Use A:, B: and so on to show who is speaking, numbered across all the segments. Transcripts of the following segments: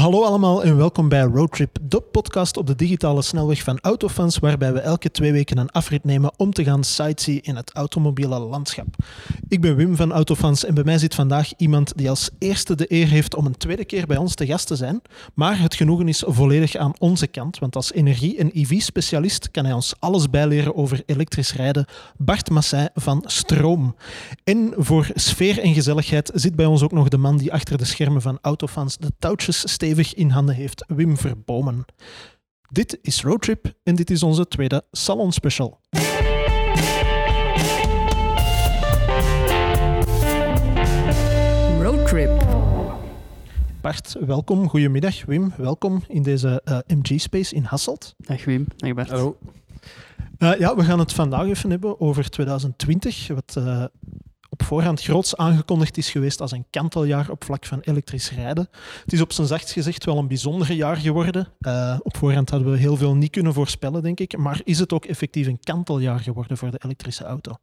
A: Hallo allemaal en welkom bij Roadtrip, de podcast op de digitale snelweg van Autofans, waarbij we elke twee weken een afrit nemen om te gaan sightsee in het automobiele landschap. Ik ben Wim van Autofans en bij mij zit vandaag iemand die als eerste de eer heeft om een tweede keer bij ons te gast te zijn. Maar het genoegen is volledig aan onze kant, want als energie- en EV-specialist kan hij ons alles bijleren over elektrisch rijden. Bart Massij van Stroom. En voor sfeer en gezelligheid zit bij ons ook nog de man die achter de schermen van Autofans de touwtjes stevig in handen heeft, Wim Verbomen. Dit is Roadtrip en dit is onze tweede Salon Special.
B: Roadtrip.
A: Bart, welkom. Goedemiddag. Wim, welkom in deze eh, MG-space in Hasselt.
C: Dag Wim, dag Bart.
D: Hallo.
A: Eh, ja, we gaan het vandaag even hebben over 2020, wat eh, op voorhand groots aangekondigd is geweest als een kanteljaar op vlak van elektrisch rijden. Het is op zijn zachtst gezegd wel een bijzonder jaar geworden. Eh, op voorhand hadden we heel veel niet kunnen voorspellen, denk ik. Maar is het ook effectief een kanteljaar geworden voor de elektrische auto?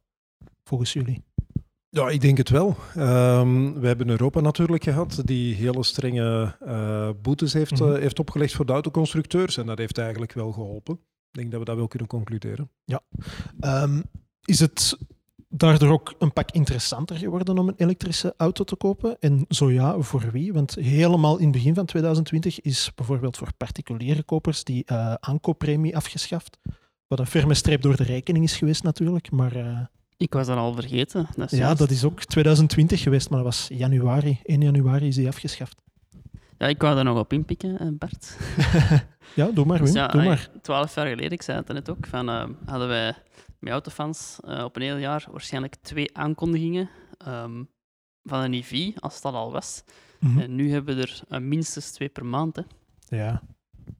A: Volgens jullie?
D: Ja, ik denk het wel. Ehm, we hebben Europa natuurlijk gehad, die hele strenge eh, boetes heeft,
A: Mhm.
D: eh, heeft opgelegd voor de autoconstructeurs. En dat heeft eigenlijk wel geholpen. Ik denk dat we dat wel kunnen concluderen.
A: Ehm, is het daardoor ook een pak interessanter geworden om een elektrische auto te kopen? En zo ja, voor wie? Want helemaal in het begin van 2020 is bijvoorbeeld voor particuliere kopers die eh, aankooppremie afgeschaft. Wat een ferme streep door de rekening is geweest natuurlijk. Maar eh,
C: Ik was dat al vergeten. Dat
A: ja,
C: juist.
A: dat is ook 2020 geweest, maar dat was januari. 1 januari is die afgeschaft.
C: ja, ik wou daar nog op inpikken, eh, Bart.
A: Ja, doe maar Wim,
C: Dus ja,
A: doe maar.
C: Twaalf jaar geleden, ik zei het net ook, van, hadden wij met autofans eh, op een heel jaar waarschijnlijk twee aankondigingen ehm, van een EV, als dat al was.
A: Mhm.
C: En nu hebben we er eh, minstens twee per maand. Hè.
A: Ja,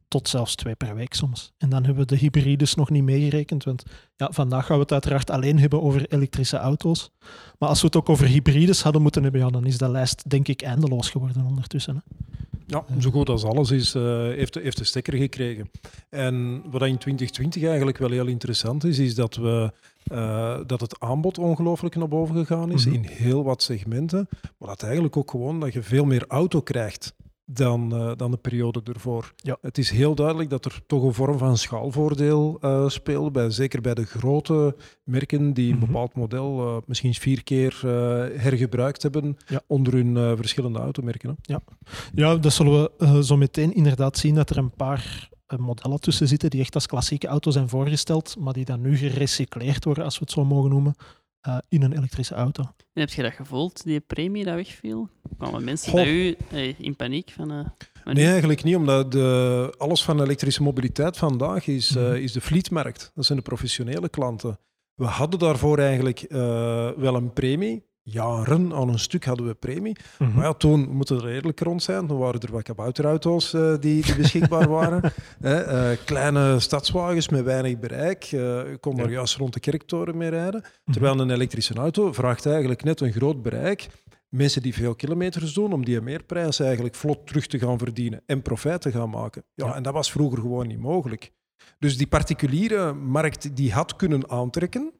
A: tot zelfs twee per week soms. En dan hebben we de hybrides nog niet meegerekend, want ja, vandaag gaan we het uiteraard alleen hebben over elektrische auto's. Maar als we het ook over hybrides hadden moeten hebben, ja, dan is de lijst denk ik eindeloos geworden ondertussen. Hè.
D: Ja, zo goed als alles is, eh, heeft, de- heeft de stekker gekregen. En wat in 2020 eigenlijk wel heel interessant is, is dat, we, eh, dat het aanbod ongelooflijk naar boven gegaan is
A: Mhm.
D: in heel wat segmenten. Maar dat eigenlijk ook gewoon dat je veel meer auto krijgt dan, eh, dan de periode ervoor.
A: Ja.
D: Het is heel duidelijk dat er toch een vorm van schaalvoordeel eh speelt, bij, zeker bij de grote merken die een
A: Mhm.
D: bepaald model eh, misschien vier keer hergebruikt hebben
A: Ja.
D: onder hun verschillende automerken. Hè.
A: Ja, dat zullen we zo meteen inderdaad zien dat er een paar modellen tussen zitten die echt als klassieke auto zijn voorgesteld, maar die dan nu gerecycleerd worden, als we het zo mogen noemen, eh, in een elektrische auto.
C: En heb je dat gevoeld, die premie dat wegviel? Kwamen mensen
D: Goh.
C: bij u eh, in paniek van... eh,
D: Nee, eigenlijk niet, omdat de, alles van elektrische mobiliteit vandaag is,
A: Mhm.
D: is de fleetmarkt. Dat zijn de professionele klanten. We hadden daarvoor eigenlijk wel een premie. Jaren aan een stuk hadden we premie. Maar ja, toen moeten we er eerlijk rond zijn. Toen waren er wat kabouterauto's eh, die, die beschikbaar waren. Hè, eh, kleine stadswagens met weinig bereik. Je kon daar
A: Ja.
D: juist rond de kerktoren mee rijden.
A: Mhm.
D: Terwijl een elektrische auto vraagt eigenlijk net een groot bereik. Mensen die veel kilometers doen, om die meerprijs eigenlijk vlot terug te gaan verdienen en profijt te gaan maken. Ja,
A: Ja.
D: En dat was vroeger gewoon niet mogelijk. Dus die particuliere markt die had kunnen aantrekken.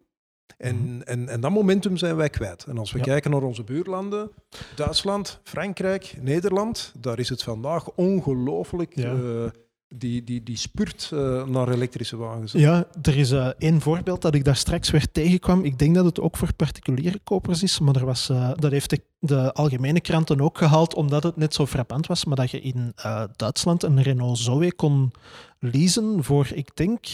D: En, en, en dat momentum zijn wij kwijt. En als we
A: Mhm. Ja.
D: kijken naar onze buurlanden, Duitsland, Frankrijk, Nederland, daar is het vandaag ongelooflijk
A: Ja.
D: eh, die, die, die spurt eh, naar elektrische wagens.
A: Ja, er is eh, één voorbeeld dat ik daar straks weer tegenkwam. Ik denk dat het ook voor particuliere kopers is, maar er was, eh, dat heeft de, de algemene kranten ook gehaald, omdat het net zo frappant was. Maar dat je in Duitsland een Renault Zoe kon leasen voor, ik denk,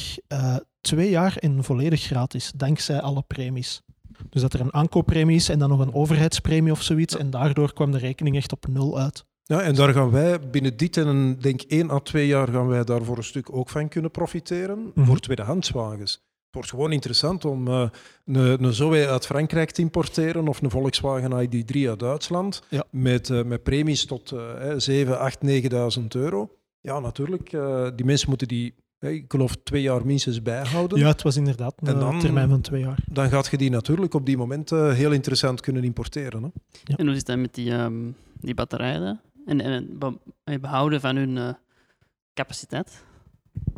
A: twee jaar en volledig gratis, dankzij alle premies. Dus dat er een aankooppremie is en dan nog een overheidspremie of zoiets. En daardoor kwam de rekening echt op nul uit.
D: Ja, en daar gaan wij binnen dit en een, denk één à twee jaar gaan wij daar voor een stuk ook van kunnen profiteren
A: Mhm.
D: voor tweedehandswagens. Het wordt gewoon interessant om eh, een, een Zoe uit Frankrijk te importeren of een Volkswagen ID3 uit Duitsland
A: Ja.
D: met, eh, met premies tot eh 7, 8, 9.000 euro. Ja, natuurlijk. eh, die mensen moeten die, ik geloof, twee jaar minstens bijhouden.
A: Ja, het was inderdaad een
D: En dan-
A: termijn van twee jaar.
D: Dan gaat je die natuurlijk op die momenten heel interessant kunnen importeren. Hè?
C: En hoe zit dat met die, ehm, die batterijen? En, en het het behouden van hun eh, capaciteit?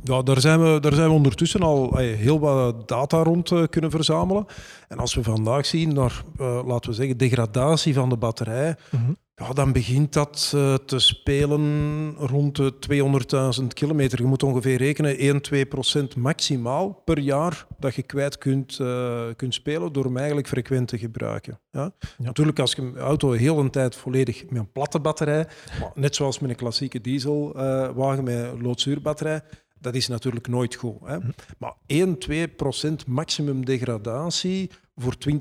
D: Ja, daar zijn we, daar zijn we ondertussen al eh, heel wat data rond eh, kunnen verzamelen. En als we vandaag zien naar, eh, laten we zeggen, degradatie van de batterij,
A: Mhm.
D: Ja, dan begint dat uh, te spelen rond de 200.000 kilometer. Je moet ongeveer rekenen 1, 2 procent maximaal per jaar dat je kwijt kunt, uh, kunt spelen door hem eigenlijk frequent te gebruiken. Ja? Natuurlijk, als je een auto heel een tijd volledig met een platte batterij, net zoals met een klassieke dieselwagen uh, met loodzuurbatterij, dat is natuurlijk nooit goed. Hè? Hm. Maar 1, 2 procent maximum degradatie voor 20.000,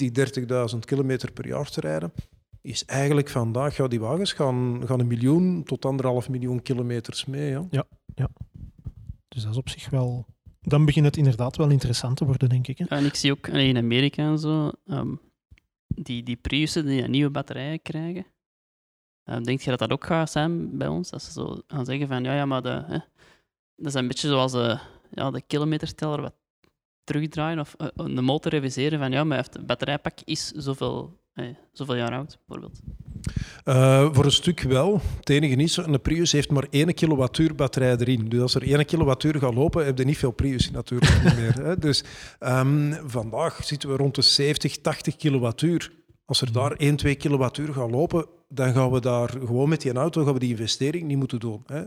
D: 30.000 kilometer per jaar te rijden, is eigenlijk vandaag, ja, die wagens gaan, gaan een miljoen tot anderhalf miljoen kilometers mee. Ja.
A: ja, ja. Dus dat is op zich wel. Dan begint het inderdaad wel interessant te worden, denk ik. Hè?
C: en ik zie ook in Amerika en zo, um, die, die Priussen die nieuwe batterijen krijgen. Um, denk je dat dat ook gaat zijn bij ons? Dat ze zo gaan zeggen van ja, ja, maar de, hè, dat is een beetje zoals de, ja, de kilometerteller wat terugdraaien of uh, de motor reviseren van ja, maar het batterijpak is zoveel Hey, zoveel jaar oud, bijvoorbeeld?
D: Uh, voor een stuk wel. Het enige is, een Prius heeft maar 1 kilowattuur batterij erin. Dus als er 1 kilowattuur gaat lopen, heb je niet veel Prius natuurlijk meer. Hè. Dus um, vandaag zitten we rond de 70, 80 kilowattuur. Als er daar 1, 2 kilowattuur gaat lopen, dan gaan we daar gewoon met die auto gaan we die investering niet moeten doen. Hè.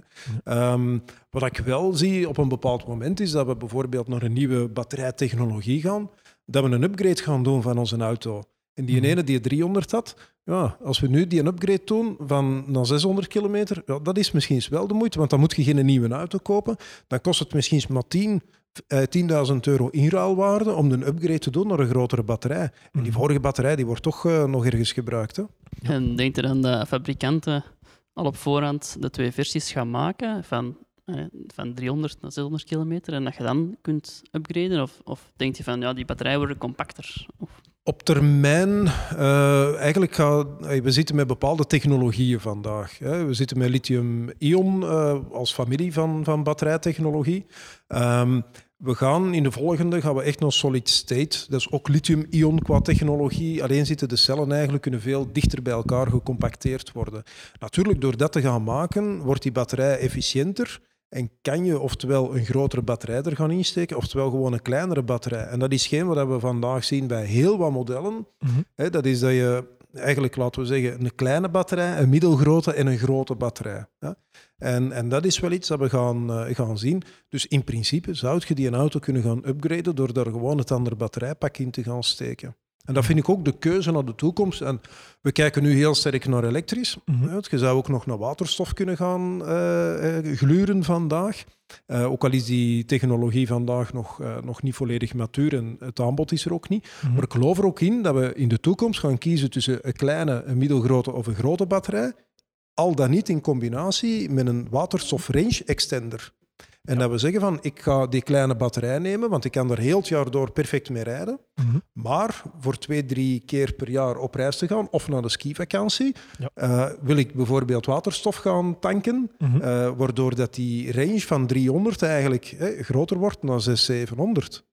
D: Um, wat ik wel zie op een bepaald moment is dat we bijvoorbeeld naar een nieuwe batterijtechnologie gaan, dat we een upgrade gaan doen van onze auto. En die mhm. ene die 300 had, ja, als we nu die een upgrade doen van naar 600 kilometer, ja, dat is misschien wel de moeite, want dan moet je geen nieuwe auto kopen. Dan kost het misschien maar 10, eh, 10.000 euro inruilwaarde om een upgrade te doen naar een grotere batterij. En die mhm. vorige batterij die wordt toch uh, nog ergens gebruikt. Hè?
C: En denkt er dan dat fabrikanten al op voorhand de twee versies gaan maken van, eh, van 300 naar 600 kilometer en dat je dan kunt upgraden? Of, of denk je van ja, die batterijen worden compacter? Of
D: op termijn, uh, eigenlijk gaat, we zitten met bepaalde technologieën vandaag. Hè. We zitten met lithium-ion uh, als familie van, van batterijtechnologie. Um, we gaan in de volgende gaan we echt naar solid state. Dat is ook lithium-ion qua technologie. Alleen zitten de cellen eigenlijk kunnen veel dichter bij elkaar gecompacteerd worden. Natuurlijk, door dat te gaan maken, wordt die batterij efficiënter. En kan je oftewel een grotere batterij er gaan insteken, oftewel gewoon een kleinere batterij. En dat is geen wat we vandaag zien bij heel wat modellen. Mm dat is dat je eigenlijk, laten we zeggen, een kleine batterij, een middelgrote en een grote batterij. En, en dat is wel iets dat we gaan, uh, gaan zien. Dus in principe zou je die een auto kunnen gaan upgraden door daar gewoon het andere batterijpak in te gaan steken. En dat vind ik ook de keuze naar de toekomst. En we kijken nu heel sterk naar elektrisch. Mm Je zou ook nog naar waterstof kunnen gaan uh, gluren vandaag. Uh, ook al is die technologie vandaag nog, uh, nog niet volledig matuur en het aanbod is er ook niet. Mhm. Maar ik geloof er ook in dat we in de toekomst gaan kiezen tussen een kleine, een middelgrote of een grote batterij. Al dan niet in combinatie met een waterstof range extender. En dat we zeggen van, ik ga die kleine batterij nemen, want ik kan er heel het jaar door perfect mee rijden. Mhm. Maar voor twee, drie keer per jaar op reis te gaan, of naar de skivakantie, ja. uh, wil ik bijvoorbeeld waterstof gaan tanken, mm uh, waardoor dat die range van 300 eigenlijk groter wordt naar 600, 700.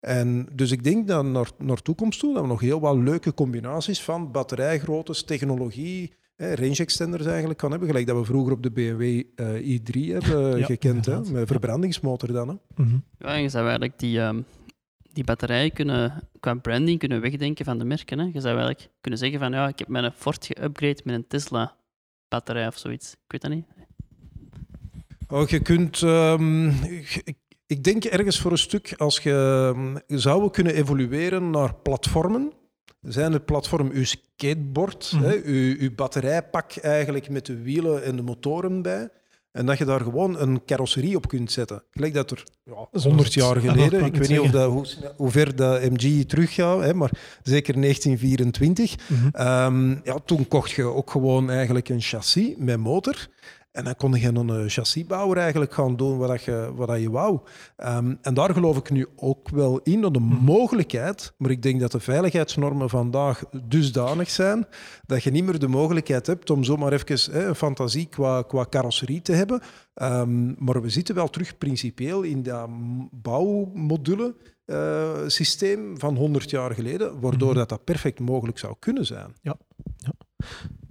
D: En dus ik denk dat naar, naar toekomst toe dat we nog heel wat leuke combinaties van batterijgroottes, technologie, range extenders eigenlijk kan hebben. Gelijk dat we vroeger op de BMW uh, i3 hebben gekend, hè, met verbrandingsmotor dan. Hè.
C: Mm Ja, en je zou eigenlijk die, um, die batterijen kunnen, qua branding kunnen wegdenken van de merken. Hè. Je zou eigenlijk kunnen zeggen van ja, ik heb mijn Ford geüpgrade met een Tesla batterij of zoiets. Ik weet dat niet.
D: Oh, je kunt... Um, ik denk ergens voor een stuk, als je um, zou kunnen evolueren naar platformen, zijn het platform uw skateboard, mm hè, uw, uw batterijpak eigenlijk met de wielen en de motoren bij. En dat je daar gewoon een carrosserie op kunt zetten. Gelijk dat er ja, 100 jaar geleden, ik weet niet of dat, hoe, hoe, ver de MG teruggaat, hè, maar zeker 1924. Mm -hmm. um, ja, toen kocht je ook gewoon eigenlijk een chassis met motor. En dan kon je een eh, chassisbouwer eigenlijk gaan doen wat je, wat je wou. Ehm, en daar geloof ik nu ook wel in, dat de mhm. mogelijkheid, maar ik denk dat de veiligheidsnormen vandaag dusdanig zijn, dat je niet meer de mogelijkheid hebt om zomaar even hè, een fantasie qua, qua carrosserie te hebben. Um, maar we zitten wel terug principieel in dat bouwmodule uh, systeem van 100 jaar geleden, waardoor mhm. dat, dat perfect mogelijk zou kunnen zijn.
A: Ja. ja.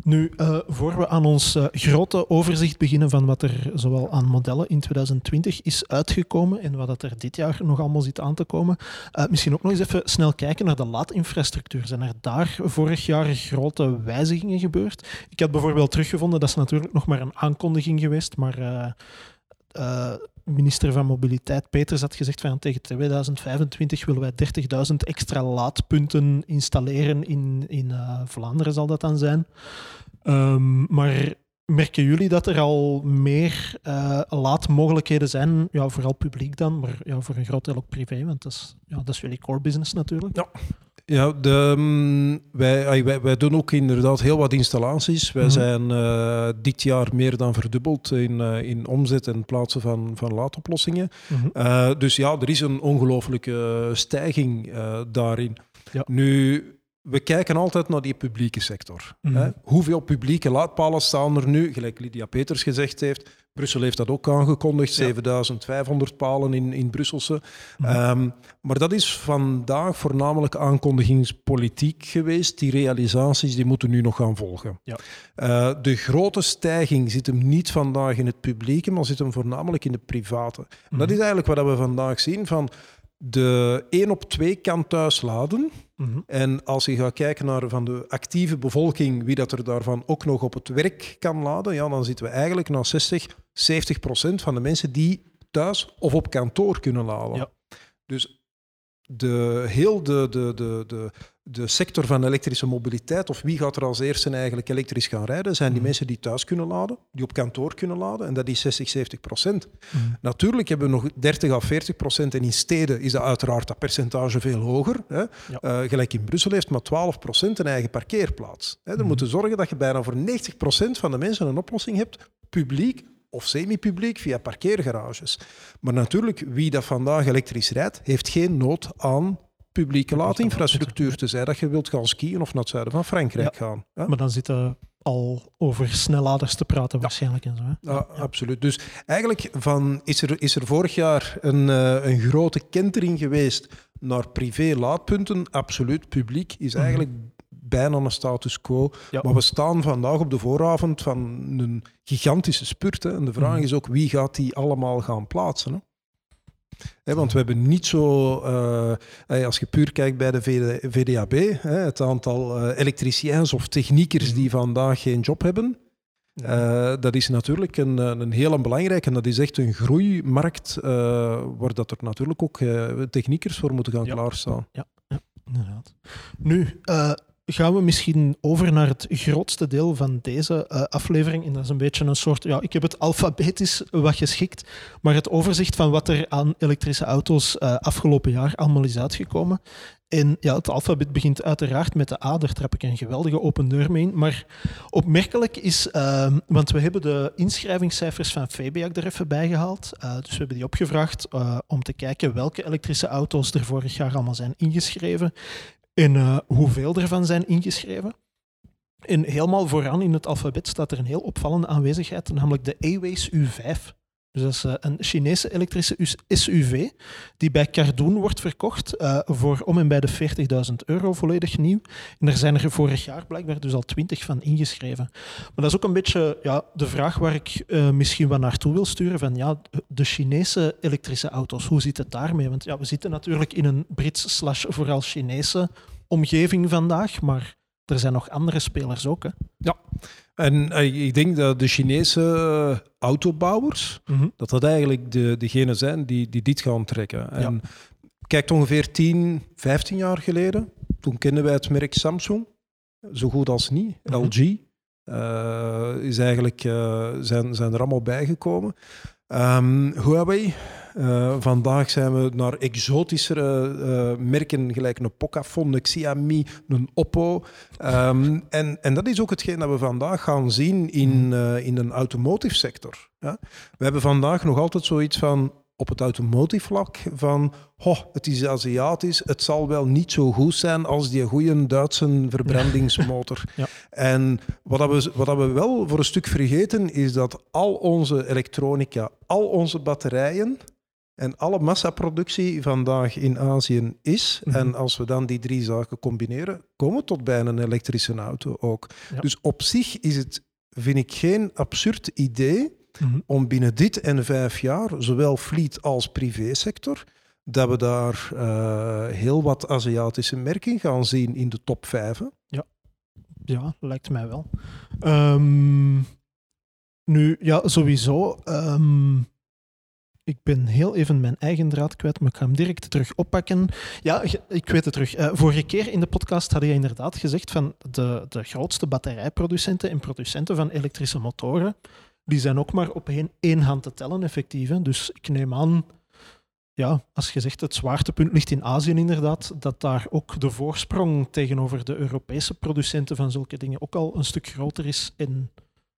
A: Nu, uh, voor we aan ons uh, grote overzicht beginnen van wat er zowel aan modellen in 2020 is uitgekomen en wat er dit jaar nog allemaal zit aan te komen, uh, misschien ook nog eens even snel kijken naar de laadinfrastructuur. Zijn er daar vorig jaar grote wijzigingen gebeurd? Ik had bijvoorbeeld teruggevonden, dat is natuurlijk nog maar een aankondiging geweest, maar minister van Mobiliteit Peters had gezegd van tegen 2025 willen wij 30.000 extra laadpunten installeren in, in uh, Vlaanderen zal dat dan zijn. Um, maar merken jullie dat er al meer uh, laadmogelijkheden zijn? Ja, vooral publiek dan, maar ja, voor een groot deel ook privé, want dat is, ja, dat is jullie core business natuurlijk.
D: Ja, ja, de, mm, wij, wij, wij, doen ook inderdaad heel wat installaties. Wij mhm. zijn uh, dit jaar meer dan verdubbeld in, uh, in omzet en plaatsen van, van laadoplossingen. Mm uh, dus ja, er is een ongelooflijke stijging daarin. Ja. Nu, we kijken altijd naar die publieke sector. Mm -hmm. Hoeveel publieke laadpalen staan er nu? Gelijk Lydia Peters gezegd heeft, Brussel heeft dat ook aangekondigd, 7500 palen in, in Brusselse. Mhm. Ehm, maar dat is vandaag voornamelijk aankondigingspolitiek geweest. Die realisaties die moeten nu nog gaan volgen. Ja. Uh, de grote stijging zit hem niet vandaag in het publieke, maar zit hem voornamelijk in de private. Dat mhm. is eigenlijk wat we vandaag zien van de 1 op 2 kan thuis laden. Mhm. En als je gaat kijken naar van de actieve bevolking, wie dat er daarvan ook nog op het werk kan laden, ja, dan zitten we eigenlijk naar 60, 70 procent van de mensen die thuis of op kantoor kunnen laden. Ja. Dus de, heel de, de, de, de, de sector van elektrische mobiliteit, of wie gaat er als eerste eigenlijk elektrisch gaan rijden, zijn die mhm. mensen die thuis kunnen laden, die op kantoor kunnen laden, en dat is 60, 70 procent. Mhm. Natuurlijk hebben we nog 30 à 40 procent, en in steden is dat uiteraard dat percentage veel hoger. Hè. Uh, gelijk in Brussel heeft maar 12 procent een eigen parkeerplaats. Hè. Dan mm. moeten zorgen dat je bijna voor 90 procent van de mensen een oplossing hebt, publiek of semi-publiek via parkeergarages. Maar natuurlijk, wie dat vandaag elektrisch rijdt, heeft geen nood aan publieke laadinfrastructuur. te zijn dat je wilt gaan skiën of naar het zuiden van Frankrijk gaan.
A: Ja? Maar dan zitten al over snelladers te praten waarschijnlijk. En zo, hè?
D: Ja, absoluut. Dus eigenlijk van, is, er, is er vorig jaar een, uh, een grote kentering geweest naar privé-laadpunten. Absoluut. Publiek is mhm. eigenlijk bijna een status quo. Maar we staan vandaag op de vooravond van een gigantische spurt. Hè. En de vraag mhm. is ook wie gaat die allemaal gaan plaatsen. Hè? want we hebben niet zo, uh, als je puur kijkt bij de VDAB, hè, het aantal uh, elektriciëns of techniekers die mhm. vandaag geen job hebben, uh, dat is natuurlijk een, een heel belangrijke en dat is echt een groeimarkt waar dat er natuurlijk ook techniekers voor moeten gaan klaarstaan.
A: Ja, ja, inderdaad. Nu, gaan we misschien over naar het grootste deel van deze uh, aflevering. En dat is een beetje een soort, ja, ik heb het alfabetisch wat geschikt, maar het overzicht van wat er aan elektrische auto's uh, afgelopen jaar allemaal is uitgekomen. En ja, het alfabet begint uiteraard met de A, daar trap ik een geweldige open deur mee in. Maar opmerkelijk is, uh, want we hebben de inschrijvingscijfers van Fabiac er even bij gehaald. dus we hebben die opgevraagd om te kijken welke elektrische auto's er vorig jaar allemaal zijn ingeschreven en uh, hoeveel ervan zijn ingeschreven. En helemaal vooraan in het alfabet staat er een heel opvallende aanwezigheid, namelijk de Aways U5. Dus dat is uh, een Chinese elektrische SUV die bij Cardoon wordt verkocht uh, voor om en bij de 40.000 euro volledig nieuw. En er zijn er vorig jaar blijkbaar dus al 20 van ingeschreven. Maar dat is ook een beetje ja, de vraag waar ik uh, misschien wat naartoe wil sturen. Van ja, de Chinese elektrische auto's, hoe zit het daarmee? Want ja, we zitten natuurlijk in een Brits slash vooral Chinese omgeving vandaag, maar er zijn nog andere spelers ook. Hè?
D: Ja, en ik denk dat de Chinese autobouwers, mhm. dat dat eigenlijk de, degene zijn die, die dit gaan trekken. En kijkt ongeveer 10, 15 jaar geleden, toen kenden wij het merk Samsung, zo goed als niet, mhm. LG. Uh, is eigenlijk, uh, zijn, zijn er allemaal bijgekomen. Um, Huawei, uh, vandaag zijn we naar exotischere uh, merken, gelijk een Pocophone, een Xiaomi, een Oppo. Um, en, en dat is ook hetgeen dat we vandaag gaan zien in, uh, in een automotive sector. Ja? We hebben vandaag nog altijd zoiets van op het automotive vlak van oh, het is Aziatisch, het zal wel niet zo goed zijn als die goede Duitse verbrandingsmotor. Ja. En wat, we, wat we wel voor een stuk vergeten is dat al onze elektronica, al onze batterijen en alle massaproductie vandaag in Azië is.
A: Mhm.
D: En als we dan die drie zaken combineren, komen we tot bij een elektrische auto ook.
A: Ja.
D: Dus op zich is het, vind ik, geen absurd idee
A: Mhm.
D: om binnen dit en vijf jaar, zowel fleet als privésector, dat we daar eh, heel wat Aziatische merken gaan zien in de top vijf. hè.
A: Ja, lijkt mij wel. Ehm, nu, ja, sowieso. ehm, ik ben heel even mijn eigen draad kwijt, maar ik ga hem direct terug oppakken. Ja, ik weet het terug. Eh, vorige keer in de podcast had je inderdaad gezegd van de, de grootste batterijproducenten en producenten van elektrische motoren, die zijn ook maar op één, één hand te tellen, effectief. hè. Dus ik neem aan, ja, als je zegt het zwaartepunt ligt in Azië inderdaad, dat daar ook de voorsprong tegenover de Europese producenten van zulke dingen ook al een stuk groter is. En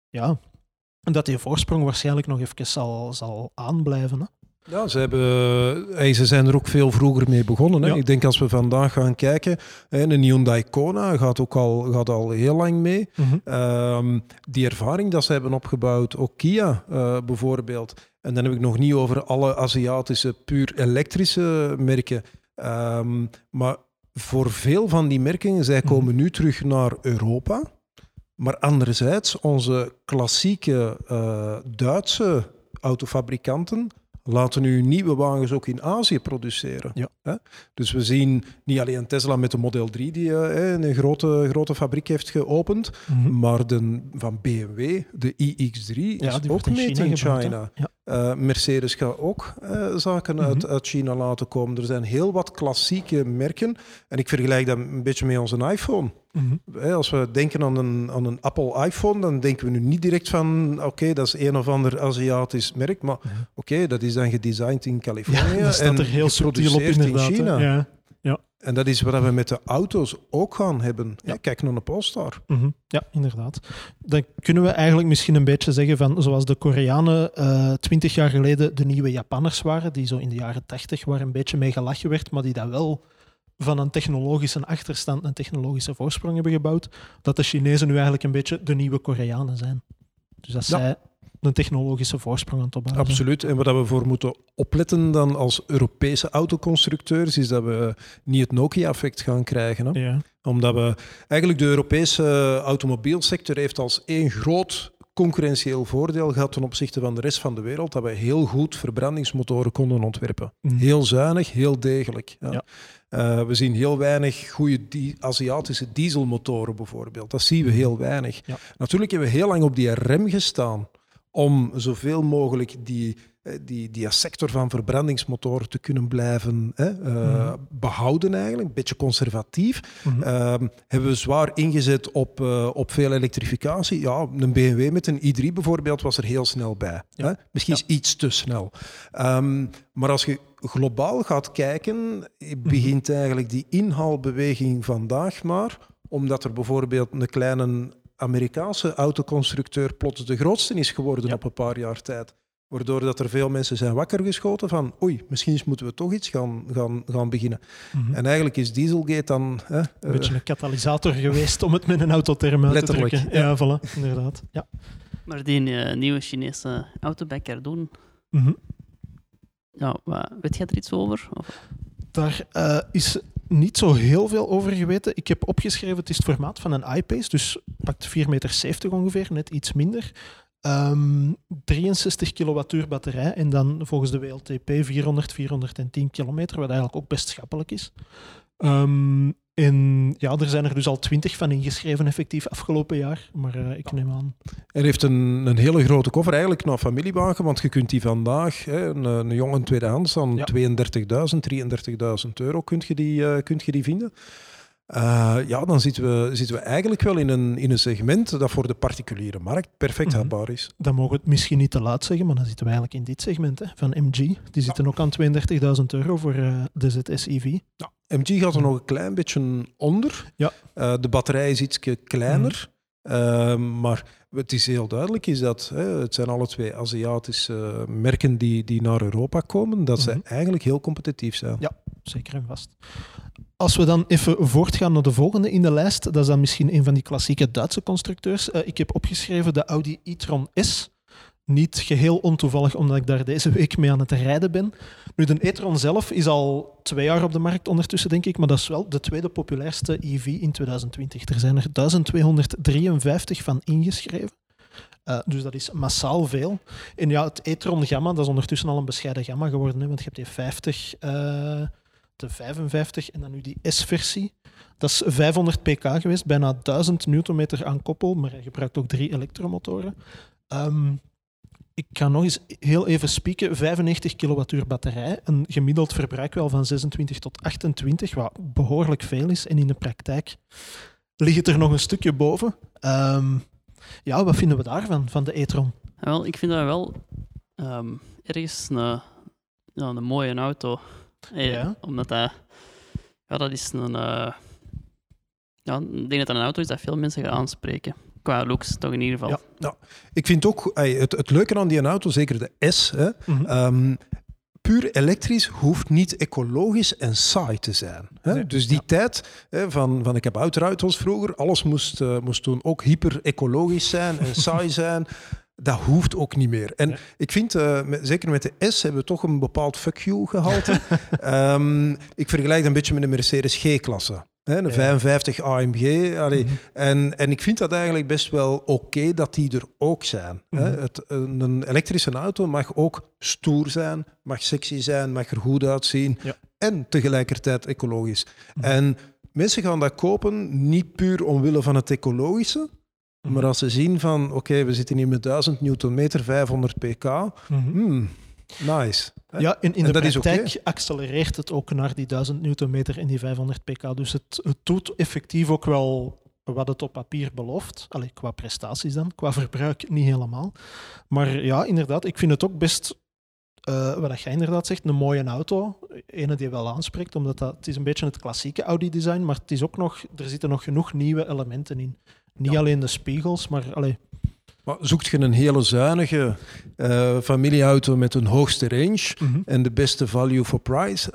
A: ja, dat die voorsprong waarschijnlijk nog even zal, zal aanblijven. Hè?
D: Ja, ze, hebben, eh, ze zijn er ook veel vroeger mee begonnen. Hè.
A: Ja.
D: Ik denk als we vandaag gaan kijken, een Hyundai Kona gaat ook al, gaat al heel lang mee. Ehm, die ervaring dat ze hebben opgebouwd, ook Kia eh, bijvoorbeeld. En dan heb ik nog niet over alle Aziatische puur elektrische merken. Ehm, maar voor veel van die merken, zij
A: Mhm.
D: komen nu terug naar Europa. Maar anderzijds, onze klassieke eh, Duitse autofabrikanten laten nu nieuwe wagens ook in Azië produceren.
A: Ja.
D: Hè? Dus we zien niet alleen Tesla met de Model 3 die eh, een grote, grote fabriek heeft geopend,
A: Mhm.
D: maar de, van BMW, de iX3,
A: Ja,
D: is
A: die
D: ook
A: wordt in China
D: in
A: gebouwd, hè?
D: China.
A: Ja.
D: Eh, Mercedes gaat ook zaken uit,
A: Mhm.
D: uit China laten komen. Er zijn heel wat klassieke merken. En ik vergelijk dat een beetje met onze iPhone.
A: Mhm.
D: Als we denken aan een, aan een Apple iPhone, dan denken we nu niet direct van oké, dat is een of ander Aziatisch merk. Maar
A: Ja.
D: oké, dat is dan gedesigned in Californië
A: Ja,
D: en
A: er heel subtiel op
D: in. China.
A: Ja.
D: En dat is wat we met de auto's ook gaan hebben.
A: Ja.
D: Kijk naar de Polestar.
A: Mhm. Ja, inderdaad. Dan kunnen we eigenlijk misschien een beetje zeggen van zoals de Koreanen twintig jaar geleden de nieuwe Japanners waren, die zo in de jaren tachtig waar een beetje mee gelachen werd, maar die dat wel van een technologische achterstand een technologische voorsprong hebben gebouwd, dat de Chinezen nu eigenlijk een beetje de nieuwe Koreanen zijn. Dus dat
D: Ja.
A: zij een technologische voorsprong aan het opbouwen.
D: Absoluut. En wat we voor moeten opletten dan als Europese autoconstructeurs, is dat we niet het Nokia-effect gaan krijgen. Hè?
A: Ja.
D: Omdat we eigenlijk de Europese automobielsector heeft als één groot concurrentieel voordeel gehad ten opzichte van de rest van de wereld, dat we heel goed verbrandingsmotoren konden ontwerpen.
A: Mhm.
D: Heel zuinig, heel degelijk. Ja.
A: Ja.
D: Eh, we zien heel weinig goede die Aziatische dieselmotoren bijvoorbeeld. Dat zien we heel weinig.
A: Ja.
D: Natuurlijk hebben we heel lang op die rem gestaan om zoveel mogelijk die, die, die sector van verbrandingsmotoren te kunnen blijven hè, eh,
A: Mhm.
D: behouden eigenlijk. Een beetje conservatief.
A: Mhm.
D: Ehm, hebben we zwaar ingezet op, eh, op veel elektrificatie. Ja, een BMW met een i3 bijvoorbeeld was er heel snel bij.
A: Ja.
D: Hè? Misschien is iets te snel. Ehm, maar als je globaal gaat kijken, begint eigenlijk die inhaalbeweging vandaag maar, omdat er bijvoorbeeld een kleine Amerikaanse autoconstructeur plots de grootste is geworden
A: Ja.
D: op een paar jaar tijd. Waardoor dat er veel mensen zijn wakker geschoten van oei, misschien moeten we toch iets gaan, gaan, gaan beginnen.
A: Mhm.
D: En eigenlijk is Dieselgate dan... Hè,
A: Een
D: eh,
A: beetje een katalysator geweest om het met een autoterm uit
D: Letterlijk,
A: te drukken.
D: ja.
A: Ja, voilà, inderdaad. Ja.
C: Maar die eh, nieuwe Chinese doen,
A: Mhm.
C: ja, wat, weet jij er iets over? Of,
A: Daar eh, is niet zo heel veel over geweten. Ik heb opgeschreven, het is het formaat van een iPace, dus pakt 4,70 meter ongeveer, net iets minder. Ehm, 63 kilowattuur batterij en dan volgens de WLTP 400, 410 kilometer, wat eigenlijk ook best schappelijk is. Ehm, en ja, er zijn er dus al 20 van ingeschreven effectief afgelopen jaar, maar eh, ik neem aan.
D: Er heeft een, een hele grote koffer, eigenlijk naar familiewagen, want je kunt die vandaag, hè, een, een jonge tweedehands, aan
A: Ja.
D: 32.000, 33.000 euro kunt je die, eh, kunt je die vinden. Eh, ja, dan zitten we, zitten we eigenlijk wel in een, in een segment dat voor de particuliere markt perfect
A: Mhm.
D: haalbaar is.
A: Dan mogen we het misschien niet te laat zeggen, maar dan zitten we eigenlijk in dit segment hè, van MG. Die zitten ook aan 32.000 euro voor eh, de ZS-EV.
D: MG gaat er nog een klein beetje onder.
A: Ja.
D: Eh, de batterij is iets kleiner. Ehm, maar het is heel duidelijk is dat hè, het zijn alle twee Aziatische merken die, die naar Europa komen, dat
A: Mhm.
D: ze eigenlijk heel competitief zijn.
A: Zeker en vast. Als we dan even voortgaan naar de volgende in de lijst, dat is dan misschien een van die klassieke Duitse constructeurs. Eh, ik heb opgeschreven de Audi e-tron S. niet geheel ontoevallig, omdat ik daar deze week mee aan het rijden ben. Nu, de e-tron zelf is al twee jaar op de markt ondertussen, denk ik, maar dat is wel de tweede populairste EV in 2020. Er zijn er 1253 van ingeschreven. Uh, dus dat is massaal veel. En ja, het e-tron Gamma, dat is ondertussen al een bescheiden Gamma geworden, hè, want je hebt die 50, uh, de 55 en dan nu die S-versie. Dat is 500 pk geweest, bijna 1000 newtonmeter aan koppel, maar hij gebruikt ook drie elektromotoren. Um, ik ga nog eens heel even spieken. 95 kilowattuur batterij, een gemiddeld verbruik wel van 26 tot 28, wat behoorlijk veel is. En in de praktijk ligt het er nog een stukje boven. Um, ja, wat vinden we daarvan, van de e-tron?
C: wel, ik vind dat wel um, ergens een, ja, een mooie auto. Hey, ja. Omdat dat, ja, dat is een... Uh, ja, ik denk dat dat een auto is dat veel mensen gaat aanspreken qua looks toch in ieder geval.
D: Ja, ja. ik vind ook het, het leuke aan die auto, zeker de S, hè, mm -hmm. puur elektrisch hoeft niet ecologisch en saai te zijn. Hè? dus die tijd hè, van, van ik heb auto's vroeger, alles moest, uh, moest toen ook hyper-ecologisch zijn en saai zijn. Dat hoeft ook niet meer. En ik vind, uh, met, zeker met de S hebben we toch een bepaald fuck you gehalte. um, ik vergelijk het een beetje met de Mercedes G-klasse. Hè, een 55 AMG. Allee, mhm. en, en ik vind dat eigenlijk best wel oké dat die er ook zijn. hè. Mhm. Het, een elektrische auto mag ook stoer zijn, mag sexy zijn, mag er goed uitzien. En tegelijkertijd ecologisch. Mhm. En mensen gaan dat kopen niet puur omwille van het ecologische. Maar als ze zien van, oké, we zitten hier met 1000 newtonmeter, 500 pk. Hmm, nice.
A: Ja, in, in de praktijk accelereert het ook naar die 1000 newtonmeter en die 500 pk. Dus het, het doet effectief ook wel wat het op papier belooft. Allee, qua prestaties dan, qua verbruik niet helemaal. Maar ja, inderdaad, ik vind het ook best, uh, wat jij inderdaad zegt, een mooie auto. Ene die wel aanspreekt, omdat dat, het is een beetje het klassieke Audi-design, maar het is ook nog, er zitten nog genoeg nieuwe elementen in. Niet alleen de spiegels, maar allee,
D: maar zoekt je een hele zuinige uh, familieauto met een hoogste range mhm. en de beste value for price,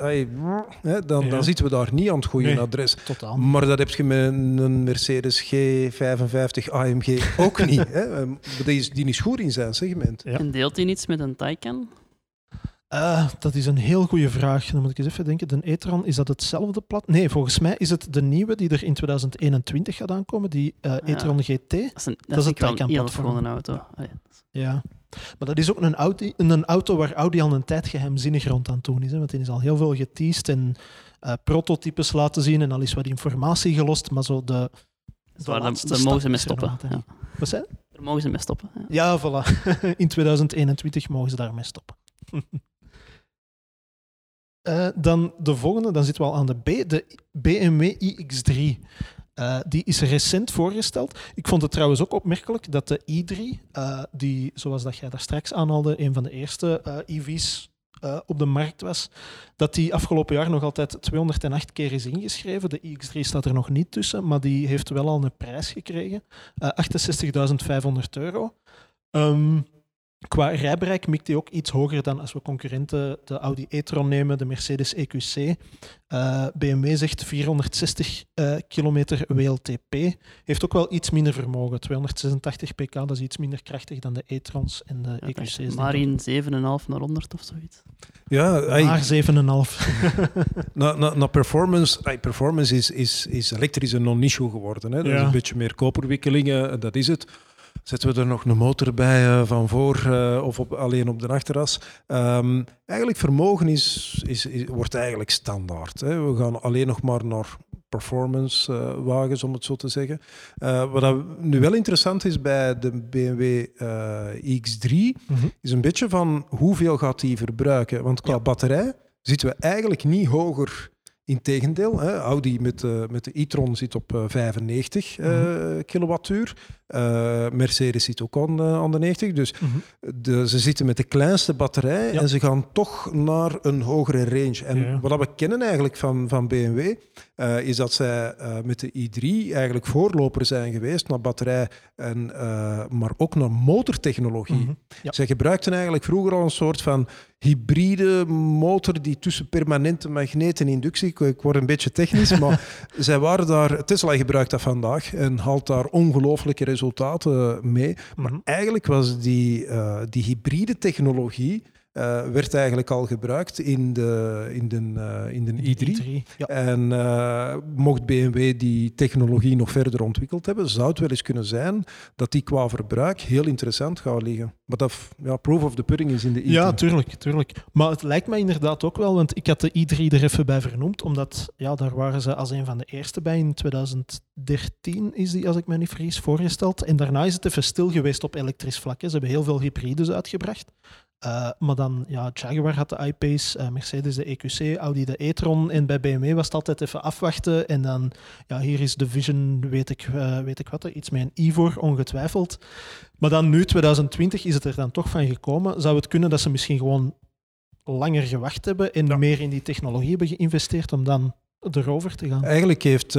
D: dan, dan zitten we daar niet aan het goede adres.
A: Totaal.
D: Maar dat heb je met een Mercedes G55 AMG ook niet. Hè? Die, is, die is goed in zijn segment.
C: En deelt hij niets met een Taycan?
A: Uh, dat is een heel goede vraag. Dan moet ik eens even denken. De e-tron, is dat hetzelfde plat? Nee, volgens mij is het de nieuwe die er in 2021 gaat aankomen, die uh, e-tron GT. Dat
C: is een, dat, is een Taycan auto.
A: Ja. Maar dat is ook een, Audi, een auto waar Audi al een tijd geheimzinnig rond aan het doen is. Hè, want die is al heel veel geteased en uh, prototypes laten zien en al is wat informatie gelost, maar zo de...
C: de waar, daar mogen ze mee stoppen. Ja.
A: Wat zei
C: Daar mogen ze mee stoppen.
A: Ja, ja voilà. in 2021 mogen ze daarmee stoppen. Uh, dan de volgende, dan zitten we al aan de B, de BMW iX3. Uh, die is recent voorgesteld. Ik vond het trouwens ook opmerkelijk dat de i3, uh, eh, die, zoals dat jij daar straks aanhaalde, een van de eerste EV's op de markt was, dat die afgelopen jaar nog altijd 208 keer is ingeschreven. De iX3 staat er nog niet tussen, maar die heeft wel al een prijs gekregen. 68.500 euro. Um, Qua rijbereik mikt hij ook iets hoger dan als we concurrenten de Audi e-tron nemen, de Mercedes EQC. Uh, eh, BMW zegt 460 uh, kilometer WLTP. Heeft ook wel iets minder vermogen, 286 pk, dat is iets minder krachtig dan de e-trons en de ja, EQC's.
C: Maar in 7,5 naar 100 of zoiets.
A: Ja, maar 7,5.
D: na, na, na, performance, performance is, is, is elektrisch een non-issue geworden. Hè. Dat is een beetje meer koperwikkelingen, dat is het. Zetten we er nog een motor bij uh, van voor uh, of op, alleen op de achteras. Um, eigenlijk vermogen is, is, is, wordt eigenlijk standaard. Hè. We gaan alleen nog maar naar performance uh, wagens, om het zo te zeggen. wat nu wel interessant is bij de BMW X3, mm -hmm. is een beetje van hoeveel gaat die verbruiken. Want qua ja. batterij zitten we eigenlijk niet hoger Integendeel, hè, Audi met, uh, met de e-tron zit op uh, 95 uh, mm kilowattuur. Uh, Mercedes zit ook aan, aan de 90. Dus de, ze zitten met de kleinste batterij ja. en ze gaan toch naar een hogere range. En ja. wat we kennen eigenlijk van, van BMW, uh, is dat zij met de i3 eigenlijk voorloper zijn geweest naar batterij, en, maar ook naar motortechnologie. Mm -hmm. ja. Zij gebruikten eigenlijk vroeger al een soort van hybride motor die tussen permanente magneten en inductie ik word een beetje technisch, maar zij waren daar, Tesla gebruikt dat vandaag en haalt daar ongelooflijke resultaten mee. Maar
A: Mhm.
D: eigenlijk was die, eh, die hybride technologie eh, werd eigenlijk al gebruikt in de, in de, eh, in de i3.
A: Ja.
D: En eh, mocht BMW die technologie nog verder ontwikkeld hebben, zou het wel eens kunnen zijn dat die qua verbruik heel interessant gaat liggen. Maar dat, ja, proof of the pudding is in de i3.
A: Ja, tuurlijk, tuurlijk. Maar het lijkt mij inderdaad ook wel, want ik had de i3 er even bij vernoemd, omdat ja, daar waren ze als een van de eerste bij. In 2013 is die, als ik me niet vergis, voorgesteld. En daarna is het even stil geweest op elektrisch vlak. hè. Ze hebben heel veel hybrides uitgebracht. Eh, maar dan, ja, Jaguar had de I-Pace, eh, Mercedes de EQC, Audi de e-tron. En bij BMW was het altijd even afwachten. En dan, ja, hier is de Vision, weet ik, eh, weet ik wat, iets met een i voor, ongetwijfeld. Maar dan nu, 2020, is het er dan toch van gekomen. Zou het kunnen dat ze misschien gewoon langer gewacht hebben en meer in die technologie hebben geïnvesteerd om dan erover te gaan?
D: Eigenlijk heeft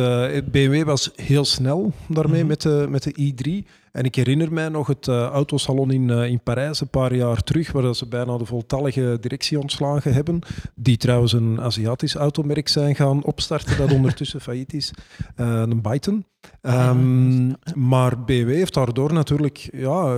D: BMW was heel snel daarmee
A: Mhm.
D: met, de, met de i3. En ik herinner mij nog het eh, autosalon in, eh, in Parijs een paar jaar terug, waar ze bijna de voltallige directie ontslagen hebben. Die trouwens een Aziatisch automerk zijn gaan opstarten, dat ondertussen failliet is. Eh, een Byton. Ehm, maar BMW heeft daardoor natuurlijk ja,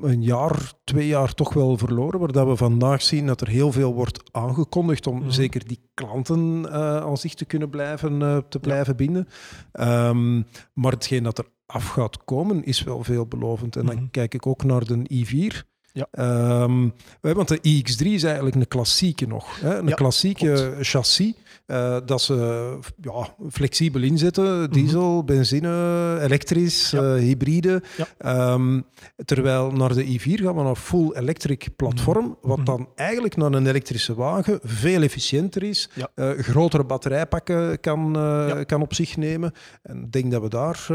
D: een, jaar, twee jaar toch wel verloren. Waar dat we vandaag zien dat er heel veel wordt aangekondigd om
A: Mhm.
D: zeker die klanten aan zich te kunnen blijven, te blijven binden. Ehm, maar hetgeen dat er af gaat komen is wel veelbelovend. En dan
A: Mhm.
D: kijk ik ook naar de i4.
A: Ja.
D: Ehm, hè, want de iX3 is eigenlijk een klassieke nog. Hè? Een
A: Ja,
D: klassieke chassis. Eh, dat ze ja, flexibel inzetten. Diesel, benzine, elektrisch,
A: Mhm. Ja.
D: eh, hybride.
A: Ja.
D: Ehm, terwijl naar de i4 gaan we naar een full electric platform. Wat
A: Mhm.
D: dan eigenlijk naar een elektrische wagen veel efficiënter is. Eh, grotere batterijpakken kan, kan op zich nemen. En ik denk dat we daar...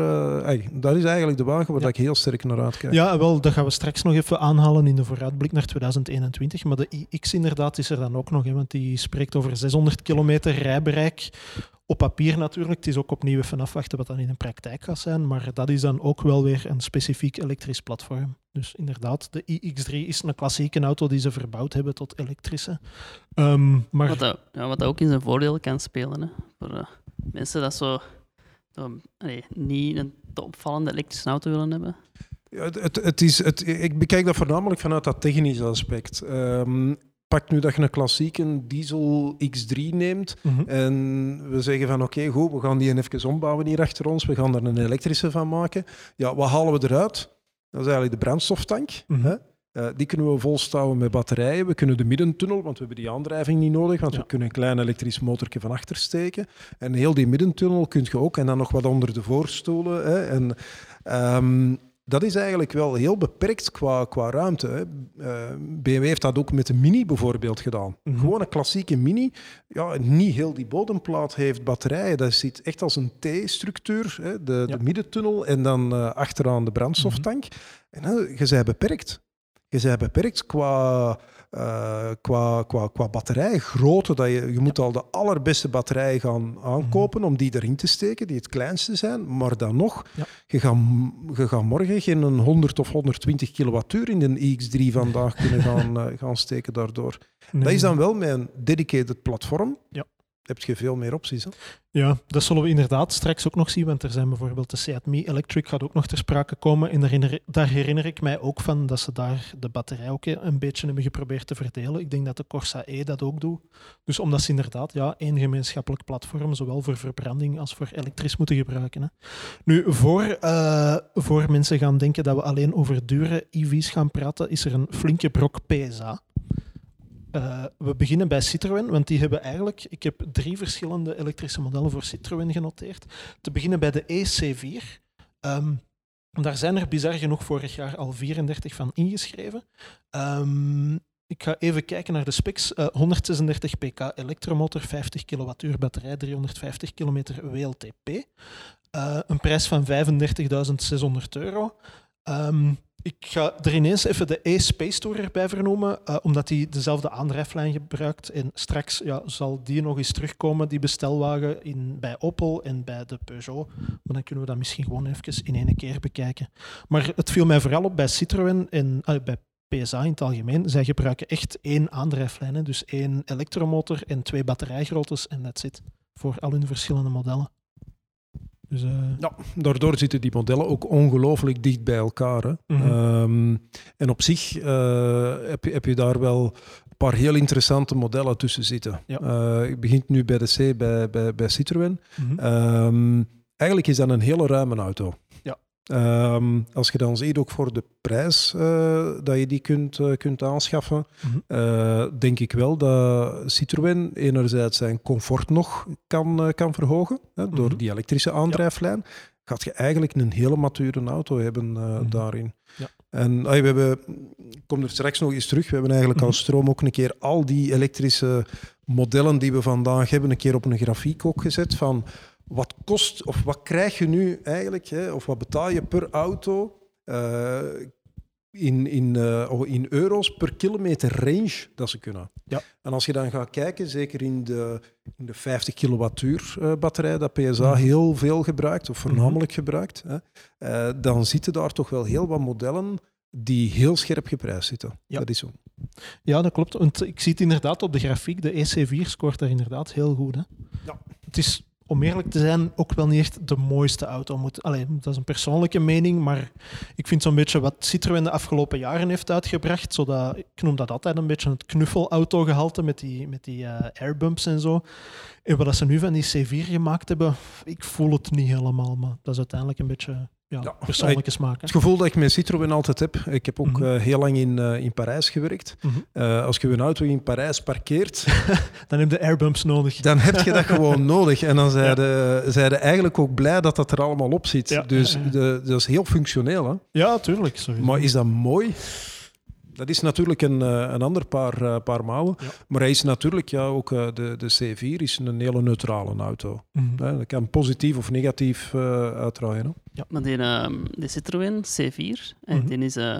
D: dat is eigenlijk de wagen waar ik heel sterk naar uitkijk.
A: Ja, wel, dat gaan we straks nog even aanhalen in de vooruitblik naar 2021. Maar de iX inderdaad is er dan ook nog, hè, want die spreekt over 600 kilometer rijbereik. Op papier natuurlijk. Het is ook opnieuw even afwachten wat dan in de praktijk gaat zijn. Maar dat is dan ook wel weer een specifiek elektrisch platform. Dus inderdaad, de iX3 is een klassieke auto die ze verbouwd hebben tot elektrische. Ehm, maar
C: Wat, dat, ja, wat dat ook in zijn voordeel kan spelen. Hè. Voor eh, mensen dat zo, niet een te opvallende elektrische auto willen hebben.
D: Ja, het, het, het is, het, ik bekijk dat voornamelijk vanuit dat technische aspect. Ehm, pak nu dat je een klassieke diesel X3 neemt
A: Mhm.
D: en we zeggen van oké, goed, we gaan die even ombouwen hier achter ons, we gaan er een elektrische van maken. Ja, wat halen we eruit? Dat is eigenlijk de brandstoftank.
A: Mhm.
D: hè? Eh, die kunnen we volstouwen met batterijen. We kunnen de middentunnel, want we hebben die aandrijving niet nodig, want
A: Ja.
D: we kunnen een klein elektrisch motorje van achter steken. En heel die middentunnel kun je ook, en dan nog wat onder de voorstoelen. Hè? En, ehm, dat is eigenlijk wel heel beperkt qua, qua ruimte. Hè. Eh, BMW heeft dat ook met de Mini bijvoorbeeld gedaan.
A: Mhm.
D: Gewoon een klassieke Mini. Ja, niet heel die bodemplaat heeft batterijen. Dat zit echt als een T-structuur, de,
A: Ja. Mhm.
D: de middentunnel en dan eh, achteraan de brandstoftank. En hè, je bent beperkt. Je bent beperkt qua, eh, qua, qua, qua batterijgrootte. Dat je, je moet al de allerbeste batterijen gaan aankopen om die erin te steken, die het kleinste zijn. Maar dan nog,
A: Ja.
D: je, gaat, je gaat morgen geen 100 of 120 kilowattuur in de iX3 vandaag kunnen gaan, eh, gaan steken daardoor.
A: Nee,
D: Dat is dan wel met een dedicated platform.
A: Ja.
D: Heb je veel meer opties. Hè?
A: Ja, dat zullen we inderdaad straks ook nog zien, want er zijn bijvoorbeeld de Seat Electric gaat ook nog ter sprake komen. En daar herinner, daar herinner ik mij ook van dat ze daar de batterij ook een beetje hebben geprobeerd te verdelen. Ik denk dat de Corsa E dat ook doet. Dus omdat ze inderdaad ja, één gemeenschappelijk platform, zowel voor verbranding als voor elektrisch moeten gebruiken. Hè. Nu, voor, eh, voor mensen gaan denken dat we alleen over dure EV's gaan praten, is er een flinke brok PSA. Eh, we beginnen bij Citroën, want die hebben eigenlijk... Ik heb drie verschillende elektrische modellen voor Citroën genoteerd. Te beginnen bij de EC4. Ehm, daar zijn er bizar genoeg vorig jaar al 34 van ingeschreven. Ehm, ik ga even kijken naar de specs. Eh, 136 pk elektromotor, 50 kWh batterij, 350 km WLTP. Eh, een prijs van 35.600 euro. Ehm, ik ga er ineens even de E-Space Tour erbij vernoemen, eh, omdat die dezelfde aandrijflijn gebruikt. En straks ja, zal die nog eens terugkomen, die bestelwagen, in, bij Opel en bij de Peugeot. Maar dan kunnen we dat misschien gewoon even in één keer bekijken. Maar het viel mij vooral op bij Citroën en eh, bij PSA in het algemeen. Zij gebruiken echt één aandrijflijn, dus één elektromotor en twee batterijgroottes en that's it. voor al hun verschillende modellen. Dus, eh,
D: Ja, daardoor zitten die modellen ook ongelooflijk dicht bij elkaar. Hè.
A: Mhm.
D: Ehm, en op zich eh, heb, je, heb je daar wel een paar heel interessante modellen tussen zitten.
A: Ja.
D: Eh, ik begin nu bij de C, bij, bij, bij Citroën.
A: mhm.
D: Ehm, eigenlijk is dat een hele ruime auto.
A: Ja.
D: Ehm, als je dan ziet, ook voor de prijs eh, dat je die kunt, eh, kunt aanschaffen,
A: Mhm.
D: eh, denk ik wel dat Citroën enerzijds zijn comfort nog kan, kan verhogen hè, door
A: Mhm.
D: die elektrische aandrijflijn. Gaat je eigenlijk een hele mature auto hebben
A: Mhm.
D: daarin.
A: Ja.
D: En ay, we hebben, ik kom er straks nog eens terug, we hebben eigenlijk als stroom ook een keer al die elektrische modellen die we vandaag hebben, een keer op een grafiek ook gezet van wat kost of wat krijg je nu eigenlijk, hè, of wat betaal je per auto eh, in, in, eh, oh, in euro's per kilometer range dat ze kunnen.
A: Ja.
D: En als je dan gaat kijken, zeker in de, in de 50 kilowattuur eh, batterij dat PSA
A: Mhm.
D: heel veel gebruikt, of voornamelijk gebruikt, hè, dan zitten daar toch wel heel wat modellen die heel scherp geprijsd zitten.
A: Ja.
D: Dat is zo.
A: Ja, dat klopt. Want ik zie het inderdaad op de grafiek. De EC4 scoort daar inderdaad heel goed. Hè?
D: Ja.
A: Het is, om eerlijk te zijn, ook wel niet echt de mooiste auto. Moet, allee, dat is een persoonlijke mening, maar ik vind zo'n beetje wat Citroën de afgelopen jaren heeft uitgebracht. Zodat, ik noem dat altijd een beetje het knuffelautogehalte met die, met die eh, airbumps en zo. En wat ze nu van die C4 gemaakt hebben, ik voel het niet helemaal, maar dat is uiteindelijk een beetje ja, persoonlijke smaak. Hè?
D: Het gevoel dat ik met Citroën altijd heb, ik heb ook
A: Mhm.
D: eh, heel lang in, eh, in Parijs gewerkt.
A: Mhm.
D: Eh, als je een auto in Parijs parkeert,
A: Dan heb je airbumps nodig.
D: dan heb je dat gewoon nodig. En dan zijn de eigenlijk ook blij dat dat er allemaal op zit.
A: Ja.
D: Dus. De, dat is heel functioneel. Hè?
A: Ja, tuurlijk.
D: Maar is dat mooi? Dat is natuurlijk een, eh, een ander paar, eh, paar mouwen.
A: Ja.
D: Maar hij is natuurlijk ja, ook eh, de, de C4 is een hele neutrale auto.
A: Mhm.
D: Hè? Dat kan positief of negatief eh uitdraaien. Hè?
C: Maar die, ehm, die Citroën C4, eh,
A: Mhm.
C: die, is, eh,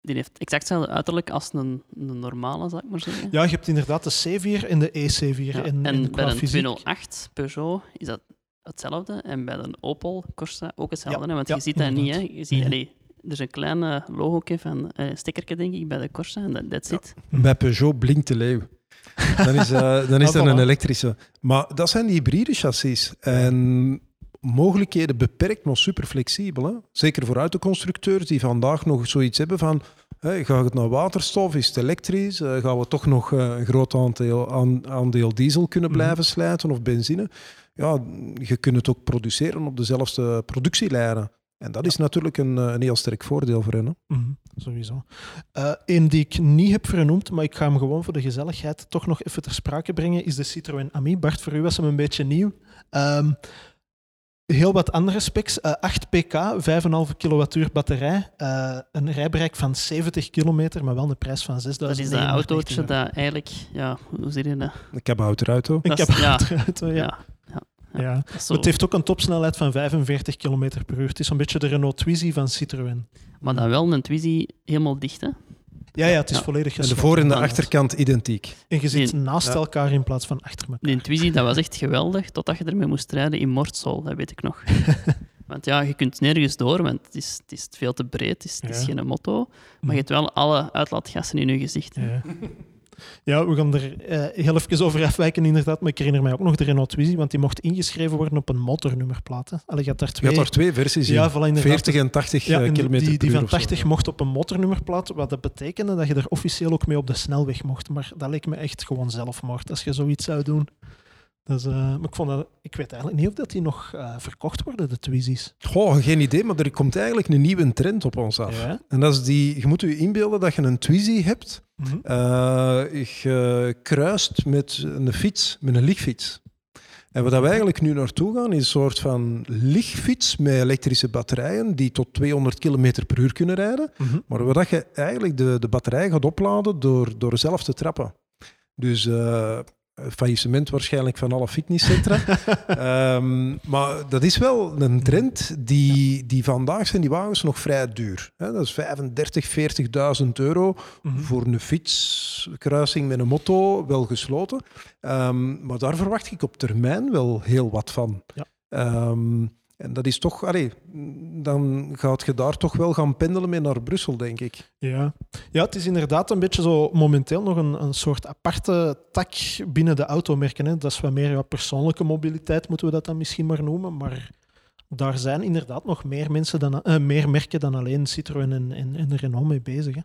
C: die heeft exact hetzelfde uiterlijk als een, een normale, zou ik maar zeggen.
A: Ja, je hebt inderdaad de C4 en de EC4.
C: Ja,
A: En,
C: bij een
A: fysiek-
C: 208 Peugeot is dat hetzelfde. En bij een Opel Corsa ook hetzelfde.
A: Ja,
C: hè, want
A: ja,
C: je ziet dat niet. Hè. Je ziet,
A: Nee.
C: allee, er is een klein eh, logo van uh, stickertje, denk ik, bij de Corsa. En dat that's
D: Ja.
C: it.
D: Bij Peugeot blinkt de leeuw. Dan is, eh, dan is
A: Ah,
D: dat een elektrische. Maar dat zijn die hybride chassis. En mogelijkheden beperkt, maar super flexibel. Hè? Zeker voor autoconstructeurs die vandaag nog zoiets hebben van... Hè, gaat het naar waterstof? Is het elektrisch? Eh, gaan we toch nog eh, een groot aandeel, aan- aandeel diesel kunnen
A: Mhm.
D: blijven slijten of benzine? Ja, je kunt het ook produceren op dezelfde productielijnen. En dat is natuurlijk een, eh, een heel sterk voordeel voor hen. Hè?
A: Mhm, sowieso. Eén die ik niet heb vernoemd, maar ik ga hem gewoon voor de gezelligheid toch nog even ter sprake brengen, is de Citroën Ami. Bart, voor u was hem een beetje nieuw. Ehm, heel wat andere specs. Eh, 8 pk, 5,5 kilowattuur batterij, eh, een rijbereik van 70 kilometer, maar wel een prijs van 6.000
C: Dat is dat autootje dat eigenlijk... Ja, hoe zeg je dat?
D: Een kabouterauto.
A: Heb
C: is- ja.
A: het eruit, ja.
C: Ja. zo.
A: Het heeft ook een topsnelheid van 45 km per uur. Het is een beetje de Renault Twizy van Citroën.
C: Maar dan wel een Twizy helemaal dicht, hè?
A: Ja, ja, het is
C: Ja.
A: volledig
D: En de
A: gesloten.
D: voor- en de achterkant identiek.
A: En je zit
C: Nee.
A: naast
D: Ja.
A: elkaar in plaats van achter elkaar.
C: Die Twizy, dat was echt geweldig, totdat je ermee moest rijden in Mortsel, dat weet ik nog. want ja, je kunt nergens door, want het is, het is veel te breed, het is, het is
A: Ja.
C: geen motto. Maar je hebt wel alle uitlaatgassen in je gezicht.
A: Ja. we gaan er eh, heel even over afwijken inderdaad. Maar ik herinner mij ook nog de Renault Twizy, want die mocht ingeschreven worden op een motornummerplaat. hè. Allee, je had daar
D: Je
A: twee...
D: had daar twee versies in.
A: ja, voilà, inderdaad.
D: 40 en 80
A: Ja,
D: eh,
A: en
D: kilometer
A: die, die
D: per
A: van
D: uur of zo.
A: 80 mocht op een motornummerplaat, wat dat betekende dat je er officieel ook mee op de snelweg mocht. Maar dat leek me echt gewoon zelfmoord als je zoiets zou doen. Dus, eh, maar ik, vond dat, ik weet eigenlijk niet of dat die nog eh, verkocht worden, de Twizy's.
D: Goh, geen idee, maar er komt eigenlijk een nieuwe trend op ons af.
A: Ja.
D: En dat is die, je moet je inbeelden dat je een Twizy hebt,
A: Mhm.
D: eh gekruist met een fiets, met een lichtfiets. En waar we eigenlijk nu naartoe gaan, is een soort van lichtfiets met elektrische batterijen die tot 200 km per uur kunnen rijden.
A: Mhm.
D: Maar waar je eigenlijk de, de batterij gaat opladen door, door zelf te trappen. Dus faillissement waarschijnlijk van alle fitnesscentra. Ehm, maar dat is wel een trend die, die vandaag zijn die wagens nog vrij duur. Hè? Dat is 35, 40.000 euro
A: Mhm.
D: voor een fietskruising met een motto, wel gesloten. Ehm, maar daar verwacht ik op termijn wel heel wat van.
A: Ja.
D: Ehm, En dat is toch, allee, dan gaat je daar toch wel gaan pendelen mee naar Brussel, denk ik.
A: Ja. ja, het is inderdaad een beetje zo momenteel nog een, een soort aparte tak binnen de automerken. Hè. Dat is wat meer ja, persoonlijke mobiliteit, moeten we dat dan misschien maar noemen. Maar daar zijn inderdaad nog meer, mensen dan, eh, meer merken dan alleen Citroën en, en, en Renault mee bezig. Hè.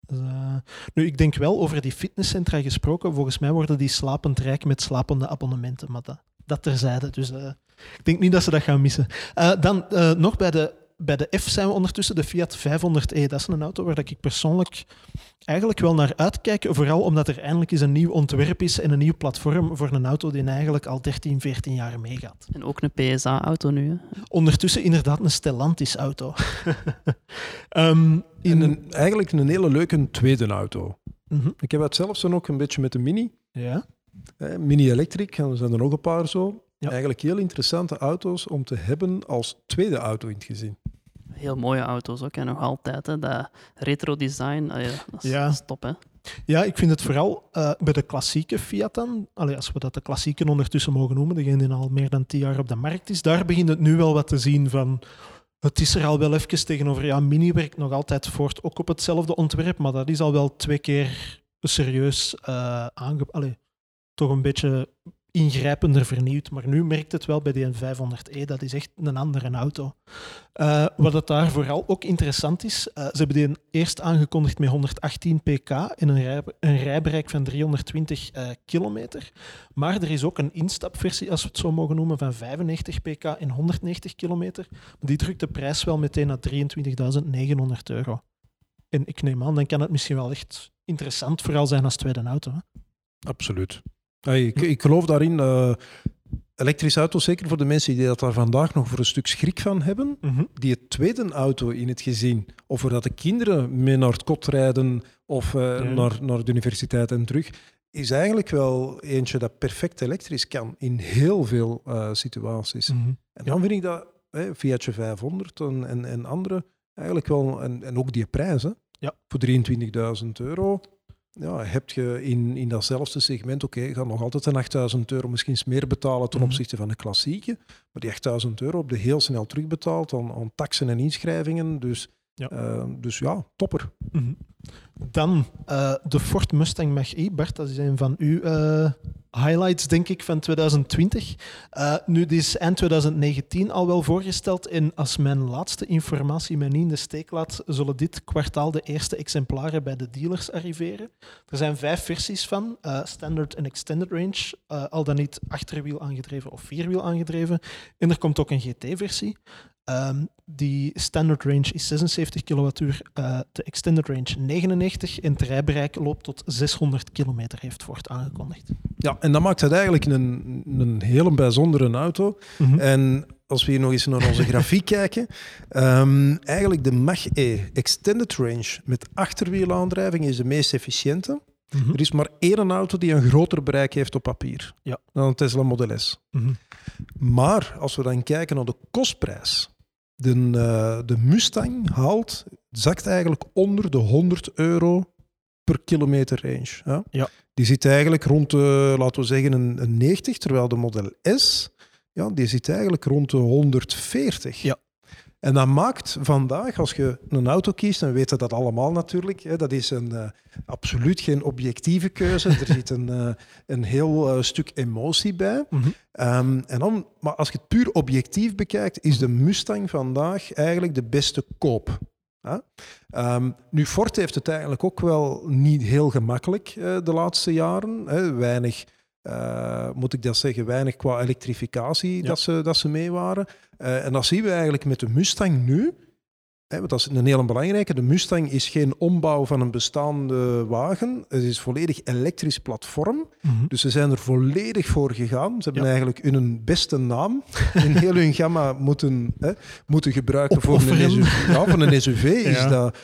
A: Dus, uh, nu, ik denk wel over die fitnesscentra gesproken. Volgens mij worden die slapend rijk met slapende abonnementen. Maar dat, dat terzijde. Dus uh, ik denk niet dat ze dat gaan missen. Uh, dan nog bij de, bij de F zijn we ondertussen, de Fiat 500e. Dat is een auto waar ik persoonlijk eigenlijk wel naar uitkijk. Vooral omdat er eindelijk eens een nieuw ontwerp is en een nieuw platform voor een auto die eigenlijk al 13, 14 jaar meegaat.
C: En ook een PSA-auto nu. Hè?
A: Ondertussen inderdaad een Stellantis-auto. um,
D: in... een, eigenlijk een hele leuke tweede auto. Mm -hmm. Ik heb het zelfs dan ook een beetje met de Mini.
A: Ja.
D: Mini Electric, en er zijn er nog een paar zo. Ja. Eigenlijk heel interessante auto's om te hebben als tweede auto in het gezin.
C: Heel mooie auto's ook, en nog altijd. Hè. Dat retro design, allee, dat, is,
A: ja.
C: dat is top. Hè.
A: Ja, ik vind het vooral uh, bij de klassieke Fiat dan, allee, als we dat de klassieke ondertussen mogen noemen, degene die al meer dan tien jaar op de markt is, daar begint het nu wel wat te zien van... Het is er al wel even tegenover. Ja, Mini werkt nog altijd voort, ook op hetzelfde ontwerp, maar dat is al wel twee keer serieus uh, aange... Allee, toch een beetje ingrijpender vernieuwd. Maar nu merkt het wel bij die 500e, dat is echt een andere auto. Uh, wat het daar vooral ook interessant is, uh, ze hebben die eerst aangekondigd met 118 pk en een, een rijbereik van 320 uh, kilometer. Maar er is ook een instapversie, als we het zo mogen noemen, van 95 pk en 190 kilometer. Die drukt de prijs wel meteen naar 23.900 euro. En ik neem aan, dan kan het misschien wel echt interessant vooral zijn als tweede auto. Hè?
D: Absoluut. Hey, ik, ik, geloof daarin. Uh, elektrische auto's, zeker voor de mensen die dat daar vandaag nog voor een stuk schrik van hebben,
A: Mhm.
D: mm -hmm. die het tweede auto in het gezin, of voordat de kinderen mee naar het kot rijden of uh, ja. naar, naar de universiteit en terug, is eigenlijk wel eentje dat perfect elektrisch kan in heel veel uh, situaties.
A: Mm -hmm.
D: En dan vind ik dat hè, Fiatje 500 en, en, en andere eigenlijk wel, en, en ook die prijs, hè,
A: ja.
D: voor 23.000 euro ja, heb je in, in datzelfde segment, oké, okay, je gaat nog altijd een 8000 euro misschien meer betalen ten opzichte van de klassieke, maar die 8000 euro heb je heel snel terugbetaald aan, aan taxen en inschrijvingen. Dus
A: ja,
D: uh, dus ja topper.
A: Mm -hmm. Dan uh, de Ford Mustang Mach-E. Bart, dat is een van uw uh, highlights, denk ik, van 2020. Uh, nu, die is eind 2019 al wel voorgesteld. En als mijn laatste informatie mij niet in de steek laat, zullen dit kwartaal de eerste exemplaren bij de dealers arriveren. Er zijn vijf versies van, standard en extended range, al dan niet achterwiel aangedreven of vierwiel aangedreven. En er komt ook een GT-versie. Um, die standard range is 76 kilowattuur, uh, de extended range 99 en het rijbereik loopt tot 600 kilometer, heeft Ford aangekondigd.
D: Ja, en dat maakt het eigenlijk een, een hele bijzondere auto.
A: Mhm.
D: Mm -hmm. En als we hier nog eens naar onze grafiek kijken, um, eigenlijk de Mach-E Extended Range met achterwielaandrijving is de meest efficiënte.
A: Mhm.
D: Mm -hmm. Er is maar één auto die een groter bereik heeft op papier
A: ja.
D: dan een Tesla Model S.
A: Mm -hmm.
D: Maar als we dan kijken naar de kostprijs, de, uh, de Mustang haalt, zakt eigenlijk onder de 100 euro per kilometer range. Ja?
A: Ja.
D: Die zit eigenlijk rond, de, laten we zeggen, een, een 90, terwijl de Model S, ja, die zit eigenlijk rond de 140.
A: Ja.
D: En dat maakt vandaag, als je een auto kiest, en we weten dat allemaal natuurlijk, hè, dat is een, uh, absoluut geen objectieve keuze. er zit een, uh, een heel uh, stuk emotie bij.
A: Mm -hmm.
D: um, en dan, maar als je het puur objectief bekijkt, is de Mustang vandaag eigenlijk de beste koop. Ja? Um, nu, Ford heeft het eigenlijk ook wel niet heel gemakkelijk de laatste jaren. Hè. Weinig... Uh, moet ik dat zeggen, weinig qua elektrificatie
A: ja.
D: dat, ze, dat ze mee waren. Uh, en dat zien we eigenlijk met de Mustang nu. Hè, want dat is een hele belangrijke. De Mustang is geen ombouw van een bestaande wagen. Het is volledig elektrisch platform.
A: Mm -hmm.
D: Dus ze zijn er volledig voor gegaan. Ze hebben ja. eigenlijk hun beste naam in heel hun gamma moeten, hè, moeten gebruiken voor een, SUV, ja, voor een SUV. Is
A: ja.
D: dat,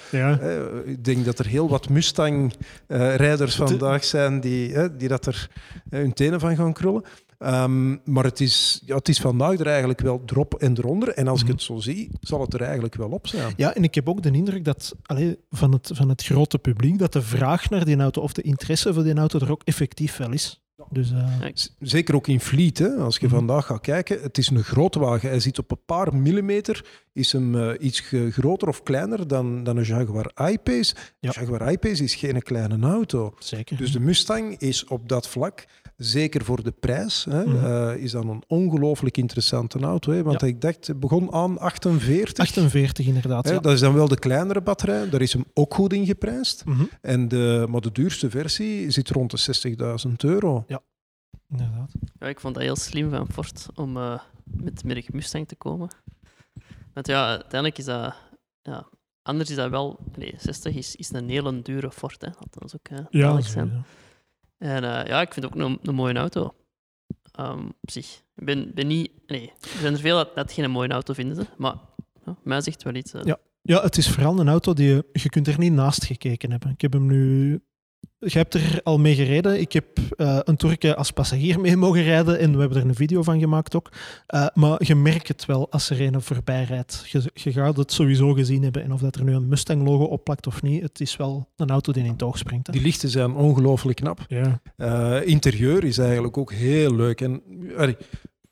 D: ik denk dat er heel wat Mustang-rijders uh, vandaag zijn die, hè, die dat er hun tenen van gaan krullen. Um, maar het is, ja, het is vandaag er eigenlijk wel drop en eronder. En als mm -hmm. ik het zo zie, zal het er eigenlijk wel op zijn.
A: Ja, en ik heb ook de indruk dat allee, van, het, van het grote publiek, dat de vraag naar die auto of de interesse voor die auto er ook effectief wel is. Dus, uh...
D: Zeker ook in Fleet, hè, als je mm -hmm. vandaag gaat kijken. Het is een grote wagen. Hij zit op een paar millimeter. Is hem uh, iets groter of kleiner dan, dan een Jaguar I-Pace. Ja. Jaguar I-Pace is geen kleine auto.
A: Zeker.
D: Dus de Mustang is op dat vlak, zeker voor de prijs, hè, mm -hmm. uh, is dan een ongelooflijk interessante auto. Hè, want ja. ik dacht, het begon aan 48.
A: 48 inderdaad,
D: hè,
A: ja.
D: Dat is dan wel de kleinere batterij. Daar is hem ook goed in geprijsd.
A: Mm -hmm.
D: en de, maar de duurste versie zit rond de 60.000 euro.
A: Ja, inderdaad.
C: Ja, ik vond dat heel slim van Ford om uh, met merk Mustang te komen. Want ja, uiteindelijk is dat... Ja, anders is dat wel... Nee, 60 is, is een hele dure Ford, hè. Dat is ook uh,
A: ja,
C: zijn. En uh, ja, ik vind het ook een, mooie auto. Um, op zich. Ik ben, ben niet... Nee, er zijn er veel dat, geen mooie auto vinden, maar mij zegt wel iets.
A: Ja. ja, het is vooral een auto die je... Je kunt er niet naast gekeken hebben. Ik heb hem nu je hebt er al mee gereden. Ik heb uh, een Turkje als passagier mee mogen rijden en we hebben er een video van gemaakt ook. Uh, maar je merkt het wel als er een voorbij rijdt. Je, je, gaat het sowieso gezien hebben. En of dat er nu een Mustang-logo op plakt of niet, het is wel een auto die in het oog springt. Hè?
D: Die lichten zijn ongelooflijk knap.
A: Ja.
D: Uh, interieur is eigenlijk ook heel leuk. En,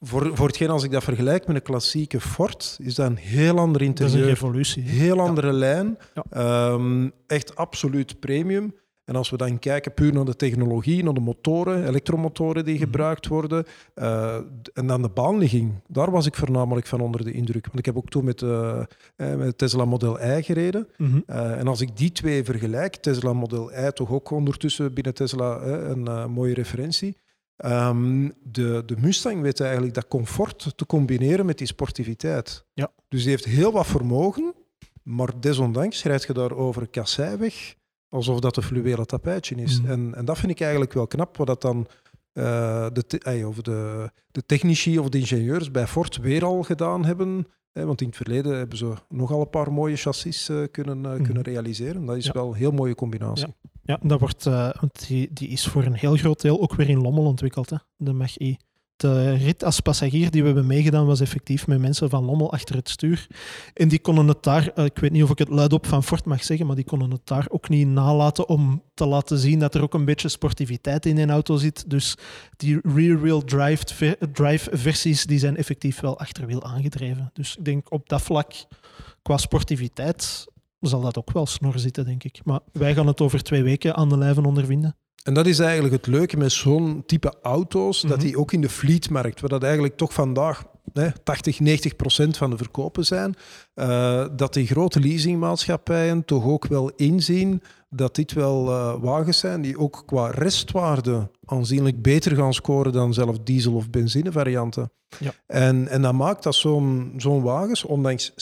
D: voor, voor hetgeen als ik dat vergelijk met een klassieke Ford, is dat een heel ander interieur.
A: Dat is een revolutie.
D: Heel andere
A: ja.
D: lijn.
A: Ja.
D: Um, echt absoluut premium. En als we dan kijken puur naar de technologie, naar de motoren, elektromotoren die gebruikt worden, uh, en dan de baanligging, daar was ik voornamelijk van onder de indruk. Want ik heb ook toen met, uh, met Tesla Model I gereden.
A: Mhm.
D: En als ik die twee vergelijk, Tesla Model I toch ook ondertussen binnen Tesla een mooie referentie. Um, de, de Mustang weet eigenlijk dat comfort te combineren met die sportiviteit.
A: Ja.
D: Dus die heeft heel wat vermogen, maar desondanks rijd je daar over kasseiweg alsof dat een fluwelen tapijtje is.
A: Mm.
D: En, en dat vind ik eigenlijk wel knap, wat dat dan uh, de, te, of de, de technici of de ingenieurs bij Ford weer al gedaan hebben. Hè, want in het verleden hebben ze nogal een paar mooie chassis uh, kunnen, uh, mm. kunnen realiseren. Dat is
A: ja.
D: wel een heel mooie combinatie.
A: Ja, ja dat wordt, want die, die is voor een heel groot deel ook weer in Lommel ontwikkeld, hè, de Mach-E. De rit als passagier die we hebben meegedaan was effectief met mensen van Lommel achter het stuur. En die konden het daar, uh, ik weet niet of ik het luidop van Ford mag zeggen, maar die konden het daar ook niet nalaten om te laten zien dat er ook een beetje sportiviteit in een auto zit. Dus die rear-wheel drive, drive versies die zijn effectief wel achterwiel aangedreven. Dus ik denk op dat vlak, qua sportiviteit, zal dat ook wel snor zitten, denk ik. Maar wij gaan het over twee weken aan de lijve ondervinden.
D: En dat is eigenlijk het leuke met zo'n type auto's,
A: Mhm.
D: dat die ook in de fleetmarkt, waar dat eigenlijk toch vandaag hè, 80, 90 procent van de verkopen zijn, uh, dat die grote leasingmaatschappijen toch ook wel inzien dat dit wel uh, wagens zijn die ook qua restwaarde aanzienlijk beter gaan scoren dan zelf diesel- of benzinevarianten.
A: Ja.
D: En, en dat maakt dat zo'n zo'n wagens, ondanks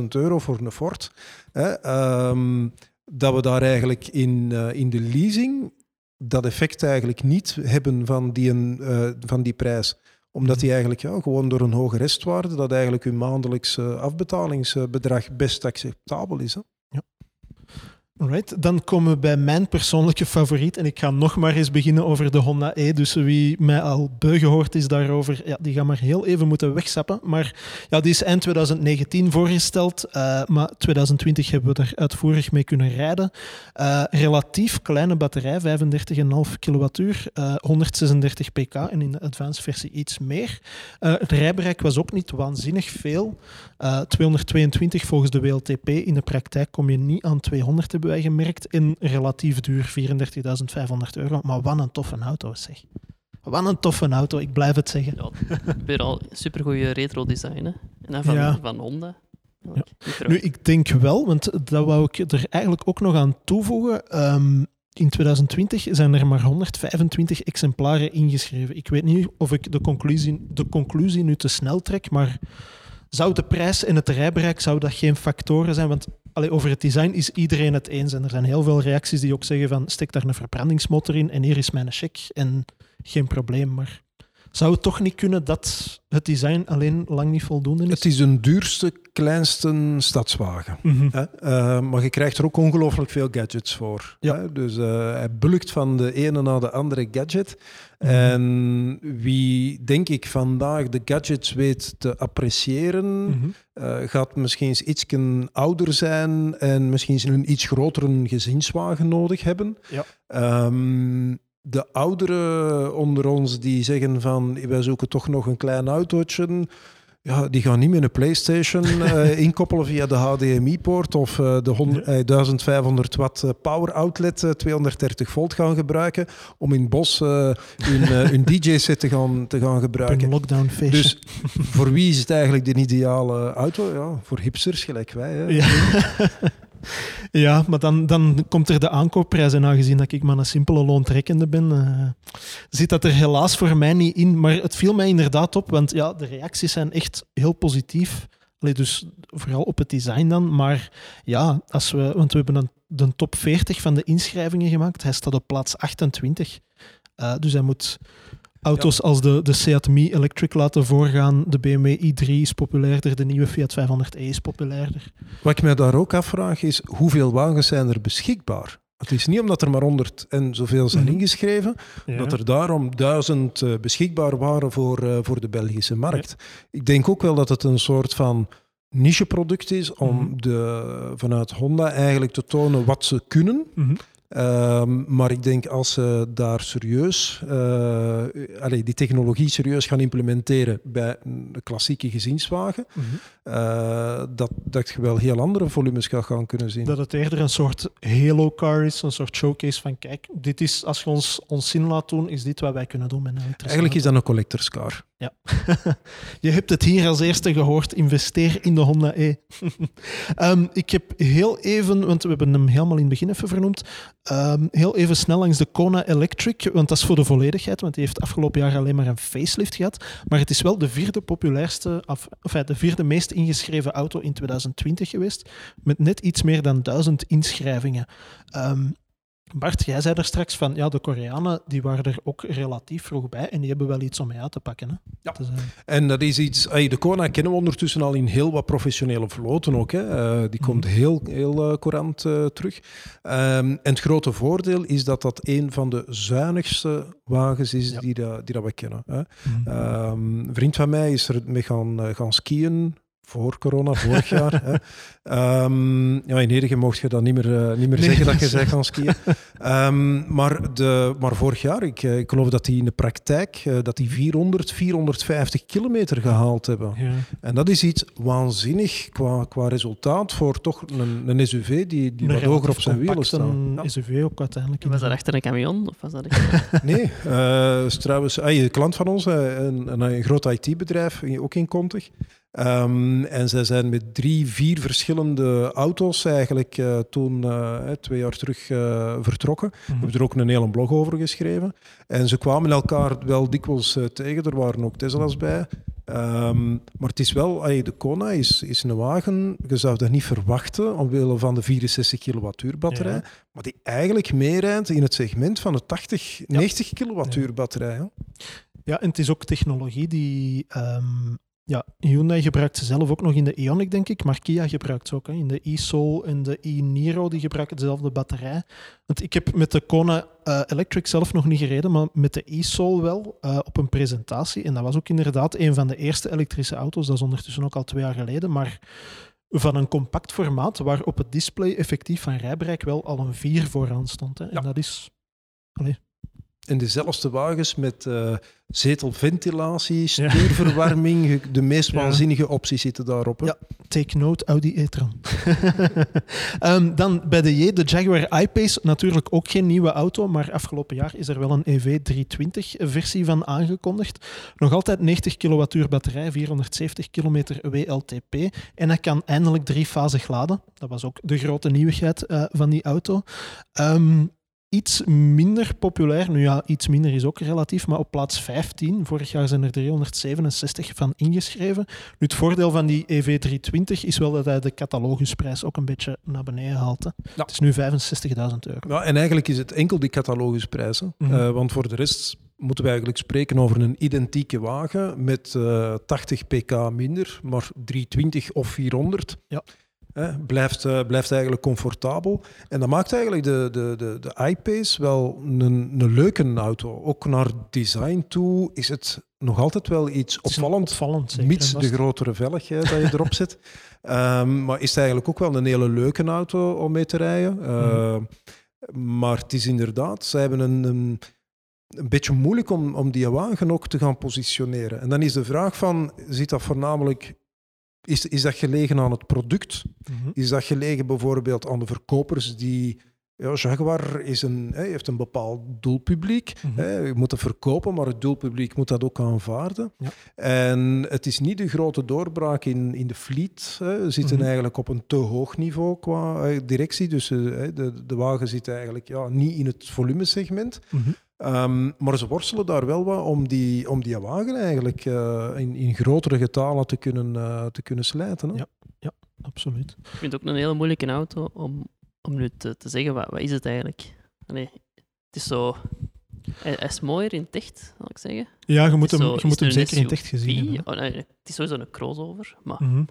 D: 60.000 euro voor een Ford, hè, um, dat we daar eigenlijk in, uh, in de leasing dat effect eigenlijk niet hebben van die, uh, van die prijs. Omdat die eigenlijk ja, gewoon door een hoge restwaarde, dat eigenlijk hun maandelijks afbetalingsbedrag best acceptabel is. Hè?
A: Ja. Alright, dan komen we bij mijn persoonlijke favoriet. En ik ga nog maar eens beginnen over de Honda E. Dus wie mij al beu gehoord is daarover, ja, die gaan maar heel even moeten wegsappen. Maar ja, die is eind 2019 voorgesteld. Uh, maar 2020 hebben we daar uitvoerig mee kunnen rijden. Uh, relatief kleine batterij, 35,5 kilowattuur, uh, 136 pk en in de advanced versie iets meer. Het rijbereik was ook niet waanzinnig veel. Uh, 222 volgens de WLTP. In de praktijk kom je niet aan 200 hebben wij gemerkt. En relatief duur, 34.500 euro. Maar wat een toffe auto, zeg. Wat een toffe auto, ik blijf het zeggen.
C: Ja, weer al supergoeie retro design, hè? En dan van,
A: Ja.
C: van Honda.
A: Ja. Nu, ik denk wel, want dat wou ik er eigenlijk ook nog aan toevoegen. Ehm, in 2020 zijn er maar 125 exemplaren ingeschreven. Ik weet niet of ik de conclusie, de conclusie nu te snel trek, maar zou de prijs en het rijbereik zou dat geen factoren zijn? Want allee, over het design is iedereen het eens. En er zijn heel veel reacties die ook zeggen van stek daar een verbrandingsmotor in en hier is mijn check en geen probleem. Maar zou het toch niet kunnen dat het design alleen lang niet voldoende is?
D: Het is een duurste, kleinste stadswagen.
A: Mhm.
D: Hè? Uh, maar je krijgt er ook ongelooflijk veel gadgets voor.
A: Ja.
D: Hè? Dus uh, hij bulkt van de ene naar de andere gadget.
A: Mhm.
D: En wie, denk ik, vandaag de gadgets weet te appreciëren,
A: Mhm.
D: uh, gaat misschien iets ouder zijn en misschien een iets grotere gezinswagen nodig hebben.
A: Ja.
D: Um, de ouderen onder ons die zeggen van wij zoeken toch nog een klein autootje. Ja, die gaan niet meer een PlayStation uh, inkoppelen via de HDMI-poort of uh, de 100, uh, 1500 watt power outlet 230 volt gaan gebruiken om in het bos hun, hun DJ-set te gaan, te gaan gebruiken.
A: Een lockdown feestje.
D: Dus voor wie is het eigenlijk de ideale auto? Ja, voor hipsters gelijk wij. Hè?
A: Ja. Ja, maar dan, dan komt er de aankoopprijs. En aangezien dat ik maar een simpele loontrekkende ben, uh, zit dat er helaas voor mij niet in. Maar het viel mij inderdaad op, want ja, de reacties zijn echt heel positief. Allee, dus vooral op het design dan. Maar ja, als we, want we hebben een, de top 40 van de inschrijvingen gemaakt. Hij staat op plaats 28. Uh, dus hij moet auto's ja. als de, de Seat Mii Electric laten voorgaan. De BMW i3 is populairder, de nieuwe Fiat 500e is populairder.
D: Wat ik mij daar ook afvraag is, hoeveel wagens zijn er beschikbaar? Het is niet omdat er maar 100 en zoveel zijn -hmm. ingeschreven, ja. dat er daarom duizend uh, beschikbaar waren voor, uh, voor de Belgische markt. Ja. Ik denk ook wel dat het een soort van nicheproduct is om mm -hmm. de, vanuit Honda eigenlijk te tonen wat ze kunnen. Mm -hmm. Um, maar ik denk als ze daar serieus, uh, allee, die technologie serieus gaan implementeren bij een klassieke gezinswagen, mm -hmm. uh, dat, dat je wel heel andere volumes gaat gaan kunnen zien.
A: Dat het eerder een soort halo-car is, een soort showcase van kijk, dit is, als je ons, ons zin laat doen, is dit wat wij kunnen doen met een
D: Eigenlijk is dat een collectors car.
A: Ja. Je hebt het hier als eerste gehoord. Investeer in de Honda E. um, ik heb heel even, want we hebben hem helemaal in het begin even vernoemd, um, heel even snel langs de Kona Electric, want dat is voor de volledigheid, want die heeft afgelopen jaar alleen maar een facelift gehad. Maar het is wel de vierde populairste, of, enfin, de vierde meest ingeschreven auto in 2020 geweest, met net iets meer dan duizend inschrijvingen. Um, Bart, jij zei er straks van, ja, de Koreanen die waren er ook relatief vroeg bij en die hebben wel iets om mee uit te pakken. Hè?
D: Ja, dus, uh... en dat is iets, de Kona kennen we ondertussen al in heel wat professionele vloten ook. Hè. Uh, die komt mm. heel, heel uh, courant terug. Um, en het grote voordeel is dat dat een van de zuinigste wagens is ja. die, dat, die dat we kennen. Hè. Mm. Um, een vriend van mij is er mee gaan, gaan skiën voor corona, vorig jaar. Hè. Um, ja, in Hedegem mocht je dat niet meer, uh, niet meer nee, zeggen dat je bent gaan skiën. Um, maar, de, maar vorig jaar, ik, ik geloof dat die in de praktijk uh, dat die 400, 450 kilometer gehaald hebben. Ja. En dat is iets waanzinnig qua, qua resultaat voor toch een, een SUV die, die wat hoger op zijn wielen staat.
A: Een ja. SUV ook uiteindelijk.
C: Was dat achter een camion? Of was dat
D: nee, uh, trouwens een klant van ons, een, een, een groot IT-bedrijf, ook in Kontig. Um, en zij zijn met drie, vier verschillende auto's eigenlijk uh, toen uh, twee jaar terug uh, vertrokken. We hebben er ook een hele blog over geschreven. En ze kwamen elkaar wel dikwijls tegen. Er waren ook Tesla's bij. Um, maar het is wel, de Kona is, is een wagen, je zou dat niet verwachten omwille van de 64 kilowattuur batterij, ja. maar die eigenlijk meerijdt in het segment van de 80, ja. 90 kilowattuur batterij. Hè?
A: Ja, en het is ook technologie die um, ja, Hyundai gebruikt ze zelf ook nog in de Ioniq, denk ik. Maar Kia gebruikt ze ook. Hè. In de e-Soul en de e-Niro, die gebruiken dezelfde batterij. Want ik heb met de Kona uh, Electric zelf nog niet gereden, maar met de e-Soul wel uh, op een presentatie. En dat was ook inderdaad een van de eerste elektrische auto's. Dat is ondertussen ook al twee jaar geleden. Maar van een compact formaat, waar op het display effectief van rijbereik wel al een 4 vooraan stond. Hè. En ja. dat is... Allee,
D: en dezelfde wagens met uh, zetelventilatie, stuurverwarming, ja. de meest waanzinnige ja. opties zitten daarop. Hè?
A: Ja, take note, Audi e-tron. um, dan bij de J, de Jaguar I-Pace, natuurlijk ook geen nieuwe auto, maar afgelopen jaar is er wel een EV320-versie van aangekondigd. Nog altijd 90 kWh batterij, 470 km WLTP en hij kan eindelijk driefasig laden. Dat was ook de grote nieuwigheid uh, van die auto. Um, iets minder populair. Nu ja, iets minder is ook relatief, maar op plaats 15. Vorig jaar zijn er 367 van ingeschreven. Nu, het voordeel van die EV320 is wel dat hij de catalogusprijs ook een beetje naar beneden haalt. Hè. Ja. Het is nu 65.000 euro.
D: Ja, en eigenlijk is het enkel die catalogusprijs. Mm -hmm. uh, want voor de rest moeten we eigenlijk spreken over een identieke wagen met uh, 80 pk minder, maar 320 of 400.
A: Ja.
D: Hè, blijft, uh, blijft eigenlijk comfortabel. En dat maakt eigenlijk de, de, de, de iPace wel een, een leuke auto. Ook naar design toe is het nog altijd wel iets opvallend,
A: opvallend zeker,
D: mits de grotere velg hè, dat je erop zet. Um, maar is het eigenlijk ook wel een hele leuke auto om mee te rijden. Uh, mm. Maar het is inderdaad, ze hebben een, een een beetje moeilijk om, om die wagen ook te gaan positioneren. En dan is de vraag van, zit dat voornamelijk... Is, is dat gelegen aan het product?
A: Mhm.
D: Is dat gelegen bijvoorbeeld aan de verkopers die... Ja, Jaguar is een, heeft een bepaald doelpubliek.
A: Mhm.
D: Je moet het verkopen, maar het doelpubliek moet dat ook aanvaarden.
A: Ja.
D: En het is niet de grote doorbraak in, in de fleet. We zitten
A: Mhm.
D: eigenlijk op een te hoog niveau qua eh, directie. Dus eh, de, de wagen zit eigenlijk ja, niet in het volumesegment.
A: Mhm.
D: Ehm, maar ze worstelen daar wel wat om die, om die wagen eigenlijk eh, in, in grotere getalen te kunnen, eh, te kunnen slijten. Hè.
A: Ja. Absoluut.
C: Ik vind het ook een hele moeilijke auto om, om nu te, te zeggen, wat, wat is het eigenlijk? Allee, het is zo... Hij, hij is mooier in het echt, zal ik zeggen.
A: Ja, je moet hem,
C: zo-
A: je moet hem zeker in
C: SUV?
A: gezien hebben.
C: Oh, nee, het is sowieso een crossover, maar
A: Mhm.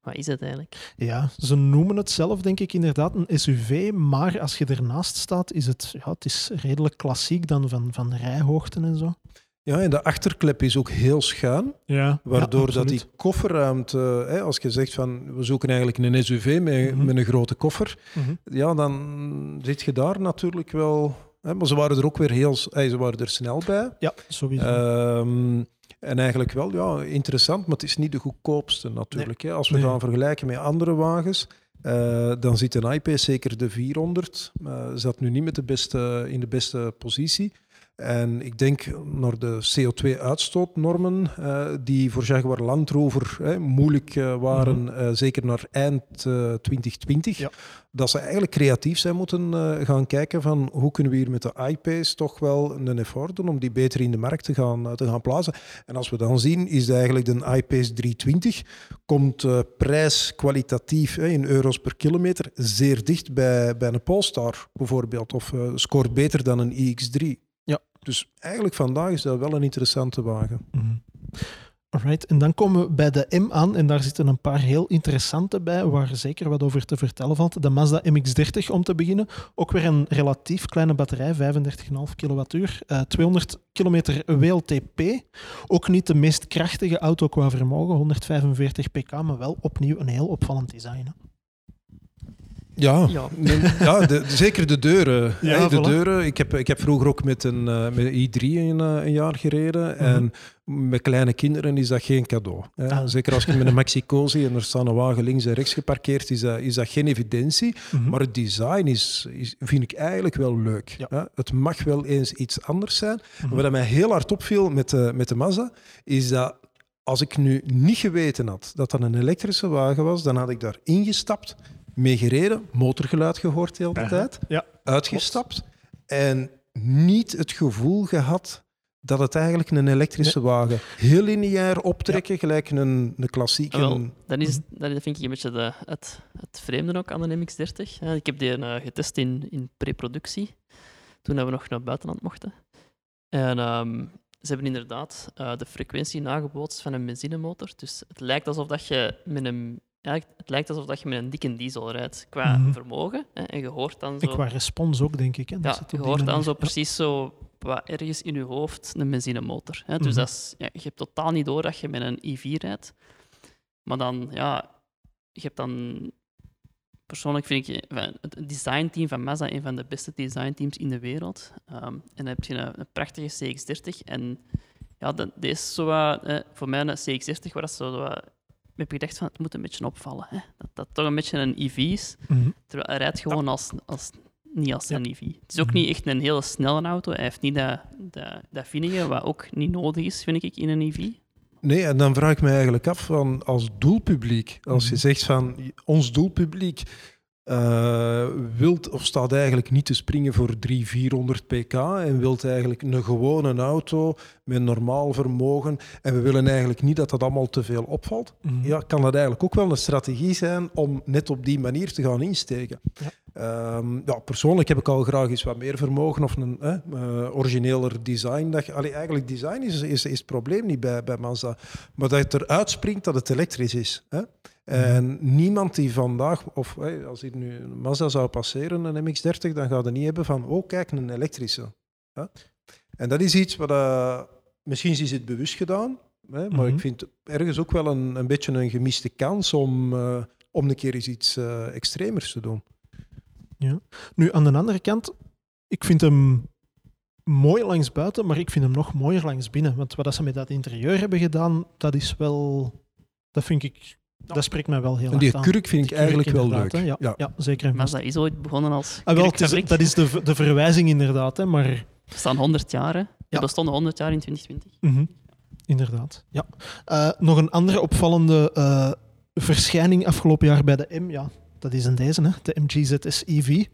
C: Wat is het eigenlijk?
A: Ja, ze noemen het zelf denk ik inderdaad een SUV, maar als je ernaast staat, is het, ja, het is redelijk klassiek dan van, van rijhoogten en zo.
D: Ja, en de achterklep is ook heel schuin.
A: Ja,
D: Waardoor dat die kofferruimte, hè, als je zegt van we zoeken eigenlijk een SUV met,
A: Mhm.
D: met een grote koffer,
A: Mhm.
D: ja, dan zit je daar natuurlijk wel. Hè, maar ze waren er ook weer heel ze waren er snel bij.
A: Ja, sowieso.
D: Ehm, en eigenlijk wel ja, interessant, maar het is niet de goedkoopste natuurlijk. Hè. Als we
A: Nee.
D: gaan vergelijken met andere wagens, eh, dan zit een iPace zeker de 400. eh zat nu niet met de beste, in de beste positie. En ik denk naar de CO2-uitstootnormen, eh, die voor Jaguar Land Rover hè, moeilijk eh, waren, eh, zeker naar eind eh, 2020,
A: Ja.
D: dat ze eigenlijk creatief zijn moeten gaan kijken van hoe kunnen we hier met de iPace toch wel een effort doen om die beter in de markt te gaan, te gaan plaatsen. En als we dan zien, is eigenlijk de iPace 320, komt prijs kwalitatief in euro's per kilometer zeer dicht bij, bij een Polestar bijvoorbeeld, of scoort beter dan een iX3. Dus eigenlijk vandaag is dat wel een interessante wagen.
A: Mhm. Alright, en dan komen we bij de M aan en daar zitten een paar heel interessante bij, waar zeker wat over te vertellen valt. De Mazda MX-30 om te beginnen. Ook weer een relatief kleine batterij, 35,5 kilowattuur, eh 200 kilometer WLTP. Ook niet de meest krachtige auto qua vermogen, 145 pk, maar wel opnieuw een heel opvallend design.
D: Ja,
C: Ja.
D: ja de, zeker de deuren.
A: Ja,
D: de
A: voilà.
D: deuren. Ik, heb, ik heb vroeger ook met een, eh, met een i3 een, eh, een jaar gereden. En met kleine kinderen is dat geen cadeau. Hè.
A: Ah.
D: Zeker als je met een Maxi-Cosi en er staat een wagen links en rechts geparkeerd, is dat, is dat geen evidentie.
A: Mhm.
D: Maar het design is, is, vind ik eigenlijk wel leuk.
A: Ja.
D: hè. Het mag wel eens iets anders zijn.
A: Mhm.
D: Wat mij heel hard opviel met de, met de Mazda, is dat als ik nu niet geweten had dat dat een elektrische wagen was, dan had ik daar ingestapt, mee gereden, motorgeluid gehoord de hele tijd,
A: Ja.
D: uitgestapt en niet het gevoel gehad dat het eigenlijk een elektrische wagen heel lineair optrekken, gelijk een, een klassieke.
C: Ah, wel, dan is, dat vind ik een beetje de, het, het vreemde ook aan de MX-30. Ja, ik heb die eh, getest in, in pre-productie, toen we nog naar het buitenland mochten. En ehm, ze hebben inderdaad eh, de frequentie nagebootst van een benzinemotor. Dus het lijkt alsof dat je met een, ja, het lijkt alsof dat je met een dikke diesel rijdt qua
A: Mhm.
C: vermogen. Hè, en je hoort dan
A: En
C: zo...
A: qua respons ook, denk ik. Hè. Dat
C: Ja, je hoort dan zo precies zo wat ergens in je hoofd een benzinemotor. Hè? Dus
A: Mhm.
C: dat is, ja, je hebt totaal niet door dat je met een i4 rijdt. Maar dan, ja, je hebt dan... Persoonlijk vind ik het designteam van Mazda een van de beste designteams in de wereld. Ehm, en dan heb je een, een prachtige CX-30. En ja, dat, dit is zo eh, voor mij een CX-30 waar dat zo heb ik gedacht van, het moet een beetje opvallen. Hè? Dat dat toch een beetje een EV is.
A: Mhm.
C: Terwijl hij rijdt gewoon als, als, niet als
A: Ja.
C: een EV. Het is ook
A: Mhm.
C: niet echt een hele snelle auto. Hij heeft niet dat, dat, dat vinnige, wat ook niet nodig is, vind ik, in een EV.
D: Nee, en dan vraag ik me eigenlijk af van als doelpubliek, als je
A: Mhm.
D: zegt van ons doelpubliek eh, wilt of staat eigenlijk niet te springen voor 300, 400 pk en wilt eigenlijk een gewone auto met normaal vermogen en we willen eigenlijk niet dat dat allemaal te veel opvalt,
A: Mhm.
D: ja, kan dat eigenlijk ook wel een strategie zijn om net op die manier te gaan insteken.
A: Ja.
D: Ehm, ja, persoonlijk heb ik al graag eens wat meer vermogen of een eh, origineler design. Dat, allee, eigenlijk design is, is, is het probleem niet bij, bij Mazda. Maar dat het eruit springt dat het elektrisch is. Hè? En niemand die vandaag, of als hier nu een Mazda zou passeren, een MX-30, dan gaat het niet hebben van, oh kijk, een elektrische. Hè? En dat is iets wat, eh, misschien is het bewust gedaan, hè, maar
A: Mhm.
D: ik vind ergens ook wel een, een beetje een gemiste kans om, eh, om een keer eens iets eh, extremers te doen.
A: Nu, aan de andere kant, ik vind hem mooi langs buiten, maar ik vind hem nog mooier langs binnen. Want wat ze met dat interieur hebben gedaan, dat is wel... Dat vind ik... Dat spreekt mij wel heel
D: En
A: erg
D: die
A: aan.
D: kurk vind ik
A: Die
D: eigenlijk wel leuk.
A: Ja, ja.
D: Ja.
A: zeker.
C: Maar dat is ooit begonnen als
A: Ah, wel, het is- dat is de, de verwijzing inderdaad, hè, maar...
C: We staan 100 jaar, hè.
A: Ja.
C: Bestonden 100 jaar in 2020.
A: Mhm. Inderdaad, ja. Eh, nog een andere opvallende eh, verschijning afgelopen jaar bij de M, ja, dat is een deze, hè, de MGZS EV.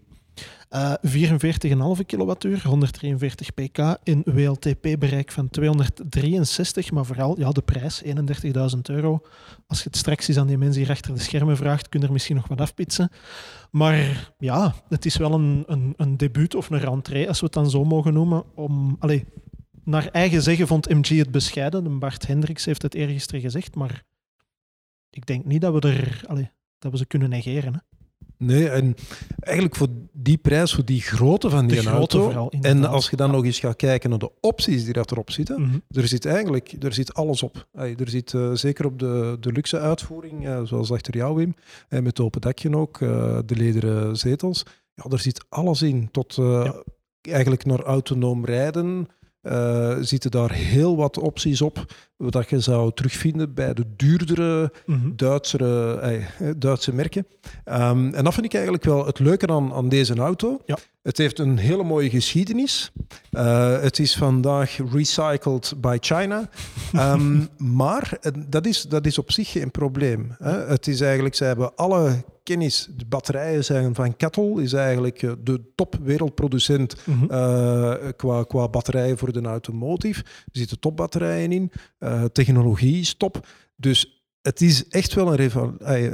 A: Eh 44,5 kilowattuur, 143 pk in WLTP-bereik van 263, maar vooral ja, de prijs, 31.000 euro. Als je het straks eens aan die mensen hier achter de schermen vraagt, kun je er misschien nog wat afpitsen. Maar ja, het is wel een, een, een debuut of een rentree, als we het dan zo mogen noemen, om... Allee, naar eigen zeggen vond MG het bescheiden. De Bart Hendricks heeft het eergisteren gezegd, maar ik denk niet dat we, er, allee, dat we ze kunnen negeren. Hè.
D: Nee, en eigenlijk voor die prijs, voor die grootte van die auto.
A: vooral,
D: en als je dan nog eens gaat kijken naar de opties die dat erop zitten,
A: Mhm.
D: er zit eigenlijk er zit alles op. Er zit eh, zeker op de, de luxe uitvoering, eh, zoals achter jou Wim, en met het open dakje ook, eh, de lederen zetels. Ja, er zit alles in. Tot
A: Ja.
D: eigenlijk naar autonoom rijden. Eh, zitten daar heel wat opties op, wat je zou terugvinden bij de duurdere
A: Mhm.
D: Duitsere, eh, Duitse merken. Ehm, en dat vind ik eigenlijk wel het leuke aan, aan deze auto.
A: Ja.
D: Het heeft een hele mooie geschiedenis. Eh, het is vandaag recycled by China. Ehm, maar dat is, dat is op zich geen probleem. Hè. Het is eigenlijk, ze hebben alle kennis. De batterijen zijn van Kettle, is eigenlijk eh, de top wereldproducent
A: Mhm.
D: eh, qua, qua batterijen voor de automotive. Er zitten topbatterijen in. Eh, technologie is top. Dus het is echt wel een,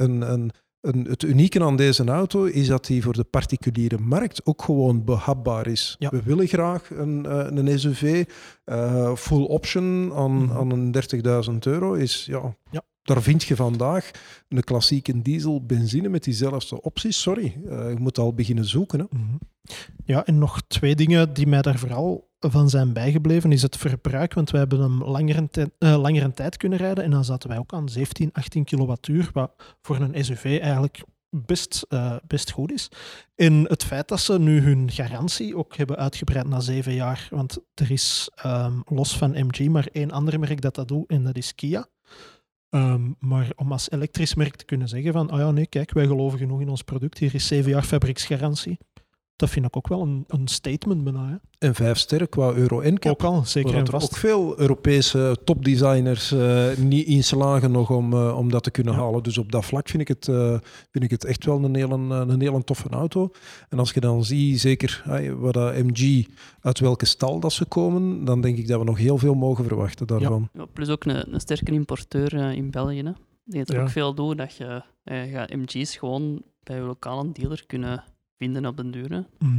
D: een, een, een... Het unieke aan deze auto is dat die voor de particuliere markt ook gewoon behapbaar is.
A: Ja.
D: We willen graag een, een SUV. full option aan,
A: Mhm.
D: aan een 30.000 euro is... Ja,
A: Ja.
D: Daar vind je vandaag een klassieke diesel benzine met diezelfde opties. Sorry, eh, je moet al beginnen zoeken. Hè.
A: Mhm. Ja, en nog twee dingen die mij daar vooral van zijn bijgebleven, is het verbruik. Want wij hebben hem langer een, tij- eh, tijd kunnen rijden en dan zaten wij ook aan 17, 18 kilowattuur, wat voor een SUV eigenlijk best, eh, best goed is. En het feit dat ze nu hun garantie ook hebben uitgebreid na zeven jaar, want er is ehm, los van MG maar één ander merk dat dat doet en dat is Kia. Ehm, maar om als elektrisch merk te kunnen zeggen van, ah ja, nee, kijk, wij geloven genoeg in ons product, hier is zeven jaar fabrieksgarantie. Dat vind ik ook wel een, een statement bijna. Hè.
D: En vijf sterren qua Euro NCAP.
A: Ook al, zeker en
D: dat
A: vast.
D: ook veel Europese topdesigners eh, niet in slagen nog om, eh, om dat te kunnen
A: Ja.
D: halen. Dus op dat vlak vind ik het, eh, vind ik het echt wel een hele, een hele toffe auto. En als je dan ziet, zeker hey, wat dat MG, uit welke stal dat ze komen, dan denk ik dat we nog heel veel mogen verwachten daarvan.
C: Ja, plus ook een, een sterke importeur in België. Hè. Dat er
A: Ja.
C: ook veel doet dat je eh, gaat MG's gewoon bij je lokale dealer kunnen vinden op den duur.
A: Mhm.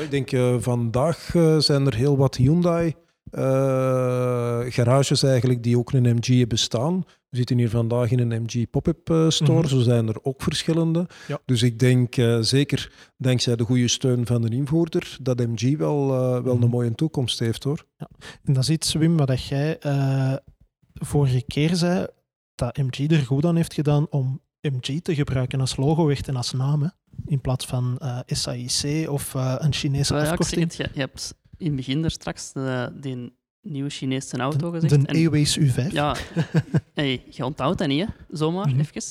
D: Ik denk eh, vandaag eh, zijn er heel wat Hyundai eh, garages eigenlijk die ook een MG hebben staan. We zitten hier vandaag in een MG pop-up store,
A: Mhm.
D: zo zijn er ook verschillende.
A: Ja.
D: Dus ik denk eh, zeker dankzij de goede steun van de invoerder dat MG wel, eh, wel
A: Mhm.
D: een mooie toekomst heeft hoor.
A: En dat is iets, Wim, wat dat jij eh, vorige keer zei, dat MG er goed aan heeft gedaan om MG te gebruiken als logo echt en als naam. hè. In plaats van eh, SAIC of eh, een Chinese
C: Maar ja,
A: afkorting.
C: het, je, je hebt in het begin daar straks de, die nieuwe Chinese auto
A: De,
C: gezegd.
A: de Airways U5.
C: ja, hey, je onthoudt dat niet, hè? zomaar,
A: Mhm.
C: even.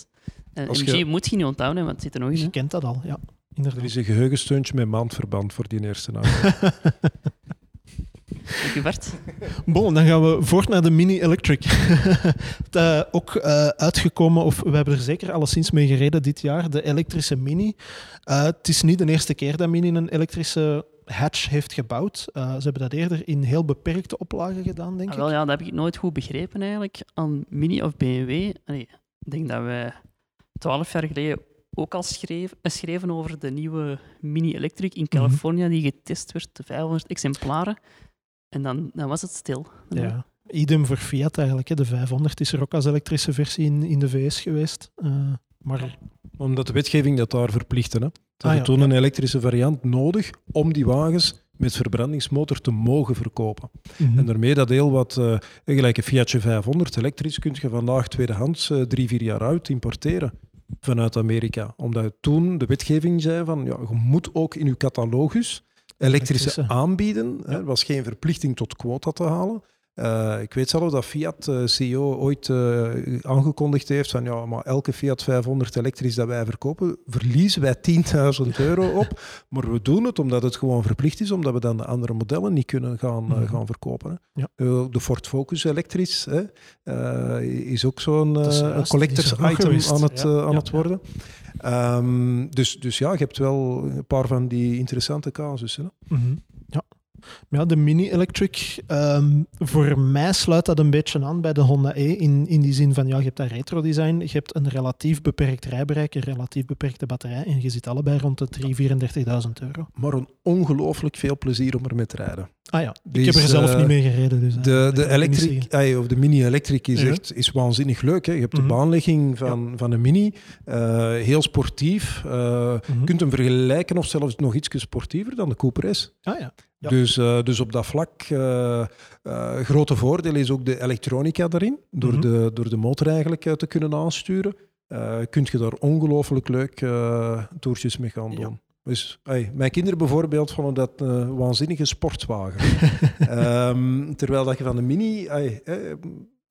C: Eh,
D: Als
C: MG
D: je-
C: moet je niet onthouden, want het zit er nog in.
A: Je
C: Hè?
A: kent dat al, ja.
D: Er
A: Inderdaad.
D: is een geheugensteuntje met maandverband voor die eerste auto.
C: Dank Bart.
A: Bon, dan gaan we voort naar de Mini Electric. Eh, ook eh, uitgekomen, of we hebben er zeker alleszins mee gereden dit jaar, de elektrische Mini. Eh, het is niet de eerste keer dat Mini een elektrische hatch heeft gebouwd. Ze hebben dat eerder in heel beperkte oplagen gedaan, denk
C: Ah,
A: ik.
C: wel, ja, dat heb ik nooit goed begrepen eigenlijk aan Mini of BMW. Allee, ik denk dat wij twaalf jaar geleden ook al schreef, schreven over de nieuwe Mini Electric in Californië, die getest werd, de 500 exemplaren. En dan, dan was het stil.
A: Ja. Idem voor Fiat eigenlijk. Hè. De 500 is er ook als elektrische versie in, in de VS geweest. Eh, maar
D: Omdat de wetgeving dat daar verplichtte. Hè. Ze
A: Ah,
D: hadden
A: ja,
D: toen
A: ja.
D: een elektrische variant nodig om die wagens met verbrandingsmotor te mogen verkopen.
A: Mhm.
D: En daarmee dat heel wat, eh gelijk een Fiatje 500 elektrisch, kun je vandaag tweedehands eh, drie, vier jaar oud importeren vanuit Amerika. Omdat toen de wetgeving zei van, ja, je moet ook in je catalogus Elektrische. aanbieden.
A: Ja.
D: Er was geen verplichting tot quota te halen. Eh, ik weet zelf dat Fiat eh, CEO ooit eh, aangekondigd heeft van ja, maar elke Fiat 500 elektrisch dat wij verkopen, verliezen wij 10.000 euro op. Maar we doen het omdat het gewoon verplicht is, omdat we dan de andere modellen niet kunnen gaan,
A: Mhm.
D: gaan verkopen. Hè.
A: Ja.
D: De Ford Focus elektrisch hè, is ook zo'n collectors item
A: geweest.
D: aan het,
A: Ja,
D: aan
A: ja,
D: het worden. Ehm, dus, dus ja, je hebt wel een paar van die interessante casussen. Hè.
A: Mhm. Ja. Maar Ja, de mini-electric, ehm, voor mij sluit dat een beetje aan bij de Honda E. In, in die zin van, ja, je hebt dat retro-design, je hebt een relatief beperkt rijbereik, een relatief beperkte batterij en je zit allebei rond de 3.000, 34.000 euro.
D: Maar een ongelooflijk veel plezier om ermee te rijden.
A: Ah ja, ik heb er
D: is,
A: zelf
D: eh,
A: niet mee gereden. Dus, eh,
D: De, de electric, of de mini-electric is,
A: Ja.
D: echt, is waanzinnig leuk. Hè. Je hebt de
A: Mhm.
D: baanligging van, van een mini, eh, heel sportief. Eh,
A: Mhm.
D: Je kunt hem vergelijken of zelfs nog iets sportiever dan de Cooper S.
A: Ah ja. Ja.
D: Dus, eh, dus op dat vlak, eh eh, grote voordeel is ook de elektronica daarin. Door,
A: Mhm.
D: de, door de motor eigenlijk te kunnen aansturen, kun je daar ongelooflijk leuk toertjes mee gaan doen.
A: Ja.
D: Dus ey, mijn kinderen bijvoorbeeld vonden dat een waanzinnige sportwagen. Ehm, terwijl dat je van de Mini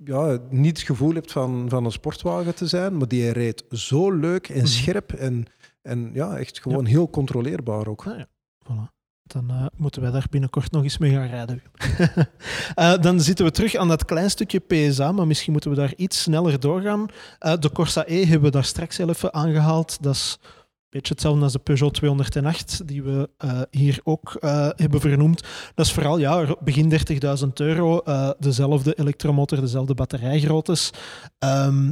D: ja, niet het gevoel hebt van, van een sportwagen te zijn, maar die reed zo leuk en
A: Mhm.
D: scherp en, en ja, echt gewoon heel controleerbaar ook.
A: Ah ja, voilà. Dan eh, moeten wij daar binnenkort nog eens mee gaan rijden. Eh, dan zitten we terug aan dat klein stukje PSA, maar misschien moeten we daar iets sneller doorgaan. Eh, de Corsa E hebben we daar straks heel even aangehaald. Dat is een beetje hetzelfde als de Peugeot 208, die we hier ook hebben vernoemd. Dat is vooral ja, begin 30.000 euro, dezelfde elektromotor, dezelfde batterijgroottes. Ehm,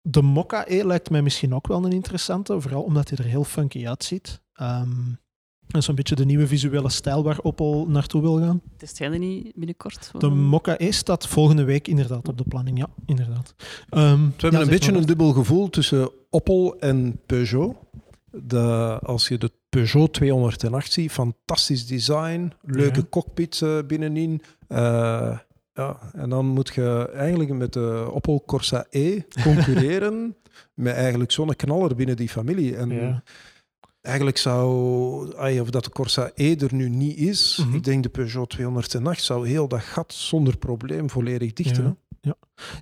A: de Mokka E lijkt mij misschien ook wel een interessante, vooral omdat hij er heel funky uitziet. Ehm, dat is een beetje de nieuwe visuele stijl waar Opel naartoe wil gaan.
C: Test jij die niet binnenkort?
A: De Mokka E staat volgende week inderdaad op de planning. Ja, inderdaad. Ehm,
D: We hebben een beetje een
A: een
D: dubbel gevoel tussen Opel en Peugeot. De, als je de Peugeot 208 ziet, fantastisch design, leuke
A: Ja.
D: cockpit eh, binnenin. Eh, ja, en dan moet je eigenlijk met de Opel Corsa E concurreren met eigenlijk zo'n knaller binnen die familie. En
A: Ja.
D: Eigenlijk zou, ay, of dat de Corsa E er nu niet is,
A: Mhm.
D: ik denk de Peugeot 208 zou heel dat gat zonder probleem volledig dichten.
A: Ja.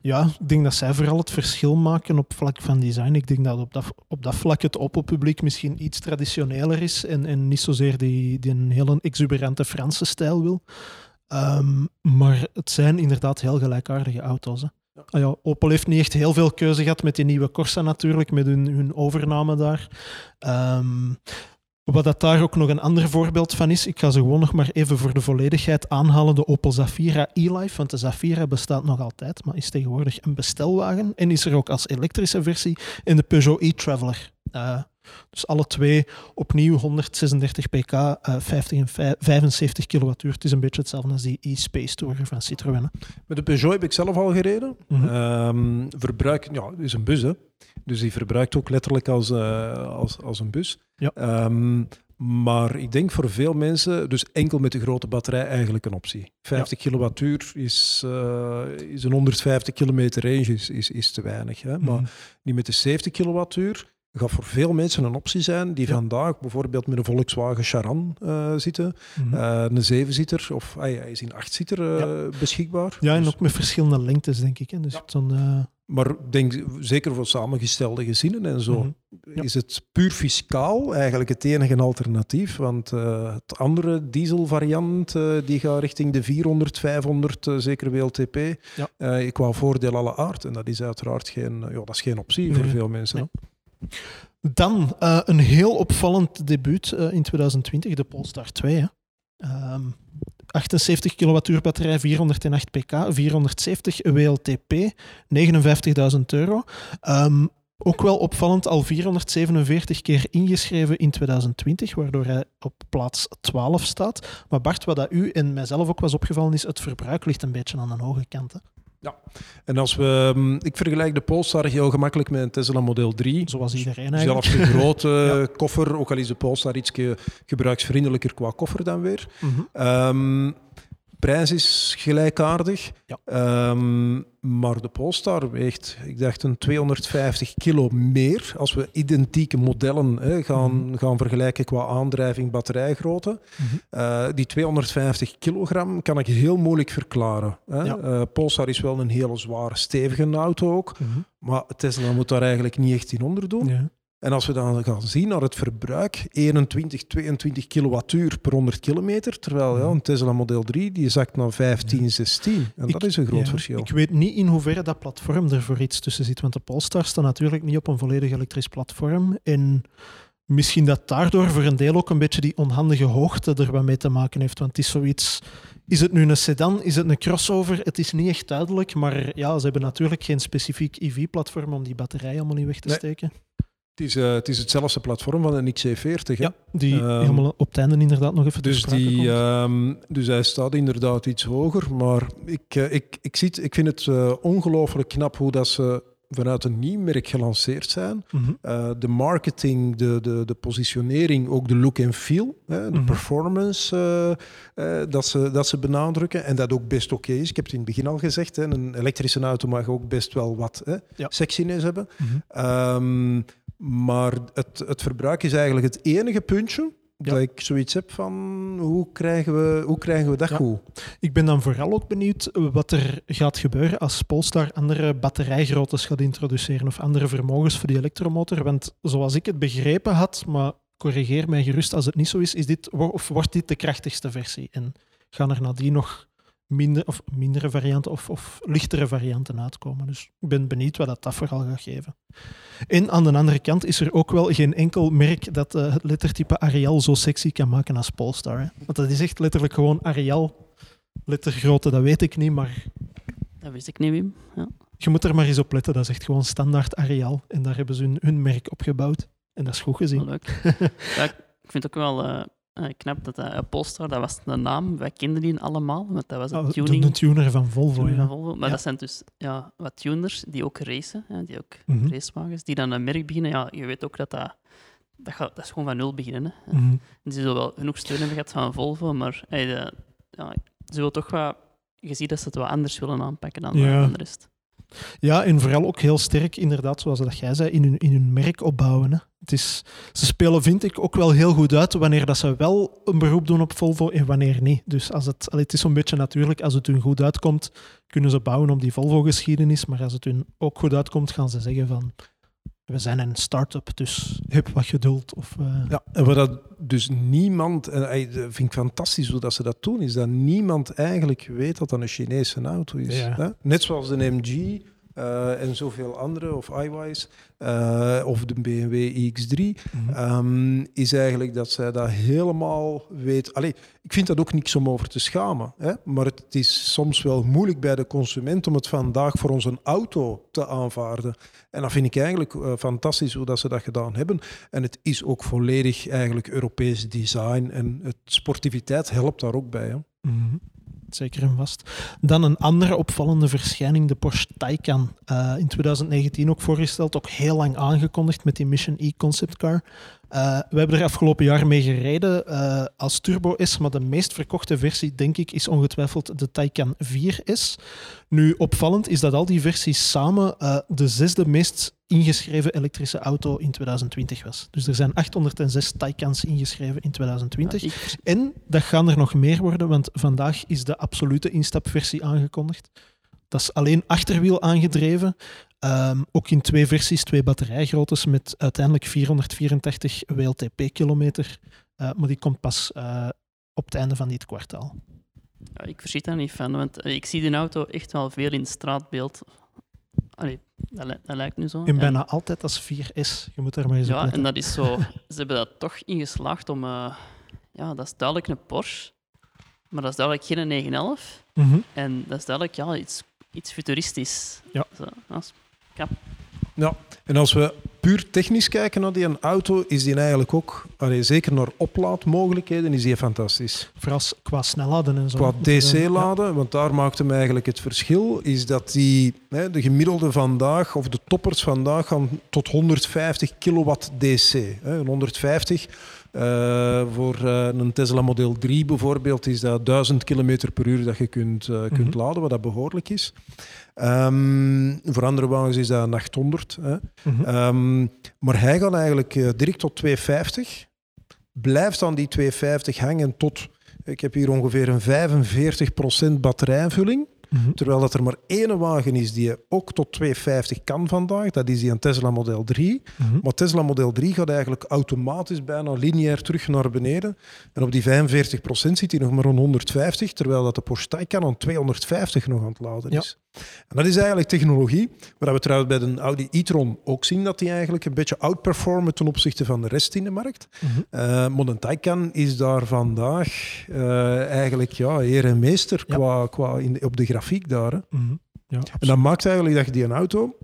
A: Ja, ik denk dat zij vooral het verschil maken op vlak van design. Ik denk dat op dat, op dat vlak het Opel-publiek misschien iets traditioneler is en, en niet zozeer die, die een hele exuberante Franse stijl wil. Ehm, maar het zijn inderdaad heel gelijkaardige auto's. Hè. Ah ja, Opel heeft niet echt heel veel keuze gehad met die nieuwe Corsa natuurlijk, met hun, hun overname daar. Ehm, wat dat daar ook nog een ander voorbeeld van is, ik ga ze gewoon nog maar even voor de volledigheid aanhalen, de Opel Zafira e-Life, want de Zafira bestaat nog altijd, maar is tegenwoordig een bestelwagen en is er ook als elektrische versie in de Peugeot e-Traveler. Eh, dus alle twee opnieuw 136 pk, eh 50 en vij- 75 kilowattuur. Het is een beetje hetzelfde als die e-Space Tourer van Citroën. hè.
D: Met de Peugeot heb ik zelf al gereden.
A: Mhm.
D: Ehm, verbruik, ja, het is een bus, hè. Dus die verbruikt ook letterlijk als, eh, als, als een bus.
A: Ja.
D: Ehm, maar ik denk voor veel mensen, dus enkel met de grote batterij eigenlijk een optie. 50 kilowattuur is, eh, is een 150 kilometer range, is, is, is te weinig. Hè. Maar
A: Mhm.
D: die met de 70 kilowattuur gaat voor veel mensen een optie zijn die
A: Ja.
D: vandaag bijvoorbeeld met een Volkswagen Charan eh, zitten. Eh, een zevenzitter of ah, ja, hij is in achtzieter eh beschikbaar.
A: ja, en
D: Dus-
A: ook met verschillende lengtes, denk ik. Hè. Dus
D: Ja.
A: zo'n, eh,
D: maar denk zeker voor samengestelde gezinnen en zo
A: mhm. Ja.
D: is het puur fiscaal eigenlijk het enige alternatief. Want het andere dieselvariant die gaat richting de 400, 500, eh, zeker WLTP.
A: Ja.
D: qua voordeel alle aard. En dat is uiteraard geen, ja, dat is geen optie voor veel mensen.
A: Nee. Dan eh, een heel opvallend debuut eh, in 2020, de Polestar 2. Hè. Ehm, 78 kilowattuur batterij, 408 pk, 470 WLTP, 59.000 euro. Ehm, ook wel opvallend, al 447 keer ingeschreven in 2020, waardoor hij op plaats 12 staat. Maar Bart, wat dat u en mijzelf ook was opgevallen, is het verbruik ligt een beetje aan een hoge kant. Hè.
D: En als we, hm, ik vergelijk de Polestar heel gemakkelijk met een Tesla Model 3.
A: Zoals iedereen eigenlijk.
D: Zelfs de grote
A: Ja.
D: koffer, ook al is de Polestar iets gebruiksvriendelijker qua koffer dan weer. Ehm, prijs is gelijkaardig.
A: Ja.
D: Ehm, maar de Polestar weegt, ik dacht, een 250 kilo meer. Als we identieke modellen hè, gaan,
A: Mhm.
D: gaan vergelijken qua aandrijving, batterijgrootte. Eh, die 250 kilogram kan ik heel moeilijk verklaren. Hè.
A: Ja.
D: Eh, Polestar is wel een hele zware, stevige auto ook.
A: Mhm.
D: Maar Tesla moet daar eigenlijk niet echt in onderdoen.
A: Ja.
D: En als we dan gaan zien naar het verbruik, 21, 22 kilowattuur per 100 kilometer, terwijl ja, een Tesla Model 3 die zakt naar 15, 16. En dat is een groot
A: ja,
D: verschil.
A: Ik weet niet in hoeverre dat platform er voor iets tussen zit, want de Polestar staat natuurlijk niet op een volledig elektrisch platform. En misschien dat daardoor voor een deel ook een beetje die onhandige hoogte er wat mee te maken heeft. Want het is zoiets... Is het nu een sedan? Is het een crossover? Het is niet echt duidelijk, maar ja, ze hebben natuurlijk geen specifiek EV-platform om die batterij allemaal in weg te
D: Nee.
A: steken.
D: Het is, eh, het is hetzelfde platform van een XC40. Hè?
A: Ja, die
D: Ehm,
A: helemaal op het einde inderdaad nog even
D: Dus, die, ehm, dus hij staat inderdaad iets hoger. Maar ik, eh, ik, ik, zie ik vind het eh, ongelooflijk knap hoe dat ze vanuit een nieuw merk gelanceerd zijn.
A: Mhm.
D: De marketing, de, de, de positionering, ook de look en feel, hè, de
A: Mhm.
D: performance dat, ze, dat ze benadrukken. En dat ook best oké is. Ik heb het in het begin al gezegd, hè, een elektrische auto mag ook best wel wat hè,
A: Ja.
D: sexiness hebben. Ehm, maar het, het verbruik is eigenlijk het enige puntje
A: Ja.
D: dat ik zoiets heb van hoe krijgen we, hoe krijgen we dat
A: Ja.
D: goed?
A: Ik ben dan vooral ook benieuwd wat er gaat gebeuren als Polestar andere batterijgroottes gaat introduceren of andere vermogens voor die elektromotor. Want zoals ik het begrepen had, maar corrigeer mij gerust als het niet zo is, is dit, of wordt dit de krachtigste versie? En gaan er nadien nog minder, of mindere varianten of, of lichtere varianten uitkomen? Dus ik ben benieuwd wat dat, dat vooral gaat geven. En aan de andere kant is er ook wel geen enkel merk dat eh, het lettertype Arial zo sexy kan maken als Polestar. Hè? Want dat is echt letterlijk gewoon Arial lettergrootte, dat weet ik niet, maar
C: Dat wist ik niet, Wim. Ja.
A: je moet er maar eens op letten. Dat is echt gewoon standaard Arial. En daar hebben ze hun, hun merk op gebouwd. En dat is goed gezien.
C: leuk. ja, ik vind het ook wel eh, eh, knap dat dat Polestar, dat was de naam, wij kenden die allemaal, want dat was een
A: Oh,
C: tuning.
A: de tuner van Volvo,
C: van
A: ja.
C: Volvo. Maar
A: Ja.
C: dat zijn dus ja, wat tuners die ook racen, hè, die ook
A: Mhm.
C: racewagens, die dan een merk beginnen. Ja, je weet ook dat dat, dat, gaat, dat is gewoon van nul beginnen. Hè.
A: Mhm.
C: Die zullen wel genoeg steun hebben gehad van Volvo, maar hey, de, ja, ze willen toch wat, je ziet dat ze het wat anders willen aanpakken dan,
A: Ja.
C: dan de rest.
A: Ja, en vooral ook heel sterk, inderdaad, zoals dat jij zei, in hun, in hun merk opbouwen. Hè. Het is, ze spelen, vind ik, ook wel heel goed uit wanneer dat ze wel een beroep doen op Volvo en wanneer niet. Dus als het, het is zo'n beetje natuurlijk, als het hun goed uitkomt, kunnen ze bouwen op die Volvo-geschiedenis. Maar als het hun ook goed uitkomt, gaan ze zeggen van, we zijn een start-up, dus heb wat geduld. Of, eh,
D: Ja, en wat dat dus niemand, en dat vind ik fantastisch hoe dat ze dat doen, is dat niemand eigenlijk weet dat dat een Chinese auto is.
A: Ja.
D: Net zoals de MG eh, en zoveel andere, of iWise, eh, of de BMW iX3,
A: mhm.
D: ehm, is eigenlijk dat zij dat helemaal weet. Allee, ik vind dat ook niks om over te schamen, hè? maar het is soms wel moeilijk bij de consument om het vandaag voor onze auto te aanvaarden. En dat vind ik eigenlijk eh, fantastisch hoe dat ze dat gedaan hebben. En het is ook volledig eigenlijk Europees design en het sportiviteit helpt daar ook bij. Hè?
A: Mhm. Zeker en vast. Dan een andere opvallende verschijning, de Porsche Taycan. Eh, in 2019 ook voorgesteld, ook heel lang aangekondigd met die Mission E concept car. Eh, we hebben er afgelopen jaar mee gereden eh, als Turbo S, maar de meest verkochte versie, denk ik, is ongetwijfeld de Taycan 4S. Nu, opvallend is dat al die versies samen eh, de zesde meest ingeschreven elektrische auto in 2020 was. Dus er zijn 806 Taycans ingeschreven in 2020.
C: Ja, ik-
A: En dat gaan er nog meer worden, want vandaag is de absolute instapversie aangekondigd. Dat is alleen achterwiel aangedreven. Ehm, ook in twee versies, twee batterijgroottes met uiteindelijk 484 WLTP-kilometer. Eh, maar die komt pas eh, op het einde van dit kwartaal.
C: Ja, ik verschiet daar niet van, want eh, ik zie die auto echt wel veel in het straatbeeld. Allee, dat, li- dat lijkt nu zo.
A: En bijna altijd als 4S. Je moet daar maar eens op
C: Ja,
A: letten.
C: en dat is zo... Ze hebben dat toch ingeslaagd om... ja, dat is duidelijk een Porsche, maar dat is duidelijk geen 911.
A: Mhm.
C: En dat is duidelijk ja, iets, iets futuristisch.
A: Ja.
C: Zo, dat is-
D: Ja, en als we puur technisch kijken naar die auto, is die eigenlijk ook, allee, zeker naar oplaadmogelijkheden, is die fantastisch.
A: Vooral qua snelladen en zo.
D: Qua
A: ja.
D: DC-laden, want daar maakt hem eigenlijk het verschil, is dat die, hè, de gemiddelde vandaag, of de toppers vandaag, gaan tot 150 kilowatt DC. Hè. Een 150, Uh, voor uh, een Tesla Model 3 bijvoorbeeld is dat 1000 km per uur dat je kunt, uh, kunt mm -hmm. laden, wat dat behoorlijk is. Um, voor andere wagens is dat een 800. Hè. Mm -hmm. um, maar hij gaat eigenlijk direct tot 250. Blijft aan die 250 hangen tot, ik heb hier ongeveer een 45% batterijvulling. Mm -hmm. Terwijl dat er maar één wagen is die ook tot 250 kan vandaag. Dat is die een Tesla Model 3. Mm -hmm. Maar Tesla Model 3 gaat eigenlijk automatisch bijna lineair terug naar beneden. En op die 45% zit hij nog maar rond 150. Terwijl dat de Porsche Taycan aan 250 nog aan het laden is. Ja. En dat is eigenlijk technologie. Waar we trouwens bij de Audi e-tron ook zien dat die eigenlijk een beetje outperformen ten opzichte van de rest in de markt. Mm -hmm. uh, maar Taycan is daar vandaag uh, eigenlijk ja, heer en meester ja. qua, qua in, op de grafiek daar. Mm
A: Mhm.
D: -hmm. ja, en dat maakt eigenlijk dat je die een auto,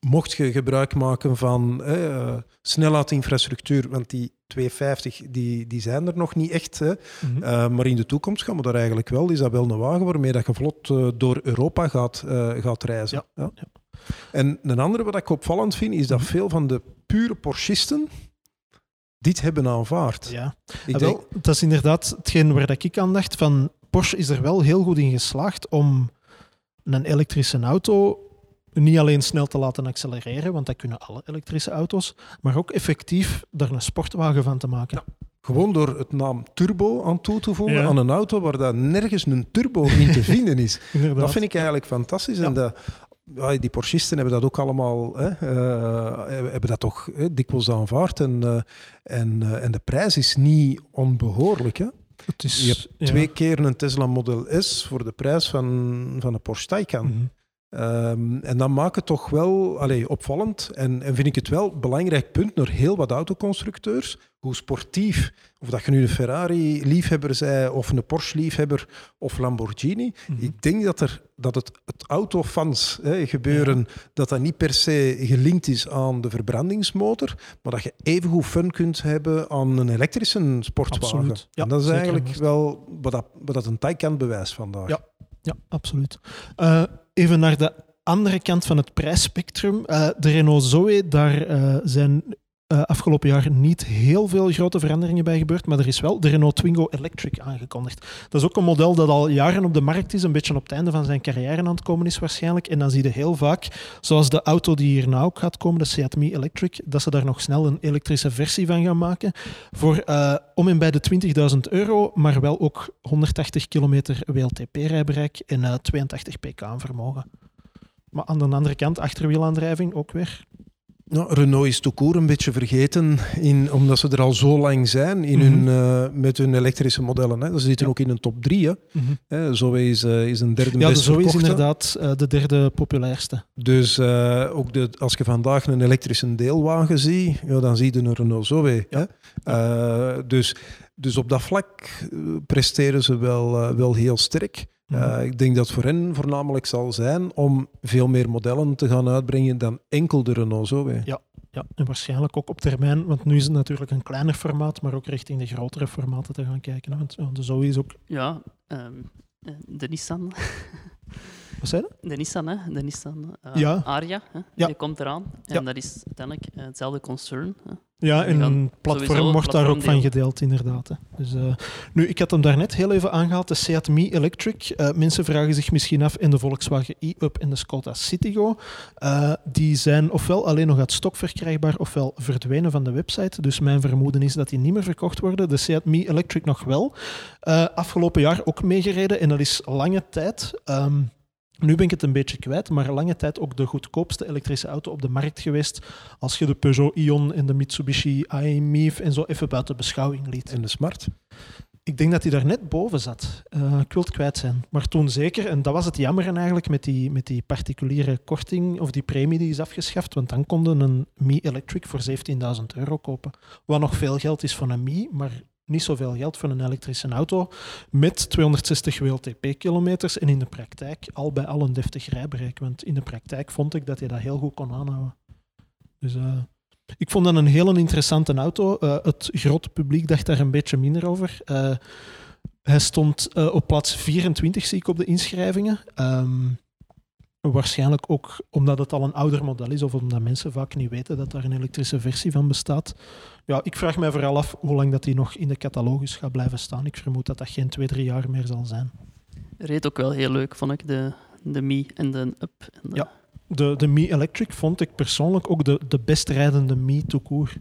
D: mocht je gebruik maken van uh, snelheidinfrastructuur, want die 250 die, die zijn er nog niet echt, hè. Mm -hmm. maar in de toekomst gaan we daar eigenlijk wel, is dat wel een wagen waarmee dat je vlot uh, door Europa gaat, gaat reizen.
A: Ja.
D: Ja. En een andere wat ik opvallend vind, is dat veel van de pure Porschisten dit hebben aanvaard.
A: Ja, ik wel, denk... dat is inderdaad hetgeen waar ik aan dacht, van Porsche is er wel heel goed in geslaagd om een elektrische auto niet alleen snel te laten accelereren, want dat kunnen alle elektrische auto's, maar ook effectief daar een sportwagen van te maken.
D: Ja. Gewoon door het naam turbo aan toe te voegen ja. aan een auto waar daar nergens een turbo in te vinden is. dat vind ik eigenlijk fantastisch. Ja. En ja, die Porschisten hebben dat ook allemaal, hè, uh, hebben dat toch hè, dikwijls aanvaard. En, uh, en, uh, en de prijs is niet onbehoorlijk. Hè?
A: Het is,
D: je hebt ja. twee keer een Tesla Model S voor de prijs van, van een Porsche Taycan. Mm -hmm. Um, en dat maakt het toch wel allee, opvallend. En, en vind ik het wel een belangrijk punt naar heel wat autoconstructeurs. Hoe sportief, of dat je nu een Ferrari-liefhebber zij, of een Porsche-liefhebber, of Lamborghini. Mm -hmm. Ik denk dat, er, dat het, het autofans hè, gebeuren, ja. dat dat niet per se gelinkt is aan de verbrandingsmotor, maar dat je evengoed fun kunt hebben aan een elektrische sportwagen.
A: Absoluut. Ja,
D: en dat is eigenlijk wel wat, dat, wat dat een Taycan bewijst vandaag.
A: Ja, ja absoluut. Uh, even naar de andere kant van het prijsspectrum. Uh, de Renault Zoe, daar uh, zijn uh, afgelopen jaar niet heel veel grote veranderingen bij gebeurd, maar er is wel de Renault Twingo Electric aangekondigd. Dat is ook een model dat al jaren op de markt is, een beetje op het einde van zijn carrière aan het komen is waarschijnlijk. En dan zie je heel vaak, zoals de auto die hierna ook gaat komen, de Seat Mii Electric, dat ze daar nog snel een elektrische versie van gaan maken voor uh, om en bij de 20.000 euro, maar wel ook 180 kilometer WLTP-rijbereik en uh, 82 pk aan vermogen. Maar aan de andere kant, achterwielaandrijving ook weer
D: nou, Renault is toekoor een beetje vergeten, in, omdat ze er al zo lang zijn in mm -hmm. hun, uh, met hun elektrische modellen. Hè. Ze zitten ja. ook in een top 3. Mm -hmm. Zoe is, uh, is een derde
A: ja,
D: best
A: Zoe is inderdaad uh, de derde populairste.
D: Dus ook de, als je vandaag een elektrische deelwagen ziet, ja, dan zie je een Renault Zoe. Ja. Hè. dus, dus op dat vlak presteren ze wel, wel heel sterk. Uh, ik denk dat voor hen voornamelijk zal zijn om veel meer modellen te gaan uitbrengen dan enkel de Renault Zoe.
A: Ja, ja, en waarschijnlijk ook op termijn, want nu is het natuurlijk een kleiner formaat, maar ook richting de grotere formaten te gaan kijken. Want de Zoe is ook...
C: Ja, um, de Nissan.
A: Wat zei je?
C: De Nissan, hè? De Nissan uh,
A: ja.
C: Aria, hè?
A: Ja.
C: die komt eraan. En
A: Ja.
C: dat is uiteindelijk hetzelfde concern. Hè?
A: Ja, en een platform wordt daar ook van gedeeld, inderdaad. Hè. Dus, eh, nu, ik had hem daarnet heel even aangehaald, de Seat Mii Electric. Eh, mensen vragen zich misschien af, in de Volkswagen e-Up en de Skoda Citigo, eh, die zijn ofwel alleen nog uit stok verkrijgbaar, ofwel verdwenen van de website. Dus mijn vermoeden is dat die niet meer verkocht worden. De Seat Mii Electric nog wel. Afgelopen jaar ook meegereden en dat is lange tijd... ehm, nu ben ik het een beetje kwijt, maar lange tijd ook de goedkoopste elektrische auto op de markt geweest. Als je de Peugeot Ion en de Mitsubishi i-MiEV en zo even buiten beschouwing liet.
D: En de Smart?
A: Ik denk dat hij daar net boven zat. Uh, ik wil het kwijt zijn. Maar toen zeker, en dat was het jammer eigenlijk met die, met die particuliere korting of die premie die is afgeschaft, want dan konden een Mi Electric voor 17.000 euro kopen. Wat nog veel geld is voor een Mi, maar niet zoveel geld voor een elektrische auto met 260 WLTP-kilometers en in de praktijk al bij al een deftig rijbereik. Want in de praktijk vond ik dat je dat heel goed kon aanhouden. Dus uh, ik vond dat een heel interessante auto. Uh, het grote publiek dacht daar een beetje minder over. Uh, hij stond op plaats 24, zie ik op de inschrijvingen. Um, Waarschijnlijk ook omdat het al een ouder model is of omdat mensen vaak niet weten dat daar een elektrische versie van bestaat. Ja, ik vraag mij vooral af hoe lang dat die nog in de catalogus gaat blijven staan. Ik vermoed dat dat geen twee, drie jaar meer zal zijn.
C: Reed ook wel heel leuk, vond ik, de, de Mi en de Up. En de...
A: Ja. De, de Mi Electric vond ik persoonlijk ook de, de best rijdende Mi toekoer.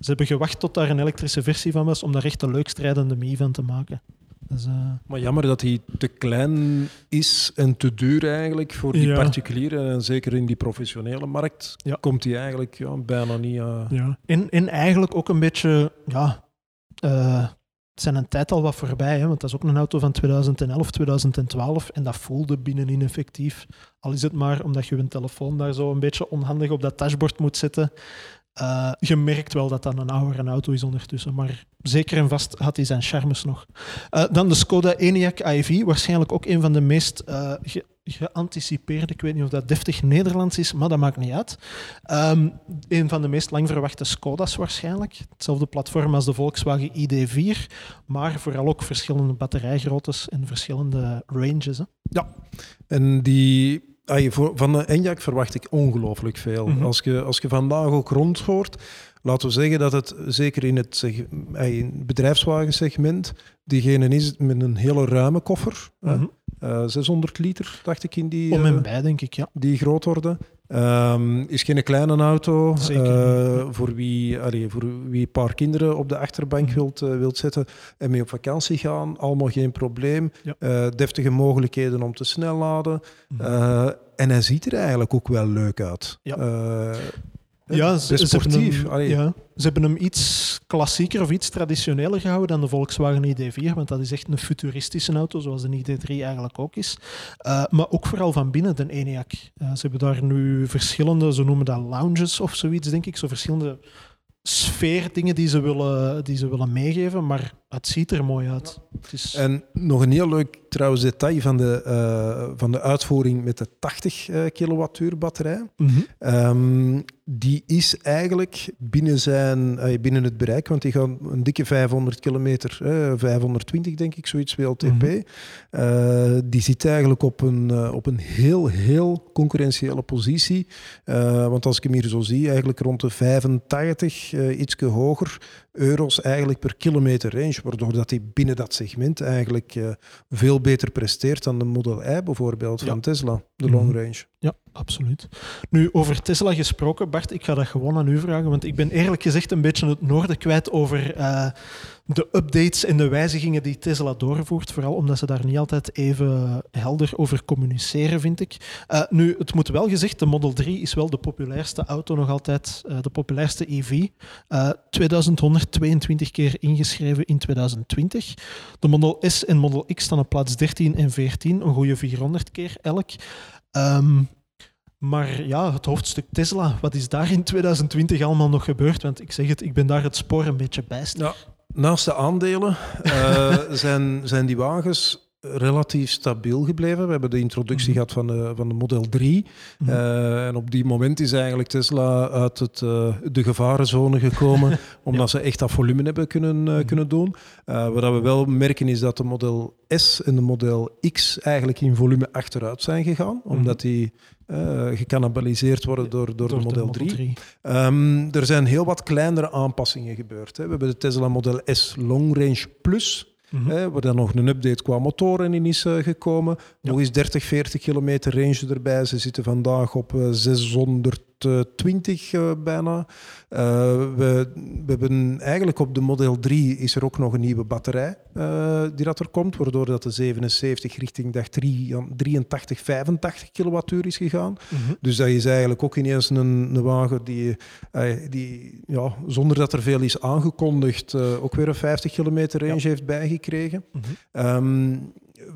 A: Ze hebben gewacht tot daar een elektrische versie van was om daar echt de leukst rijdende Mi van te maken. Dus, uh...
D: Maar jammer dat hij te klein is en te duur eigenlijk voor die
A: Ja.
D: particulieren. En zeker in die professionele markt
A: Ja.
D: komt hij eigenlijk ja, bijna niet... eh,
A: Ja. En, en eigenlijk ook een beetje, ja, eh, het zijn een tijd al wat voorbij, hè, want dat is ook een auto van 2011, 2012 en dat voelde binnenin effectief. Al is het maar omdat je je telefoon daar zo een beetje onhandig op dat dashboard moet zetten. Eh, je merkt wel dat dat een oudere auto is ondertussen, maar zeker en vast had hij zijn charmes nog. Eh, dan de Skoda Enyaq iV, waarschijnlijk ook een van de meest eh, ge- geanticipeerde, ik weet niet of dat deftig Nederlands is, maar dat maakt niet uit. Ehm, een van de meest lang verwachte Skoda's waarschijnlijk. Hetzelfde platform als de Volkswagen ID4, maar vooral ook verschillende batterijgroottes en verschillende ranges. Hè.
D: En die, ah, voor, van de Enyaq verwacht ik ongelooflijk veel.
A: Mhm.
D: als, je, als je vandaag ook rondhoort, laten we zeggen dat het zeker in het ah, in het bedrijfswagensegment diegene is met een hele ruime koffer. hè.
A: Mhm.
D: Eh, 600 liter, dacht ik, in die,
A: Om
D: eh,
A: en bij, denk ik, ja.
D: die groot Ehm, is geen kleine auto.
A: Zeker
D: eh, voor, wie, allee, voor wie een paar kinderen op de achterbank
A: Mhm.
D: wilt, eh, wilt zetten en mee op vakantie gaan, allemaal geen probleem.
A: Ja.
D: Eh, deftige mogelijkheden om te snel laden.
A: Mhm.
D: En hij ziet er eigenlijk ook wel leuk uit.
A: Ja. Ja, ze, ze hebben
D: sportief.
A: hem, ja, ze hebben hem iets klassieker of iets traditioneler gehouden dan de Volkswagen ID4, want dat is echt een futuristische auto, zoals de ID3 eigenlijk ook is. Eh, maar ook vooral van binnen de ENIAC. Eh, ze hebben daar nu verschillende, ze noemen dat lounges of zoiets, denk ik, zo verschillende sfeerdingen die ze willen, die ze willen meegeven, maar het ziet er mooi uit. Het is,
D: En nog een heel leuk trouwens detail van de, eh, van de uitvoering met de 80 eh, kilowattuur batterij.
A: Mhm.
D: Ehm, die is eigenlijk binnen, zijn, eh, binnen het bereik, want die gaan een dikke 500 kilometer, eh, 520 denk ik, zoiets WLTP. Eh, die zit eigenlijk op een, op een heel, heel concurrentiële positie. Want als ik hem hier zo zie, eigenlijk rond de 85, eh ietsje hoger, euro's eigenlijk per kilometer range, waardoor dat hij binnen dat segment eigenlijk eh, veel beter presteert dan de Model I bijvoorbeeld van. Tesla, de
A: Mhm.
D: long range.
A: Ja, absoluut. Nu, over Tesla gesproken, Bart, ik ga dat gewoon aan u vragen, want ik ben eerlijk gezegd een beetje het noorden kwijt over eh, de updates en de wijzigingen die Tesla doorvoert, vooral omdat ze daar niet altijd even helder over communiceren, vind ik. Eh, nu, het moet wel gezegd, de Model 3 is wel de populairste auto nog altijd, eh, de populairste EV. Eh 2122 keer ingeschreven in 2020. De Model S en Model X staan op plaats 13 en 14, een goede 400 keer elk. Ehm, maar ja, het hoofdstuk Tesla, wat is daar in 2020 allemaal nog gebeurd? Want ik zeg het, ik ben daar het spoor een beetje bijster.
D: Ja, naast de aandelen eh, zijn, zijn die wagens relatief stabiel gebleven. We hebben de introductie
A: Mhm.
D: gehad van de, van de Model 3.
A: Mhm.
D: Eh, en op die moment is eigenlijk Tesla uit het, eh, de gevarenzone gekomen, omdat ze echt dat volume hebben kunnen,
A: Mhm.
D: kunnen doen. Wat we wel merken is dat de Model S en de Model X eigenlijk in volume achteruit zijn gegaan, omdat die uh, worden door, door, de Model, 3. Ehm, er zijn heel wat kleinere aanpassingen gebeurd. Hè. We hebben de Tesla Model S Long Range Plus. Waar dan nog een update qua motoren in is eh, gekomen.
A: Ja.
D: Nog eens 30, 40 kilometer range erbij. Ze zitten vandaag op eh, 600 20 eh, bijna. Eh, we, we, hebben eigenlijk op de Model 3 is er ook nog een nieuwe batterij eh, die dat er komt, waardoor dat de 77 richting dag 3, 83, 85 kilowattuur is gegaan.
A: Mhm.
D: Dus dat is eigenlijk ook ineens een, een wagen die, die ja, zonder dat er veel is aangekondigd, ook weer een 50 kilometer range heeft bijgekregen.
A: Mhm.
D: Ehm,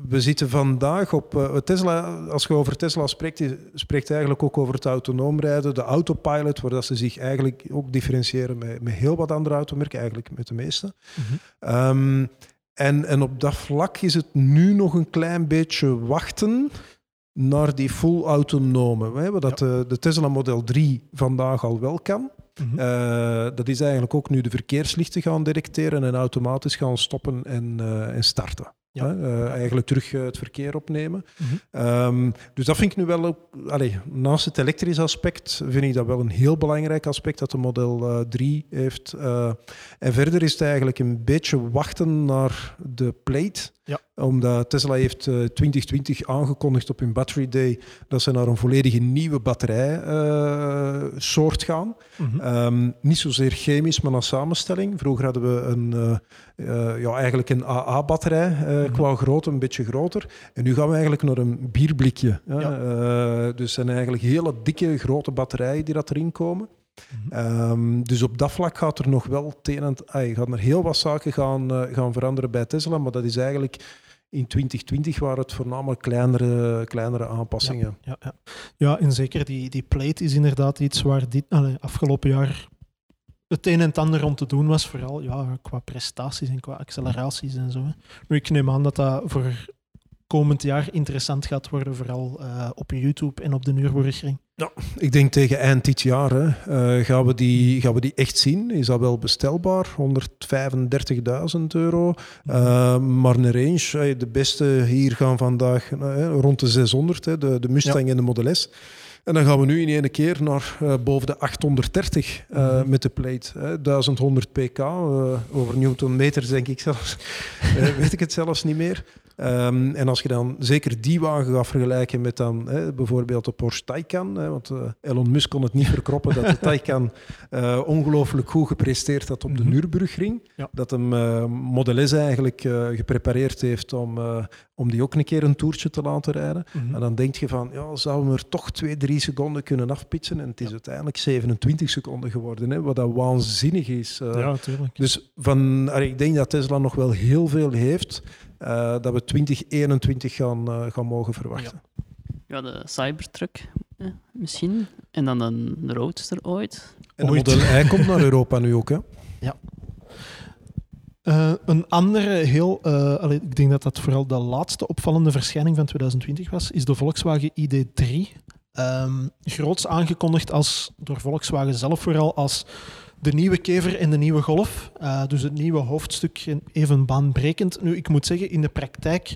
D: we zitten vandaag op eh, Tesla. Als je over Tesla spreekt, spreekt eigenlijk ook over het autonoom rijden, de autopilot, waar dat ze zich eigenlijk ook differentiëren met, met heel wat andere automerken, eigenlijk met de meeste.
A: Mhm.
D: Ehm, en, en op dat vlak is het nu nog een klein beetje wachten naar die full autonome. We hebben dat de, de Tesla Model 3 vandaag al wel kan.
A: Mhm.
D: Eh, dat is eigenlijk ook nu de verkeerslichten gaan detecteren en automatisch gaan stoppen en, eh, en starten.
A: Ja.
D: Eh, eigenlijk terug eh, het verkeer opnemen.
A: Mhm.
D: Ehm, dus dat vind ik nu wel, ook, allee, naast het elektrisch aspect, vind ik dat wel een heel belangrijk aspect dat de Model eh, 3 heeft. Eh, en verder is het eigenlijk een beetje wachten naar de plate.
A: Ja.
D: Omdat Tesla heeft eh, 2020 aangekondigd op hun Battery Day dat ze naar een volledige nieuwe batterijsoort gaan.
A: Mhm.
D: Ehm, niet zozeer chemisch, maar naar samenstelling. Vroeger hadden we een, eh, eh, ja, eigenlijk een AA-batterij eh,
A: Mhm.
D: qua grootte, een beetje groter. En nu gaan we eigenlijk naar een bierblikje. Hè.
A: Ja.
D: Eh, dus zijn eigenlijk hele dikke, grote batterijen die dat erin komen. Ehm, dus op dat vlak gaat er nog wel het- ai, gaan er heel wat zaken gaan, eh, gaan veranderen bij Tesla. Maar dat is eigenlijk in 2020 waren het voornamelijk kleinere, kleinere aanpassingen.
A: Ja, ja. ja, en zeker die, die plate is inderdaad iets waar dit afgelopen jaar het een en ander om te doen was. Vooral ja, qua prestaties en qua acceleraties en zo. hè. Nu, ik neem aan dat dat voor komend jaar interessant gaat worden, vooral eh, op YouTube en op de Nürburgring.
D: Ik denk tegen eind dit jaar hè, eh, gaan, we die, gaan we die echt zien. Is dat wel bestelbaar? 135.000 euro. Eh, maar een range, de beste hier gaan vandaag rond de 600, hè, de, de Mustang en de Model S. En dan gaan we nu in één keer naar boven de 830 eh,
A: Mhm.
D: met de plate. Hè, 1100 pk, eh, over newtonmeters denk ik zelfs. Weet ik het zelfs niet meer. Ehm, en als je dan zeker die wagen gaat vergelijken met dan hè, bijvoorbeeld de Porsche Taycan, hè, want eh, Elon Musk kon het niet verkroppen dat de Taycan eh, ongelooflijk goed gepresteerd had op de
A: Mhm.
D: Nürburgring.
A: Ja.
D: Dat hem eh, Model S eigenlijk geprepareerd heeft om, om die ook een keer een toertje te laten rijden.
A: Mhm.
D: En dan denk je van, ja, zouden we er toch twee, drie seconden kunnen afpitsen? En het is uiteindelijk 27 seconden geworden, hè, wat dat waanzinnig is.
A: ja, natuurlijk.
D: Dus van, ik denk dat Tesla nog wel heel veel heeft, eh, dat we 2021 gaan, eh, gaan mogen verwachten.
C: Ja, de Cybertruck eh, misschien. En dan een Roadster ooit.
D: En de
A: Ooit.
D: Model I komt naar Europa nu ook, hè?
A: Eh, een andere heel, eh, allee, ik denk dat dat vooral de laatste opvallende verschijning van 2020 was, is de Volkswagen ID3. Ehm groots aangekondigd als, door Volkswagen zelf vooral als de nieuwe kever en de nieuwe golf. Eh, dus het nieuwe hoofdstuk en even baanbrekend. Nu, ik moet zeggen, in de praktijk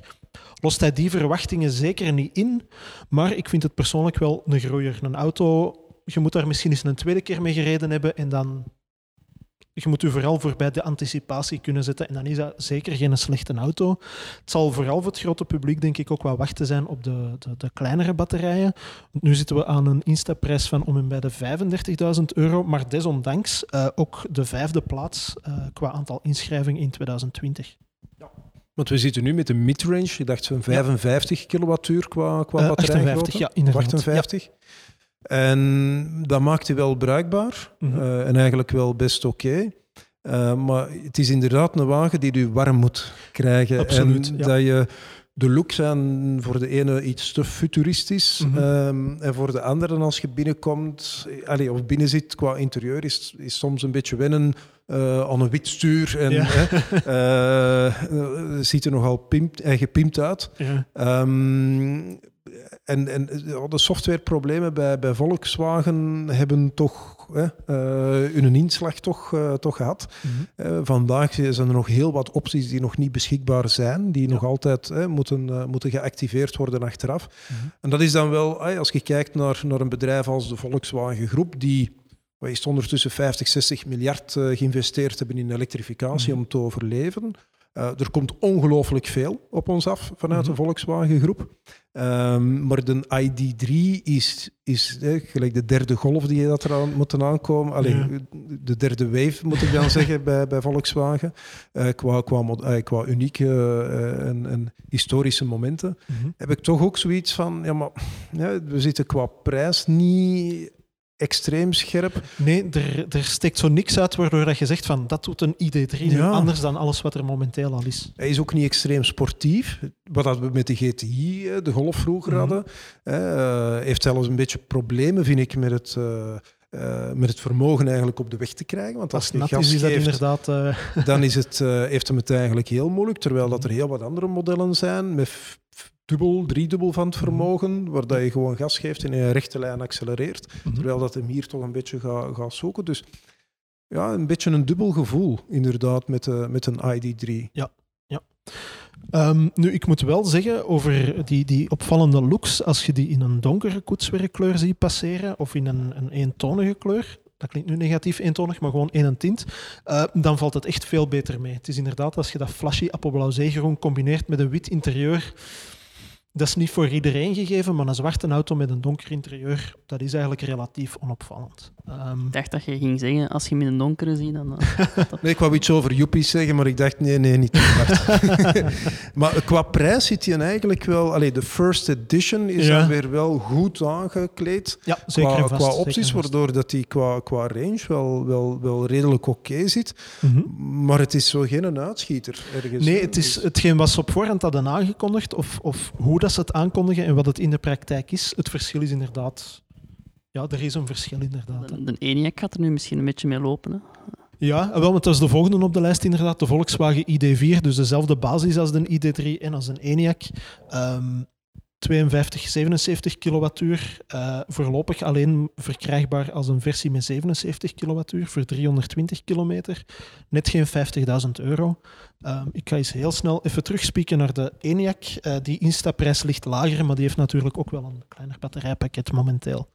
A: lost hij die verwachtingen zeker niet in. Maar ik vind het persoonlijk wel een groeier. Een auto, je moet daar misschien eens een tweede keer mee gereden hebben en dan je moet u vooral voorbij de anticipatie kunnen zetten. En dan is dat zeker geen slechte auto. Het zal vooral voor het grote publiek denk ik ook wel wachten zijn op de, de, de kleinere batterijen. Want nu zitten we aan een instapprijs van om en bij de 35.000 euro. Maar desondanks eh, ook de vijfde plaats eh, qua aantal inschrijvingen in 2020.
D: Want we zitten nu met een midrange, ik dacht zo'n 55 kilowattuur qua, qua
A: Eh,
D: batterijgrootte.
A: 58, ja, inderdaad.
D: 58. En dat maakt hij wel bruikbaar
A: Mhm.
D: eh, en eigenlijk wel best oké. Eh, maar het is inderdaad een wagen die u warm moet krijgen.
A: Absoluut,
D: en
A: ja.
D: dat je de look zijn voor de ene iets te futuristisch. Ehm, en voor de andere, als je binnenkomt, eh, allee, of binnen zit qua interieur, is, is soms een beetje wennen aan een wit stuur. En
A: Ja.
D: hè, ziet er nogal pimpt en gepimpt uit.
A: Ja.
D: Ehm, en, en ja, de softwareproblemen bij, bij Volkswagen hebben toch hè, eh, hun inslag toch, eh, toch gehad.
A: Mhm.
D: Eh, vandaag zijn er nog heel wat opties die nog niet beschikbaar zijn, die nog altijd hè, moeten, eh, moeten geactiveerd worden achteraf.
A: Mhm.
D: En dat is dan wel, eh, als je kijkt naar, naar een bedrijf als de Volkswagen Groep, die is ondertussen 50, 60 miljard eh, geïnvesteerd hebben in elektrificatie
A: Mhm.
D: om te overleven. Eh, er komt ongelooflijk veel op ons af vanuit de
A: Mhm.
D: Volkswagen Groep. Ehm, maar de ID3 is, is gelijk de derde golf die je dat eraan moet aankomen. Allee,
A: Ja.
D: De derde wave, moet ik dan zeggen, bij, bij Volkswagen. Eh, qua, qua, eh, qua unieke en, en historische momenten.
A: Mhm.
D: Heb ik toch ook zoiets van, ja, maar ja, we zitten qua prijs niet extreem scherp.
A: Nee, er, er steekt zo niks uit waardoor dat je zegt van dat doet een ID3 nu
D: Ja.
A: anders dan alles wat er momenteel al is.
D: Hij is ook niet extreem sportief. Wat we met de GTI, eh, de Golf vroeger
A: Mhm.
D: hadden. Eh, heeft zelfs een beetje problemen, vind ik, met het, eh, met het vermogen eigenlijk op de weg te krijgen. Want als
A: Als
D: je
A: nat
D: gas
A: is, is dat
D: geeft,
A: inderdaad...
D: dan is het, heeft hem het eigenlijk heel moeilijk. Terwijl dat er heel wat andere modellen zijn met dubbel, driedubbel van het
A: Mhm.
D: vermogen, waar dat je gewoon gas geeft en in een rechte lijn accelereert.
A: mhm.
D: Terwijl dat hem hier toch een beetje gaat gaat zoeken. Dus ja, een beetje een dubbel gevoel, inderdaad, met, eh, met een ID3.
A: Ehm, nu, ik moet wel zeggen over die, die opvallende looks, als je die in een donkere koetswerkkleur ziet passeren of in een, een eentonige kleur, dat klinkt nu negatief eentonig, maar gewoon één tint, uh, dan valt het echt veel beter mee. Het is inderdaad, als je dat flashy appelblauw zeegroen combineert met een wit interieur, dat is niet voor iedereen gegeven, maar een zwarte auto met een donker interieur, dat is eigenlijk relatief onopvallend.
C: Um... Ik dacht dat je ging zeggen, als je hem in een donkere ziet, dan...
D: nee, ik wou iets over Joepies zeggen, maar ik dacht, nee, nee, niet Maar qua prijs zit hij eigenlijk wel... Allee, de first edition is ja. dan weer wel goed aangekleed.
A: Ja, zeker
D: qua, qua opties, waardoor dat hij qua, qua range wel, wel, wel redelijk oké zit. Mm -hmm. Maar het is zo geen uitschieter ergens.
A: Nee, het is hetgeen wat ze op voorhand hadden aangekondigd, of, of hoe dat ze het aankondigen en wat het in de praktijk is. Het verschil is inderdaad... Ja, er is een verschil inderdaad.
C: De, de ENIAC gaat er nu misschien een beetje mee lopen. Hè?
A: Ja, wel, want dat is de volgende op de lijst inderdaad. De Volkswagen ID4, dus dezelfde basis als de ID3 en als een ENIAC. Um, 52, 77 kilowattuur. Uh, voorlopig alleen verkrijgbaar als een versie met 77 kilowattuur voor 320 kilometer. Net geen 50.000 euro. Uh, ik ga eens heel snel even terugspieken naar de ENIAC. Uh, die instapprijs ligt lager, maar die heeft natuurlijk ook wel een kleiner batterijpakket momenteel.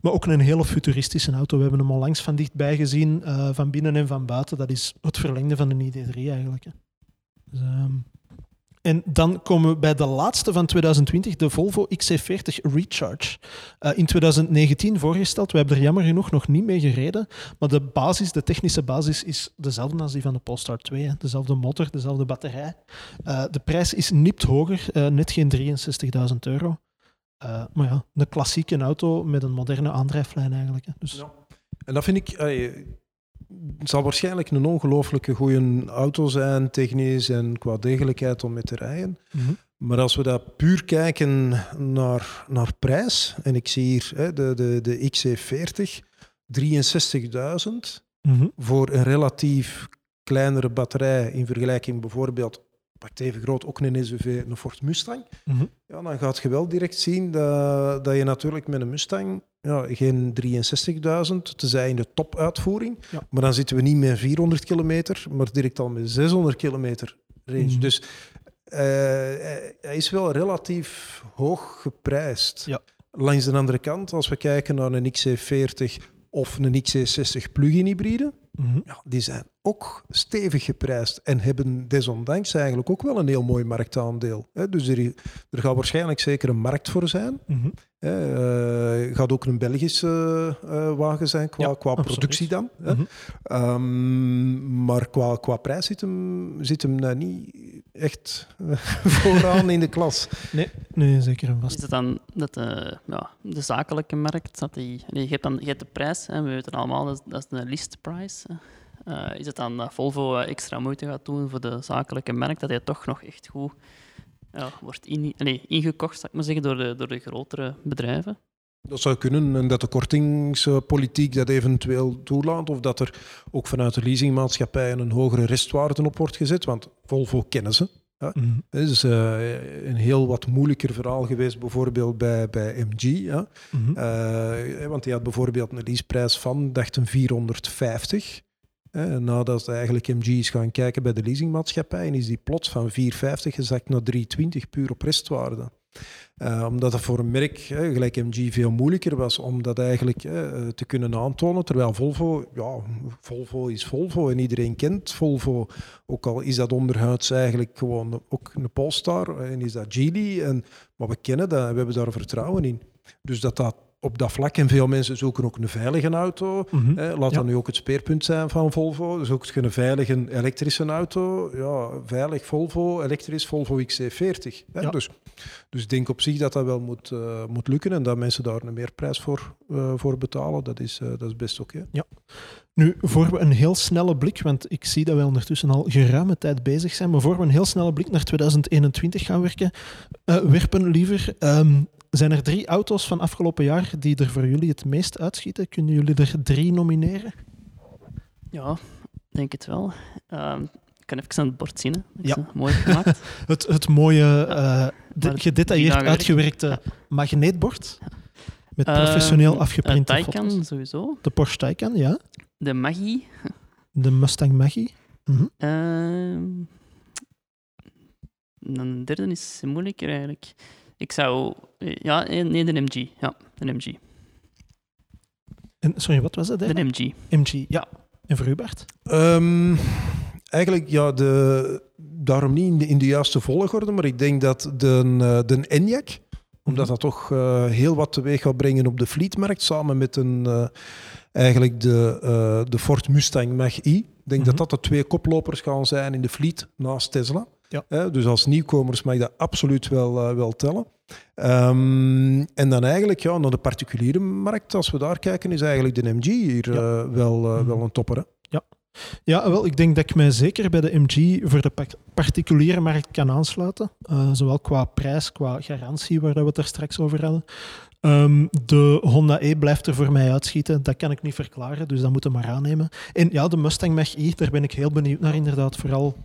A: Maar ook een hele futuristische auto. We hebben hem al langs van dichtbij gezien, uh, van binnen en van buiten. Dat is het verlengde van de ID3 eigenlijk. Hè. Dus, um, en dan komen we bij de laatste van 2020, de Volvo XC40 Recharge. Uh, in 2019 voorgesteld. We hebben er jammer genoeg nog niet mee gereden. Maar de basis, de technische basis, is dezelfde als die van de Polestar 2. Hè. Dezelfde motor, dezelfde batterij. Uh, de prijs is nipt hoger, uh, net geen 63.000 euro. maar ja, een klassieke auto met een moderne aandrijflijn eigenlijk. Hè. Dus... Ja.
D: En dat vind ik zal waarschijnlijk een ongelooflijke goede auto zijn, technisch en qua degelijkheid om mee te rijden. Mm -hmm. Maar als we dat puur kijken naar, naar prijs, en ik zie hier hè, de, de, de XC40, 63.000 mm -hmm. voor een relatief kleinere batterij in vergelijking bijvoorbeeld pakt even groot ook een SUV, een Ford Mustang. Mm -hmm. Ja, dan gaat je wel direct zien dat, dat je natuurlijk met een Mustang ja, geen 63.000, te zijn in de topuitvoering. Ja. Maar dan zitten we niet met 400 kilometer, maar direct al met 600 kilometer range. Mm. Dus uh, hij is wel relatief hoog geprijsd. Ja. Langs de andere kant, als we kijken naar een XC40 of een XC60 plug-in hybride, mm -hmm. ja, die zijn ook stevig geprijsd en hebben desondanks eigenlijk ook wel een heel mooi marktaandeel. Dus er, er gaat waarschijnlijk zeker een markt voor zijn. Mm -hmm. Uh, gaat ook een Belgische uh, wagen zijn qua, ja, qua productie dan. Mm -hmm. um, maar qua, qua prijs zit hem, zit hem nou niet echt uh, vooraan in de klas.
A: Nee, nee zeker en vast.
C: Is het dan dat de, ja, de zakelijke markt, dat die, je, hebt dan, je hebt de prijs, hè, we weten allemaal, dat, dat is de listprijs. Uh, is het dan dat Volvo extra moeite gaat doen voor de zakelijke markt, dat hij toch nog echt goed ja, wordt in, nee, ingekocht, zou ik maar zeggen, door de, door de grotere bedrijven?
D: Dat zou kunnen en dat de kortingspolitiek dat eventueel toelaat of dat er ook vanuit de leasingmaatschappijen een hogere restwaarde op wordt gezet, want Volvo kennen ze. Ja. Mm -hmm. Het is uh, een heel wat moeilijker verhaal geweest, bijvoorbeeld bij, bij MG. Ja. Mm -hmm. uh, want die had bijvoorbeeld een leaseprijs van, dacht een 450. Hè, nadat eigenlijk MG is gaan kijken bij de leasingmaatschappij en is die plots van 4,50 gezakt naar 3,20 puur op restwaarde. Uh, omdat het voor een merk, gelijk MG, veel moeilijker was om dat eigenlijk hè, te kunnen aantonen. Terwijl Volvo, ja, Volvo is Volvo en iedereen kent Volvo. Ook al is dat onderhuids eigenlijk gewoon ook een Polestar en is dat Geely. En, maar we kennen dat en we hebben daar vertrouwen in. Dus dat dat op dat vlak. En veel mensen zoeken ook een veilige auto. Mm -hmm. hè, laat ja. dat nu ook het speerpunt zijn van Volvo. Dus ook een veilige elektrische auto. Ja, veilig Volvo, elektrisch Volvo XC40. Hè. Ja. Dus, dus ik denk op zich dat dat wel moet, uh, moet lukken en dat mensen daar een meerprijs voor, uh, voor betalen. Dat is, uh, dat is best oké. Okay.
A: Ja. Nu, voor we een heel snelle blik, want ik zie dat we ondertussen al geruime tijd bezig zijn, maar voor we een heel snelle blik naar 2021 gaan werken, werpen liever. Um, zijn er drie auto's van afgelopen jaar die er voor jullie het meest uitschieten? Kunnen jullie er drie nomineren?
C: Ja, denk het wel. Uh, ik kan even aan het bord zien. Hè. Ja. mooi gemaakt.
A: het, het mooie, uh, de, gedetailleerd uitgewerkte ja. magneetbord. Met professioneel um, afgeprinte
C: Taycan foto's. sowieso.
A: De Porsche Taycan, ja.
C: De Maggie.
A: De Mustang Maggie.
C: Uh, dan de derde is moeilijker eigenlijk. Ik zou... Ja, nee, de MG. Ja, de MG.
A: En, sorry, wat was dat? hè?
C: De MG.
A: MG, ja. En voor u, Bart?
D: Ehm, eigenlijk, ja, de, daarom niet in de, in de juiste volgorde, maar ik denk dat de, eh, de Enyaq, omdat dat toch eh, heel wat teweeg gaat brengen op de fleetmarkt, samen met een, eh, eigenlijk de, eh, de Ford Mustang Mach-E. Ik denk
A: Mhm.
D: dat dat de twee koplopers gaan zijn in de fleet naast Tesla.
A: Ja.
D: Dus als nieuwkomers mag dat absoluut wel, eh, wel tellen. Ehm, en dan eigenlijk ja, naar de particuliere markt, als we daar kijken, is eigenlijk de MG hier
A: Ja.
D: eh, wel, eh,
A: Mhm.
D: wel een topper. Hè?
A: Ja, wel, ik denk dat ik mij zeker bij de MG voor de particuliere markt kan aansluiten. Zowel qua prijs, qua garantie, waar we het er straks over hadden. Ehm, de Honda E blijft er voor mij uitschieten. Dat kan ik niet verklaren, dus dat moeten we maar aannemen. En ja, de Mustang Mach-E, daar ben ik heel benieuwd naar inderdaad. Vooral,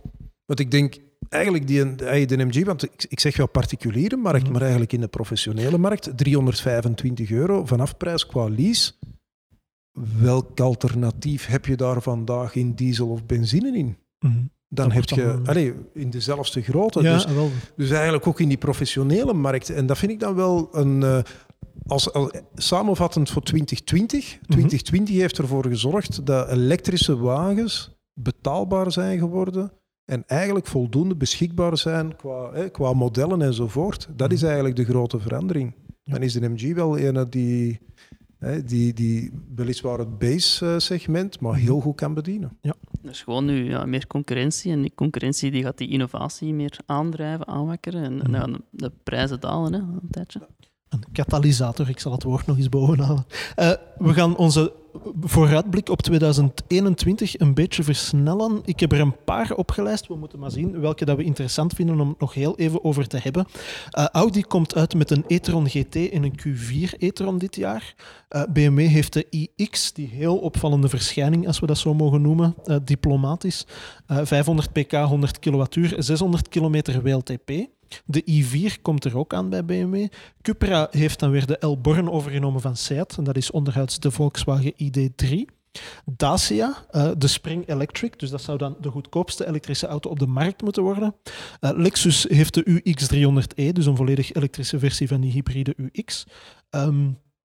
D: Want ik denk eigenlijk die, de MG, want ik, ik zeg wel particuliere markt,
A: Mhm.
D: maar eigenlijk in de professionele markt, 325 euro vanaf prijs qua lease. Welk alternatief heb je daar vandaag in diesel of benzine in?
A: Mhm.
D: Dan
A: Dat
D: heb je
A: dan-
D: allee, in dezelfde grootte.
A: ja,
D: Dus,
A: wel.
D: dus eigenlijk ook in die professionele markt. En dat vind ik dan wel een. eh, als, als- samenvattend voor 2020. 2020 heeft ervoor gezorgd dat elektrische wagens betaalbaar zijn geworden. En eigenlijk voldoende beschikbaar zijn qua, hè, qua modellen enzovoort. Dat is eigenlijk de grote verandering.
A: Ja.
D: Dan is de MG wel een die, hè, die, die weliswaar het base-segment, maar heel goed kan bedienen.
C: Dus gewoon nu ja, meer concurrentie. En die concurrentie die gaat die innovatie meer aandrijven, aanwakkeren. En, en dan gaan de, de prijzen dalen hè, een tijdje.
A: Een katalysator, ik zal het woord nog eens bovenhalen. Eh, we gaan onze vooruitblik op 2021 een beetje versnellen. Ik heb er een paar opgelijst. We moeten maar zien welke dat we interessant vinden om nog heel even over te hebben. Eh, Audi komt uit met een e-tron GT en een Q4 e-tron dit jaar. Eh, BMW heeft de iX, die heel opvallende verschijning, als we dat zo mogen noemen, diplomatisch. Eh, 500 pk, 100 kilowattuur, 600 kilometer WLTP. De i4 komt er ook aan bij BMW. Cupra heeft dan weer de L Born overgenomen van Seat. En dat is onderhuids de Volkswagen ID3. Dacia, eh, de Spring Electric, dus dat zou dan de goedkoopste elektrische auto op de markt moeten worden. Eh, Lexus heeft de UX300e, dus een volledig elektrische versie van die hybride UX. Ehm,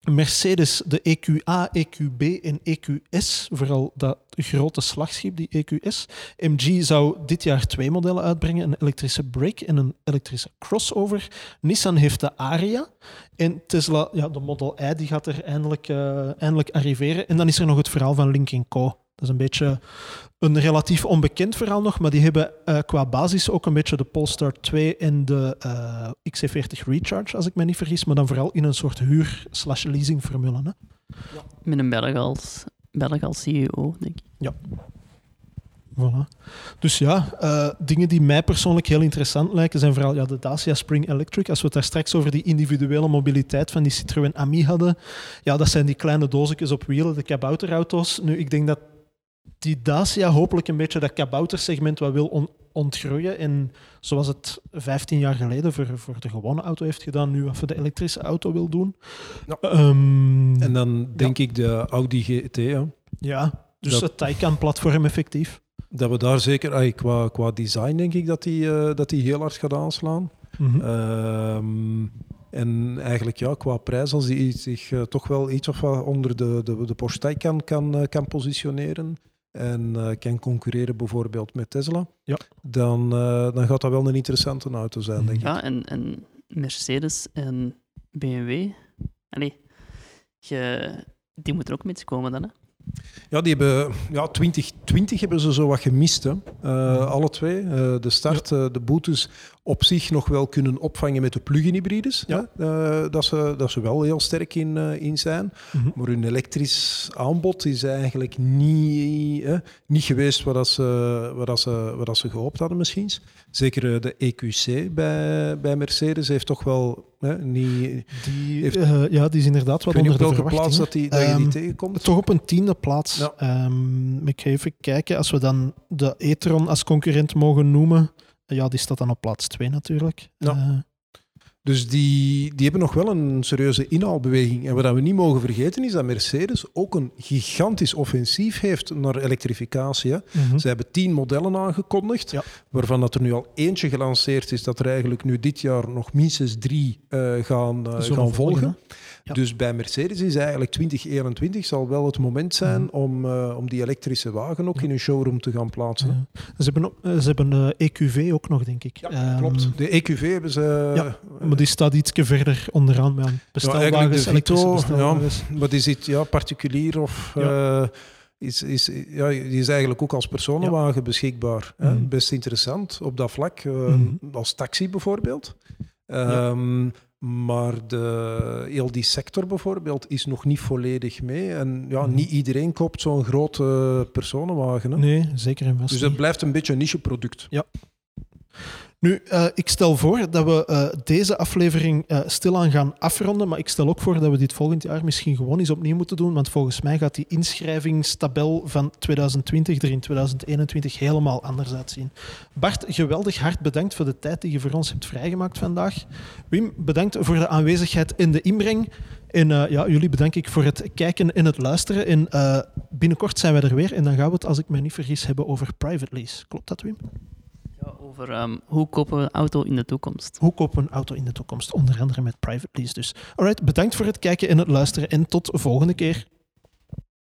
A: Mercedes, de EQA, EQB en EQS, vooral dat grote slagschip, die EQS. MG zou dit jaar twee modellen uitbrengen, een elektrische Break en een elektrische crossover. Nissan heeft de Aria en Tesla, ja, de Model I, die gaat er eindelijk, eh, eindelijk arriveren. En dan is er nog het verhaal van Link Co. Dat is een beetje een relatief onbekend verhaal nog, maar die hebben eh, qua basis ook een beetje de Polestar 2 en de eh, XC40 Recharge, als ik me niet vergis, maar dan vooral in een soort huur-slash-leasing formule. Hè?
C: Met een Belg als, Belg als CEO, denk ik.
A: Voilà. Dus ja, eh, dingen die mij persoonlijk heel interessant lijken zijn vooral ja, de Dacia Spring Electric. Als we het daar straks over die individuele mobiliteit van die Citroën Ami hadden, ja, dat zijn die kleine doosjes op wielen, de kabouterauto's. Nu, ik denk dat die Dacia hopelijk een beetje dat kaboutersegment wat wil on- ontgroeien. En zoals het 15 jaar geleden voor, voor de gewone auto heeft gedaan, nu wat voor de elektrische auto wil doen.
D: Ja.
A: Ehm,
D: En dan denk ik de Audi GT. Ja.
A: ja, dus
D: dat-
A: het Taycan-platform effectief.
D: Dat we daar zeker, qua, qua design denk ik dat die, eh, dat die heel hard gaat aanslaan.
A: Mhm.
D: Ehm, en eigenlijk ja, qua prijs, als die zich eh, toch wel iets of wat onder de, de, de Porsche Taycan kan, eh, kan positioneren en eh, kan concurreren bijvoorbeeld met Tesla,
A: Ja.
D: dan, eh, dan gaat dat wel een interessante auto zijn, denk ik.
C: Ja, en, en Mercedes en BMW, allee, je, die moeten ook met iets komen dan. Hè?
D: Ja, die hebben, ja, 2020 hebben ze zo wat gemist. Hè. Eh, alle twee. Eh, de start, eh, de boetes op zich nog wel kunnen opvangen met de plug-in hybrides.
A: Ja.
D: Hè. Dat, ze, dat ze wel heel sterk in, in zijn.
A: Mhm.
D: Maar hun elektrisch aanbod is eigenlijk niet, niet geweest wat, dat ze, wat, dat ze, wat dat ze gehoopt hadden misschien. Zeker de EQC bij, bij Mercedes heeft toch wel hè.
A: Die,
D: Heeft-
A: eh, ja, die is inderdaad wat onder
D: op
A: de
D: welke plaats dat, die, dat je die
A: Ehm,
D: tegenkomt.
A: Toch op een tiende plaats.
D: Ja.
A: Ehm, ik ga even kijken. Als we dan de e-tron als concurrent mogen noemen, ja, die staat dan op plaats 2 natuurlijk.
D: Ja.
A: Eh,
D: Dus die, die hebben nog wel een serieuze inhaalbeweging. En wat we niet mogen vergeten is dat Mercedes ook een gigantisch offensief heeft naar elektrificatie.
A: Mhm.
D: Ze hebben tien modellen aangekondigd,
A: Ja.
D: waarvan dat er nu al eentje gelanceerd is, dat er eigenlijk nu dit jaar nog minstens drie eh, gaan,
A: Zullen
D: gaan volgen.
A: volgen, Ja.
D: Dus bij Mercedes is eigenlijk 2021 zal wel het moment zijn
A: Mhm.
D: om, eh, om die elektrische wagen ook in hun showroom te gaan plaatsen.
A: Ja. Ze hebben, eh, ze hebben eh, EQV ook nog, denk ik.
D: Ja,
A: Ehm,
D: klopt. De EQV hebben ze...
A: Ja, Maar die staat iets verder onderaan met
D: eigenlijk
A: bestelwagens,
D: de
A: elektrische
D: Vito,
A: bestelwagens.
D: Wat is het? Ja, particulier of...
A: Ja.
D: eh, is, is, ja, die is eigenlijk ook als personenwagen beschikbaar. Hè?
A: Mhm.
D: Best interessant op dat vlak. eh,
A: Mhm.
D: Als taxi bijvoorbeeld.
A: Ja.
D: Maar de, heel die sector bijvoorbeeld is nog niet volledig mee. En ja,
A: Mhm.
D: niet iedereen koopt zo'n grote personenwagen. Hè?
A: Nee, zeker en vast
D: Dus
A: niet.
D: het blijft een beetje een niche-product.
A: Nu, eh, ik stel voor dat we eh, deze aflevering eh, stilaan gaan afronden, maar ik stel ook voor dat we dit volgend jaar misschien gewoon eens opnieuw moeten doen, want volgens mij gaat die inschrijvingstabel van 2020 er in 2021 helemaal anders uitzien. Bart, geweldig hard bedankt voor de tijd die je voor ons hebt vrijgemaakt vandaag. Wim, bedankt voor de aanwezigheid en de inbreng. En ja, jullie bedank ik voor het kijken en het luisteren. En binnenkort zijn wij er weer en dan gaan we het, als ik me niet vergis, hebben over private lease. Klopt dat, Wim?
C: Over ehm, hoe kopen we een auto in de toekomst.
A: Hoe kopen we een auto in de toekomst? Onder andere met private lease dus. Alright, bedankt voor het kijken en het luisteren en tot de volgende keer.